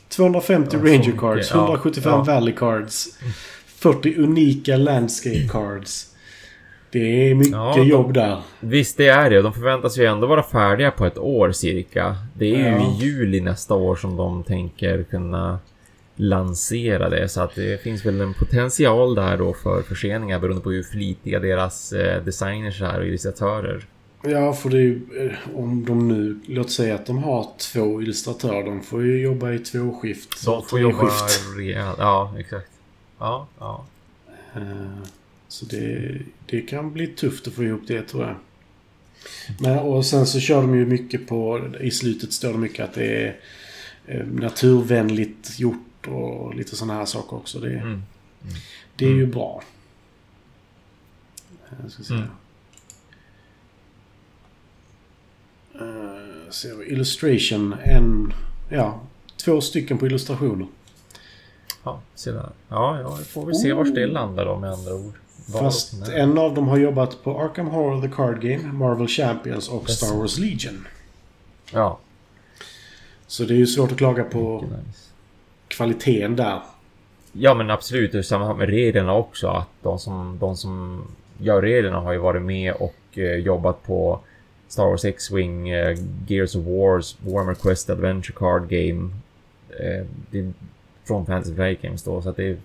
250 Ja, Ranger cards, ja, 175 ja. Valley cards, 40 unika Landscape cards. Det är mycket Ja, de- jobb där. Visst, det är det. De förväntas ju ändå vara färdiga på ett år cirka. Det är ju Ja. i juli nästa år som de tänker kunna lansera det. Så att det finns väl en potential där då för förseningar beroende på hur flitiga deras eh, designers är och illustratörer. Ja, för det är ju, eh, om de nu, låt säga att de har två illustratörer, de får ju jobba i två skift. De får jobba rejält. Ja, exakt. Ja, ja. Eh, Så det, det kan bli tufft att få ihop det tror jag. Men, och sen så kör de ju mycket på, i slutet står det mycket att det är eh, naturvänligt gjort och lite sådana här saker också. Det, Mm. det är ju bra. Eh, Jag ska se. Mm. Eh, ser vi, illustration. En... Ja, två stycken på illustrationer. Ja, där. Ja, ja, vi får väl se vart det landar då med andra ord. Fast en av dem har jobbat på Arkham Horror The Card Game, Marvel Champions och Precis. Star Wars Legion. Ja, Så det är ju svårt att klaga på nice. kvaliteten där. Ja men absolut, det är samma med reglerna också. Att de som, de som gör reglerna har ju varit med och eh, jobbat på Star Wars X-Wing, eh, Gears of Wars, Warhammer Quest Adventure Card Game. Eh, det är från Fantasy Flight Games då, så att det är,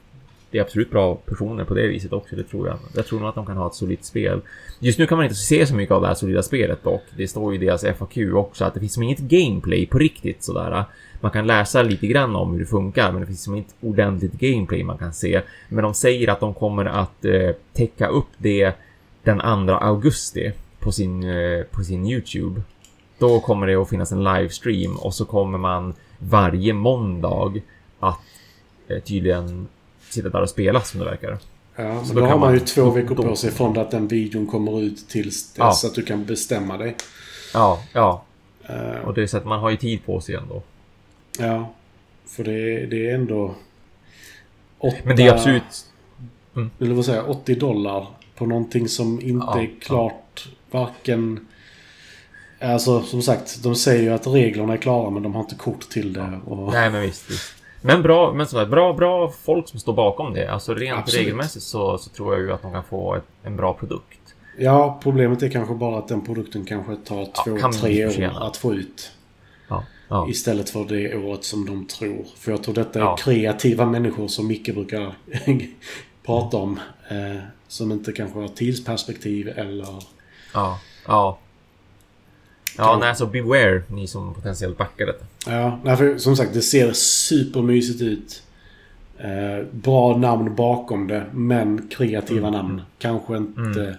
det är absolut bra personer på det viset också, det tror jag. Jag tror nog att de kan ha ett solitt spel. Just nu kan man inte se så mycket av det här solida spelet dock. Det står ju i deras FAQ också att det finns som inget gameplay på riktigt sådär. Man kan läsa lite grann om hur det funkar, men det finns som inte ordentligt gameplay man kan se. Men de säger att de kommer att eh, täcka upp det den 2 augusti på sin, eh, på sin YouTube. Då kommer det att finnas en livestream och så kommer man varje måndag att eh, tydligen sitta där och spela som det verkar. Ja, Så då då, har man ju två veckor på sig från att den videon kommer ut tills dess Ja. att du kan bestämma dig. Ja, ja, Eh, och det är så att man har ju tid på sig ändå. ja, för det, det är ändå... Åtta, Men det är absolut... Eller vad säger jag, 80 dollar på någonting som inte Ja, är klart varken... Alltså som sagt, de säger ju att reglerna är klara men de har inte kort till det. Och, Nej, men visst, visst. Men bra, men sådär, bra, bra folk som står bakom det. Alltså rent Absolut. regelmässigt så, så tror jag ju att de kan få ett, en bra produkt. Ja, problemet är kanske bara att den produkten kanske tar Ja, två, bli tre år att få ut. Ja, ja. Istället för det året som de tror. För jag tror detta är Ja. kreativa människor som Micke brukar prata om. Eh, som inte kanske har tidsperspektiv eller... Ja, ja. Ja, nej, så beware ni som potentiellt backar detta. Ja, nej, för som sagt det ser supermysigt ut. Eh, bra namn bakom det, men kreativa namn. Kanske inte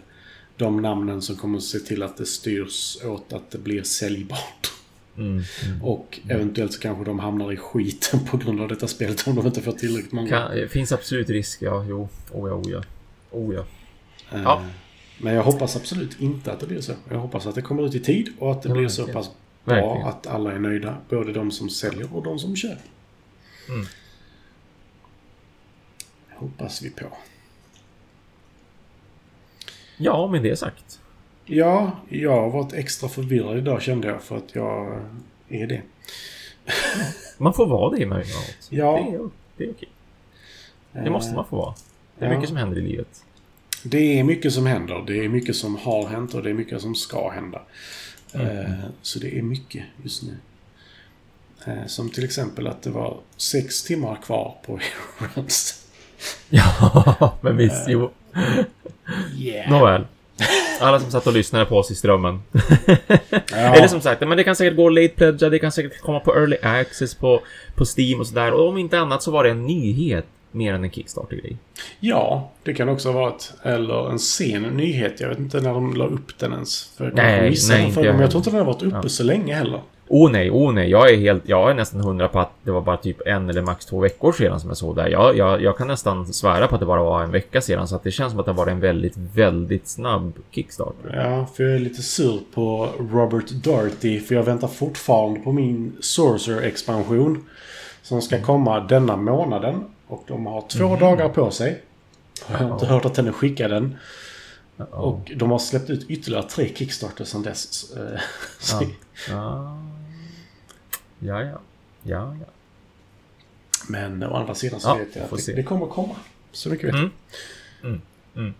de namnen som kommer att se till att det styrs åt att det blir säljbart. Mm, mm. Och eventuellt så kanske de hamnar i skiten på grund av detta spelet om de inte får tillräckligt många. Kan, finns absolut risk, ja. Jo. Oh ja, oh ja. Oh ja. Eh, Ja. Men jag hoppas absolut inte att det blir så. Jag hoppas att det kommer ut i tid och att det Ja, blir verkligen. så pass bra Verkligen. att alla är nöjda. Både de som säljer och de som köper. Mm. Hoppas vi på. Ja, med det sagt. Ja, jag har varit extra förvirrad idag kände jag för att jag är det. Man får vara det emellanåt. Ja. Det är, det är okej. Det måste man få vara. Det är Ja. mycket som händer i livet. Det är mycket som händer. Det är mycket som har hänt och det är mycket som ska hända. Eh, Så det är mycket just nu. Eh, Som till exempel att det var sex timmar kvar på Heroes. Ja, men visst, jo. Yeah. Nåväl. Alla som satt och lyssnade på oss i strömmen. Ja. Eller som sagt, men det kan säkert gå late pledga, det kan säkert komma på early access på, på Steam och sådär. Och om inte annat så var det en nyhet mer än en Kickstarter-grej. Ja, det kan också ha varit. Eller en sen nyhet. Jag vet inte när de la upp den ens. För jag Nej, nej, den för inte dem. jag Jag tror inte den har varit uppe Ja. så länge heller. Oh nej, oh nej, jag är helt, jag är nästan hundra på att det var bara typ en eller max två veckor sedan som jag såg det. Jag, jag, jag kan nästan svära på att det bara var en vecka sedan, så att det känns som att det var en väldigt, väldigt snabb Kickstarter. Ja, för jag är lite sur på Robert Doherty. För jag väntar fortfarande på min Sorcerer-expansion. Som ska komma denna månaden. Och de har två dagar på sig. Jag har inte hört att den är skickad än. Och de har släppt ut ytterligare tre Kickstarter sedan dess. Så- Ja. Ja, ja. Ja, ja. Men å andra sidan så Ja, vet jag att det, det kommer komma. Så mycket vet jag. Mm. Mm. Mm.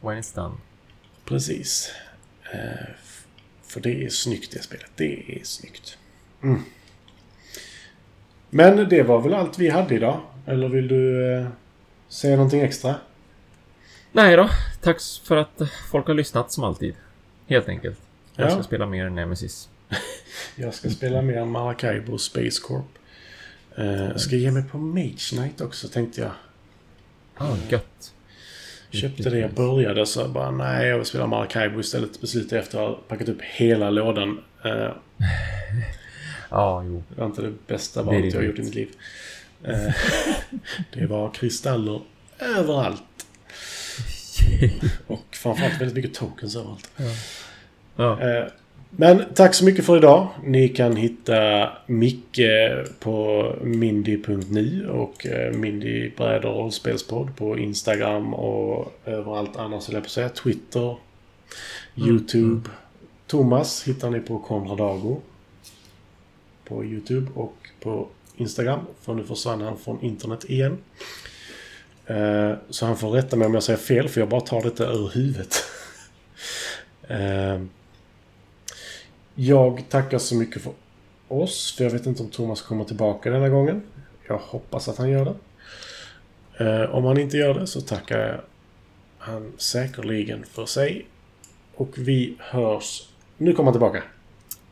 When it's done. Precis. Eh, för det är snyggt det spelet. Det är snyggt. Mm. Men det var väl allt vi hade idag? Eller vill du eh, säga någonting extra? Nej då. Tack för att folk har lyssnat som alltid. Helt enkelt. Jag Ja. ska spela mer Nemesis. Jag ska spela mer Maracaibo Space Corp. Eh, ska ge mig på Mage Knight också tänkte jag. Ah, gött. Köpte det jag började så bara nej jag vill spela Maracaibo istället. Beslutade efter att ha packat upp hela lådan. Eh, Ja, jo. Det var inte det bästa valet jag har gjort i mitt liv. Eh, det var kristaller överallt. Och framförallt väldigt mycket tokens överallt. Ja. Eh, Men tack så mycket för idag. Ni kan hitta Micke på mindy.nu och eh, Mindy bräder rollspelspodd på Instagram och överallt annars, eller på säga. Twitter, YouTube. Thomas hittar ni på Konradago. På YouTube och på Instagram. För nu försvann han från internet igen. Eh, Så han får rätta mig om jag säger fel, för jag bara tar detta ur huvudet. Eh, Jag tackar så mycket för oss, för jag vet inte om Thomas kommer tillbaka denna gången. Jag hoppas att han gör det. Eh, Om han inte gör det så tackar jag han säkerligen för sig. Och vi hörs... Nu kommer han tillbaka.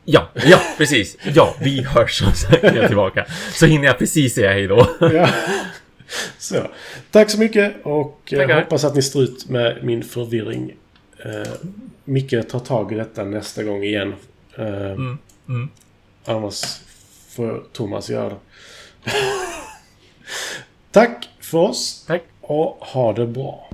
Ja, ja, precis. Ja, vi hörs som sagt när jag är tillbaka. Så hinner jag precis säga hej då. Ja. Så. Tack så mycket och eh, Tackar. hoppas att ni står ut med min förvirring. Eh, Micke tar tag i detta nästa gång igen. Eh, Mm, mm. Annars får Thomas göra det. Tack för oss Tack. och ha det bra.